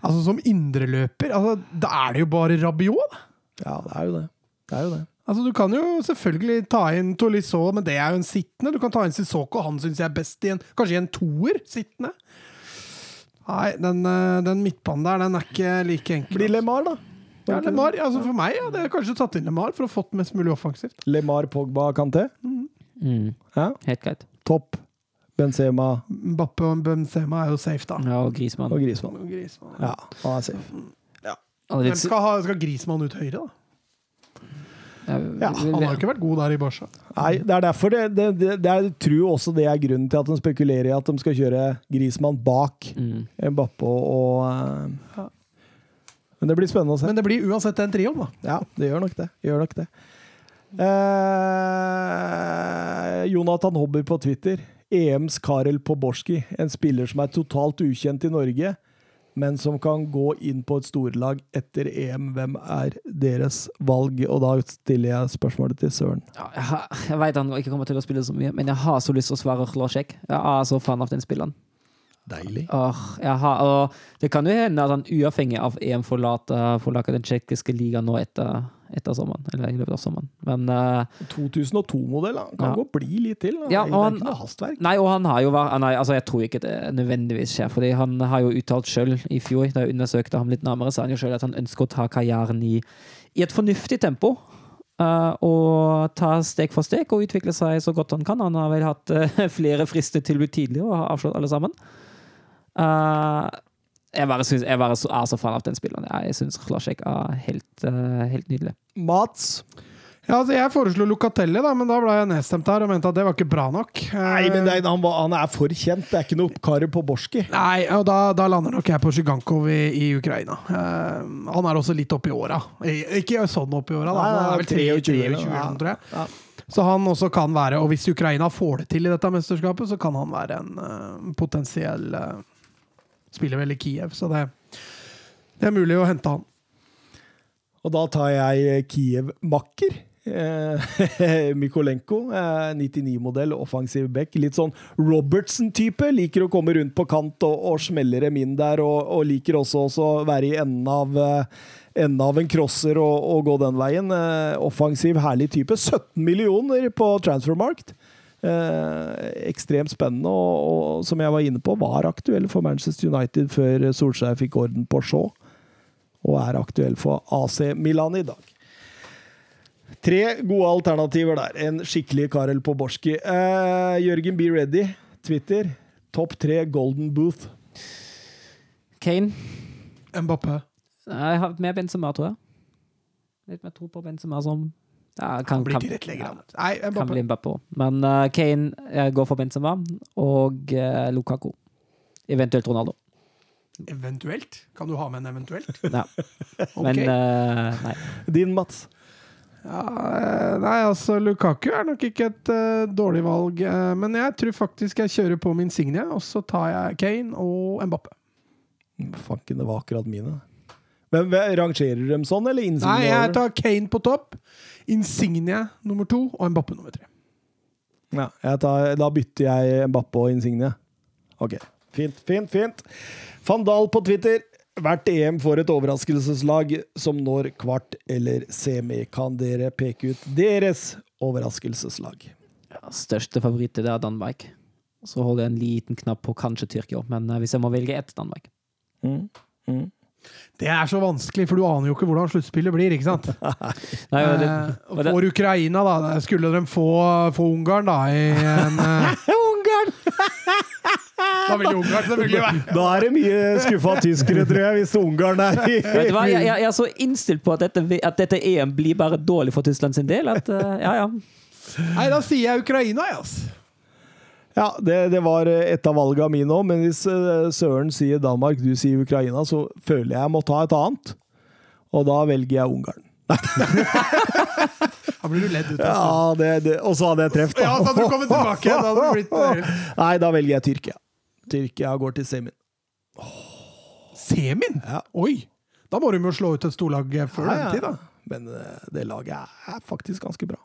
Altså Som indreløper, altså, da er det jo bare Rabiot. da. Ja, det er jo det. Det er jo det. Altså Du kan jo selvfølgelig ta inn Tolisso, men det er jo en sittende. Du kan ta inn Sissoko, han syns jeg er best i en kanskje i en toer sittende. Nei, den, eh, den midtbanen der, den er ikke like enkel. Blir Lemar, da. ja, Lemar, altså For meg ja, det er kanskje tatt inn Lemar for å fått mest mulig offensivt. Lemar, Pogba, Kanté. mm, Ja, Helt greit. topp. Benzema Bappe og Benzema er jo safe, da. Ja, og Grismann. og Griezmann. Griezmann. Ja, han er safe. Ja. Men skal, ha, skal Grismann ut høyre, da? Ja, Han har jo ikke vært god der i Barca. Nei, det er derfor det, det, det, det er, Jeg tror også det er grunnen til at de spekulerer i at de skal kjøre Grismann bak Mm. Mbappe og eh, Men det blir spennende å se. Men det blir uansett en trioen, da. Ja, det gjør nok det. Gjør nok det. Eh, Jonathan Hobber på Twitter. EMs Karel Poborski, en spiller som er totalt ukjent i Norge. men som kan gå inn på et storlag etter EM. Hvem er deres valg? Og da stiller jeg spørsmålet til Søren. Ja, jeg, jeg vet han ikke kommer til å spille så mye, men jeg har så lyst til å svare Hlasek. Jeg er så fan av den spilleren. Deilig. Åh, jeg har, og det kan jo hende at han uavhengig av EM forlater, forlater den tsjekkiske ligaen nå etter, etter sommeren. Eller i løpet av sommeren. Men eh, 2002-modell. Kan Ja. gå bli litt til. da. Ja, det er han- ikke noe hastverk. Nei, og han har jo vært nei, altså Jeg tror ikke det nødvendigvis skjer, fordi han har jo uttalt sjøl i fjor, da jeg undersøkte ham litt nærmere, sa han jo sjøl at han ønsker å ta karrieren i, i et fornuftig tempo. Uh, og ta steg for steg og utvikle seg så godt han kan. Han har vel hatt uh, flere frister tilbud tidligere og har avslått alle sammen. Eh, jeg bare, synes, jeg bare er så fan av den spilleren. Jeg syns Klasjek er helt, eh, helt nydelig. Mats? Ja, altså Jeg foreslo Locatelli, da, men da ble jeg nedstemt her og mente at det var ikke bra nok. Nei, men det, er- han, han er for kjent. Det er ikke noe karet på Borski. Nei, og da, da lander nok jeg på Sjugankov i, i Ukraina. Uh, han er også litt oppi åra. Eh, Ikke sånn oppi åra, da. Nei, Han er vel 23 23, eller noe, 23 eller ja. tror jeg. Ja. Så han også kan være, og hvis Ukraina får det til i dette mesterskapet, så kan han være en uh, potensiell eh, Spiller vel i Kiev, så det, det er mulig å hente han. Og da tar jeg Kiev-makker. Mikolenko, eh, 99-modell, offensiv back. Litt sånn Robertson-type. Liker å komme rundt på kant og, og smelle dem inn der. Og, og liker også å være i enden av, eh, enden av en crosser og, og gå den veien. Eh, offensiv, herlig type. 17 millioner på transfermarkt. Eh, ekstremt spennende, og, og som jeg var inne på, var aktuell for Manchester United før Solskjær fikk orden på Shaw og er aktuell for AC Milan i dag. Tre gode alternativer der. En skikkelig Karel Poborski. Eh, Jørgen be Ready, Twitter. Topp tre Golden Booth. Kane. Mbappé. Nei, Jeg har mer Benzema, tror jeg. Litt mer tro på Benzema som ja, kan, Han blir kan, tilrettelegger, han. Nei, kan bli Mbappé. Men uh, Kane går for Benzema og uh, Lukaku. Eventuelt Ronaldo. Eventuelt. Kan du ha med en eventuelt? Ja. Men uh, nei. Din, Mats. Ja, eh, nei, altså Lukaku er nok ikke et uh, dårlig valg, Uh, men jeg tror faktisk jeg kjører på min Signe, og så tar jeg Kane og Mbappé. Fanken, det var akkurat mine. Hvem- rangerer du dem sånn, eller Nei, jeg tar Kane på topp, Insigne nummer to og Mbappe nummer tre. Ja, jeg tar, da bytter jeg Mbappe og Insigne. Ok. Fint, fint, fint. Van Dahl på Twitter. Hvert EM får et overraskelseslag som når kvart eller semi. Kan dere peke ut deres overraskelseslag? Ja, største favoritt er Danmark. Så holder jeg en liten knapp på kanskje Tyrkia, men eh, hvis jeg må velge ett Danmark Mm. Mm. Det er så vanskelig, for du aner jo ikke hvordan sluttspillet blir, ikke sant? Nei, det, Eh, det, For Ukraina, da. Skulle de få, få Ungarn, da, i en eh, Ungarn! Da vil Ungarn selvfølgelig være Da er det mye skuffa tyskere, tror jeg, hvis Ungarn er i vet du hva, jeg, jeg jeg er så innstilt på at dette, at dette EM blir bare dårlig for Tyskland sin del, at eh, ja, ja. Nei, da sier jeg Ukraina, jeg, altså. Ja, det, det var et av valgene mine òg, men hvis eh, Søren sier Danmark, du sier Ukraina, så føler jeg jeg må ta et annet. Og da velger jeg Ungarn. Da blir du ledd ut. Ja, Og så hadde jeg truffet, Ja, så hadde du kommet tilbake. Da hadde du blitt eh, Nei, da velger jeg Tyrkia. Tyrkia går til semien. Semin? Ja. Oi! Da må de jo slå ut et storlag eh, før Ja, den tid, da. Men eh, det laget er, faktisk ganske bra.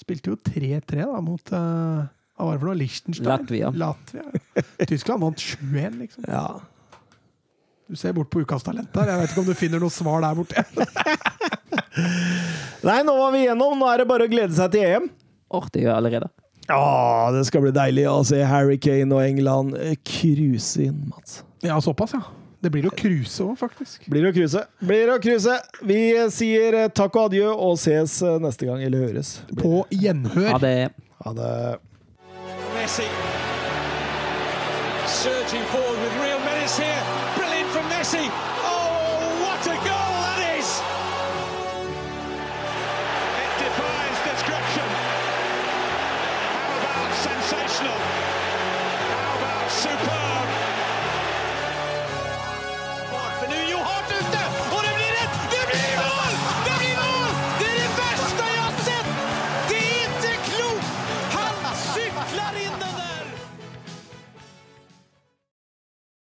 Spilte jo 3-3 da mot eh, Hva var det for noe? Liechtenstein? Latvia. Latvia. Tyskland vant 7-1, liksom. Ja. Du ser bort på Ukas talent der. Jeg vet ikke om du finner noe svar der borte. Nei, nå var vi igjennom. Nå er det bare å glede seg til EM. Åh, det gjør jeg allerede. Ja, det skal bli deilig å se Harry Kane og England eh, cruise inn, Mats. Ja, såpass, ja. Det blir å cruise òg, faktisk. Blir det å cruise? Blir det å cruise? Vi sier eh, takk og adjø og ses eh, neste gang. Eller høres. På gjenhør. Ha det. Ha det. Messi surging forward with real menace here.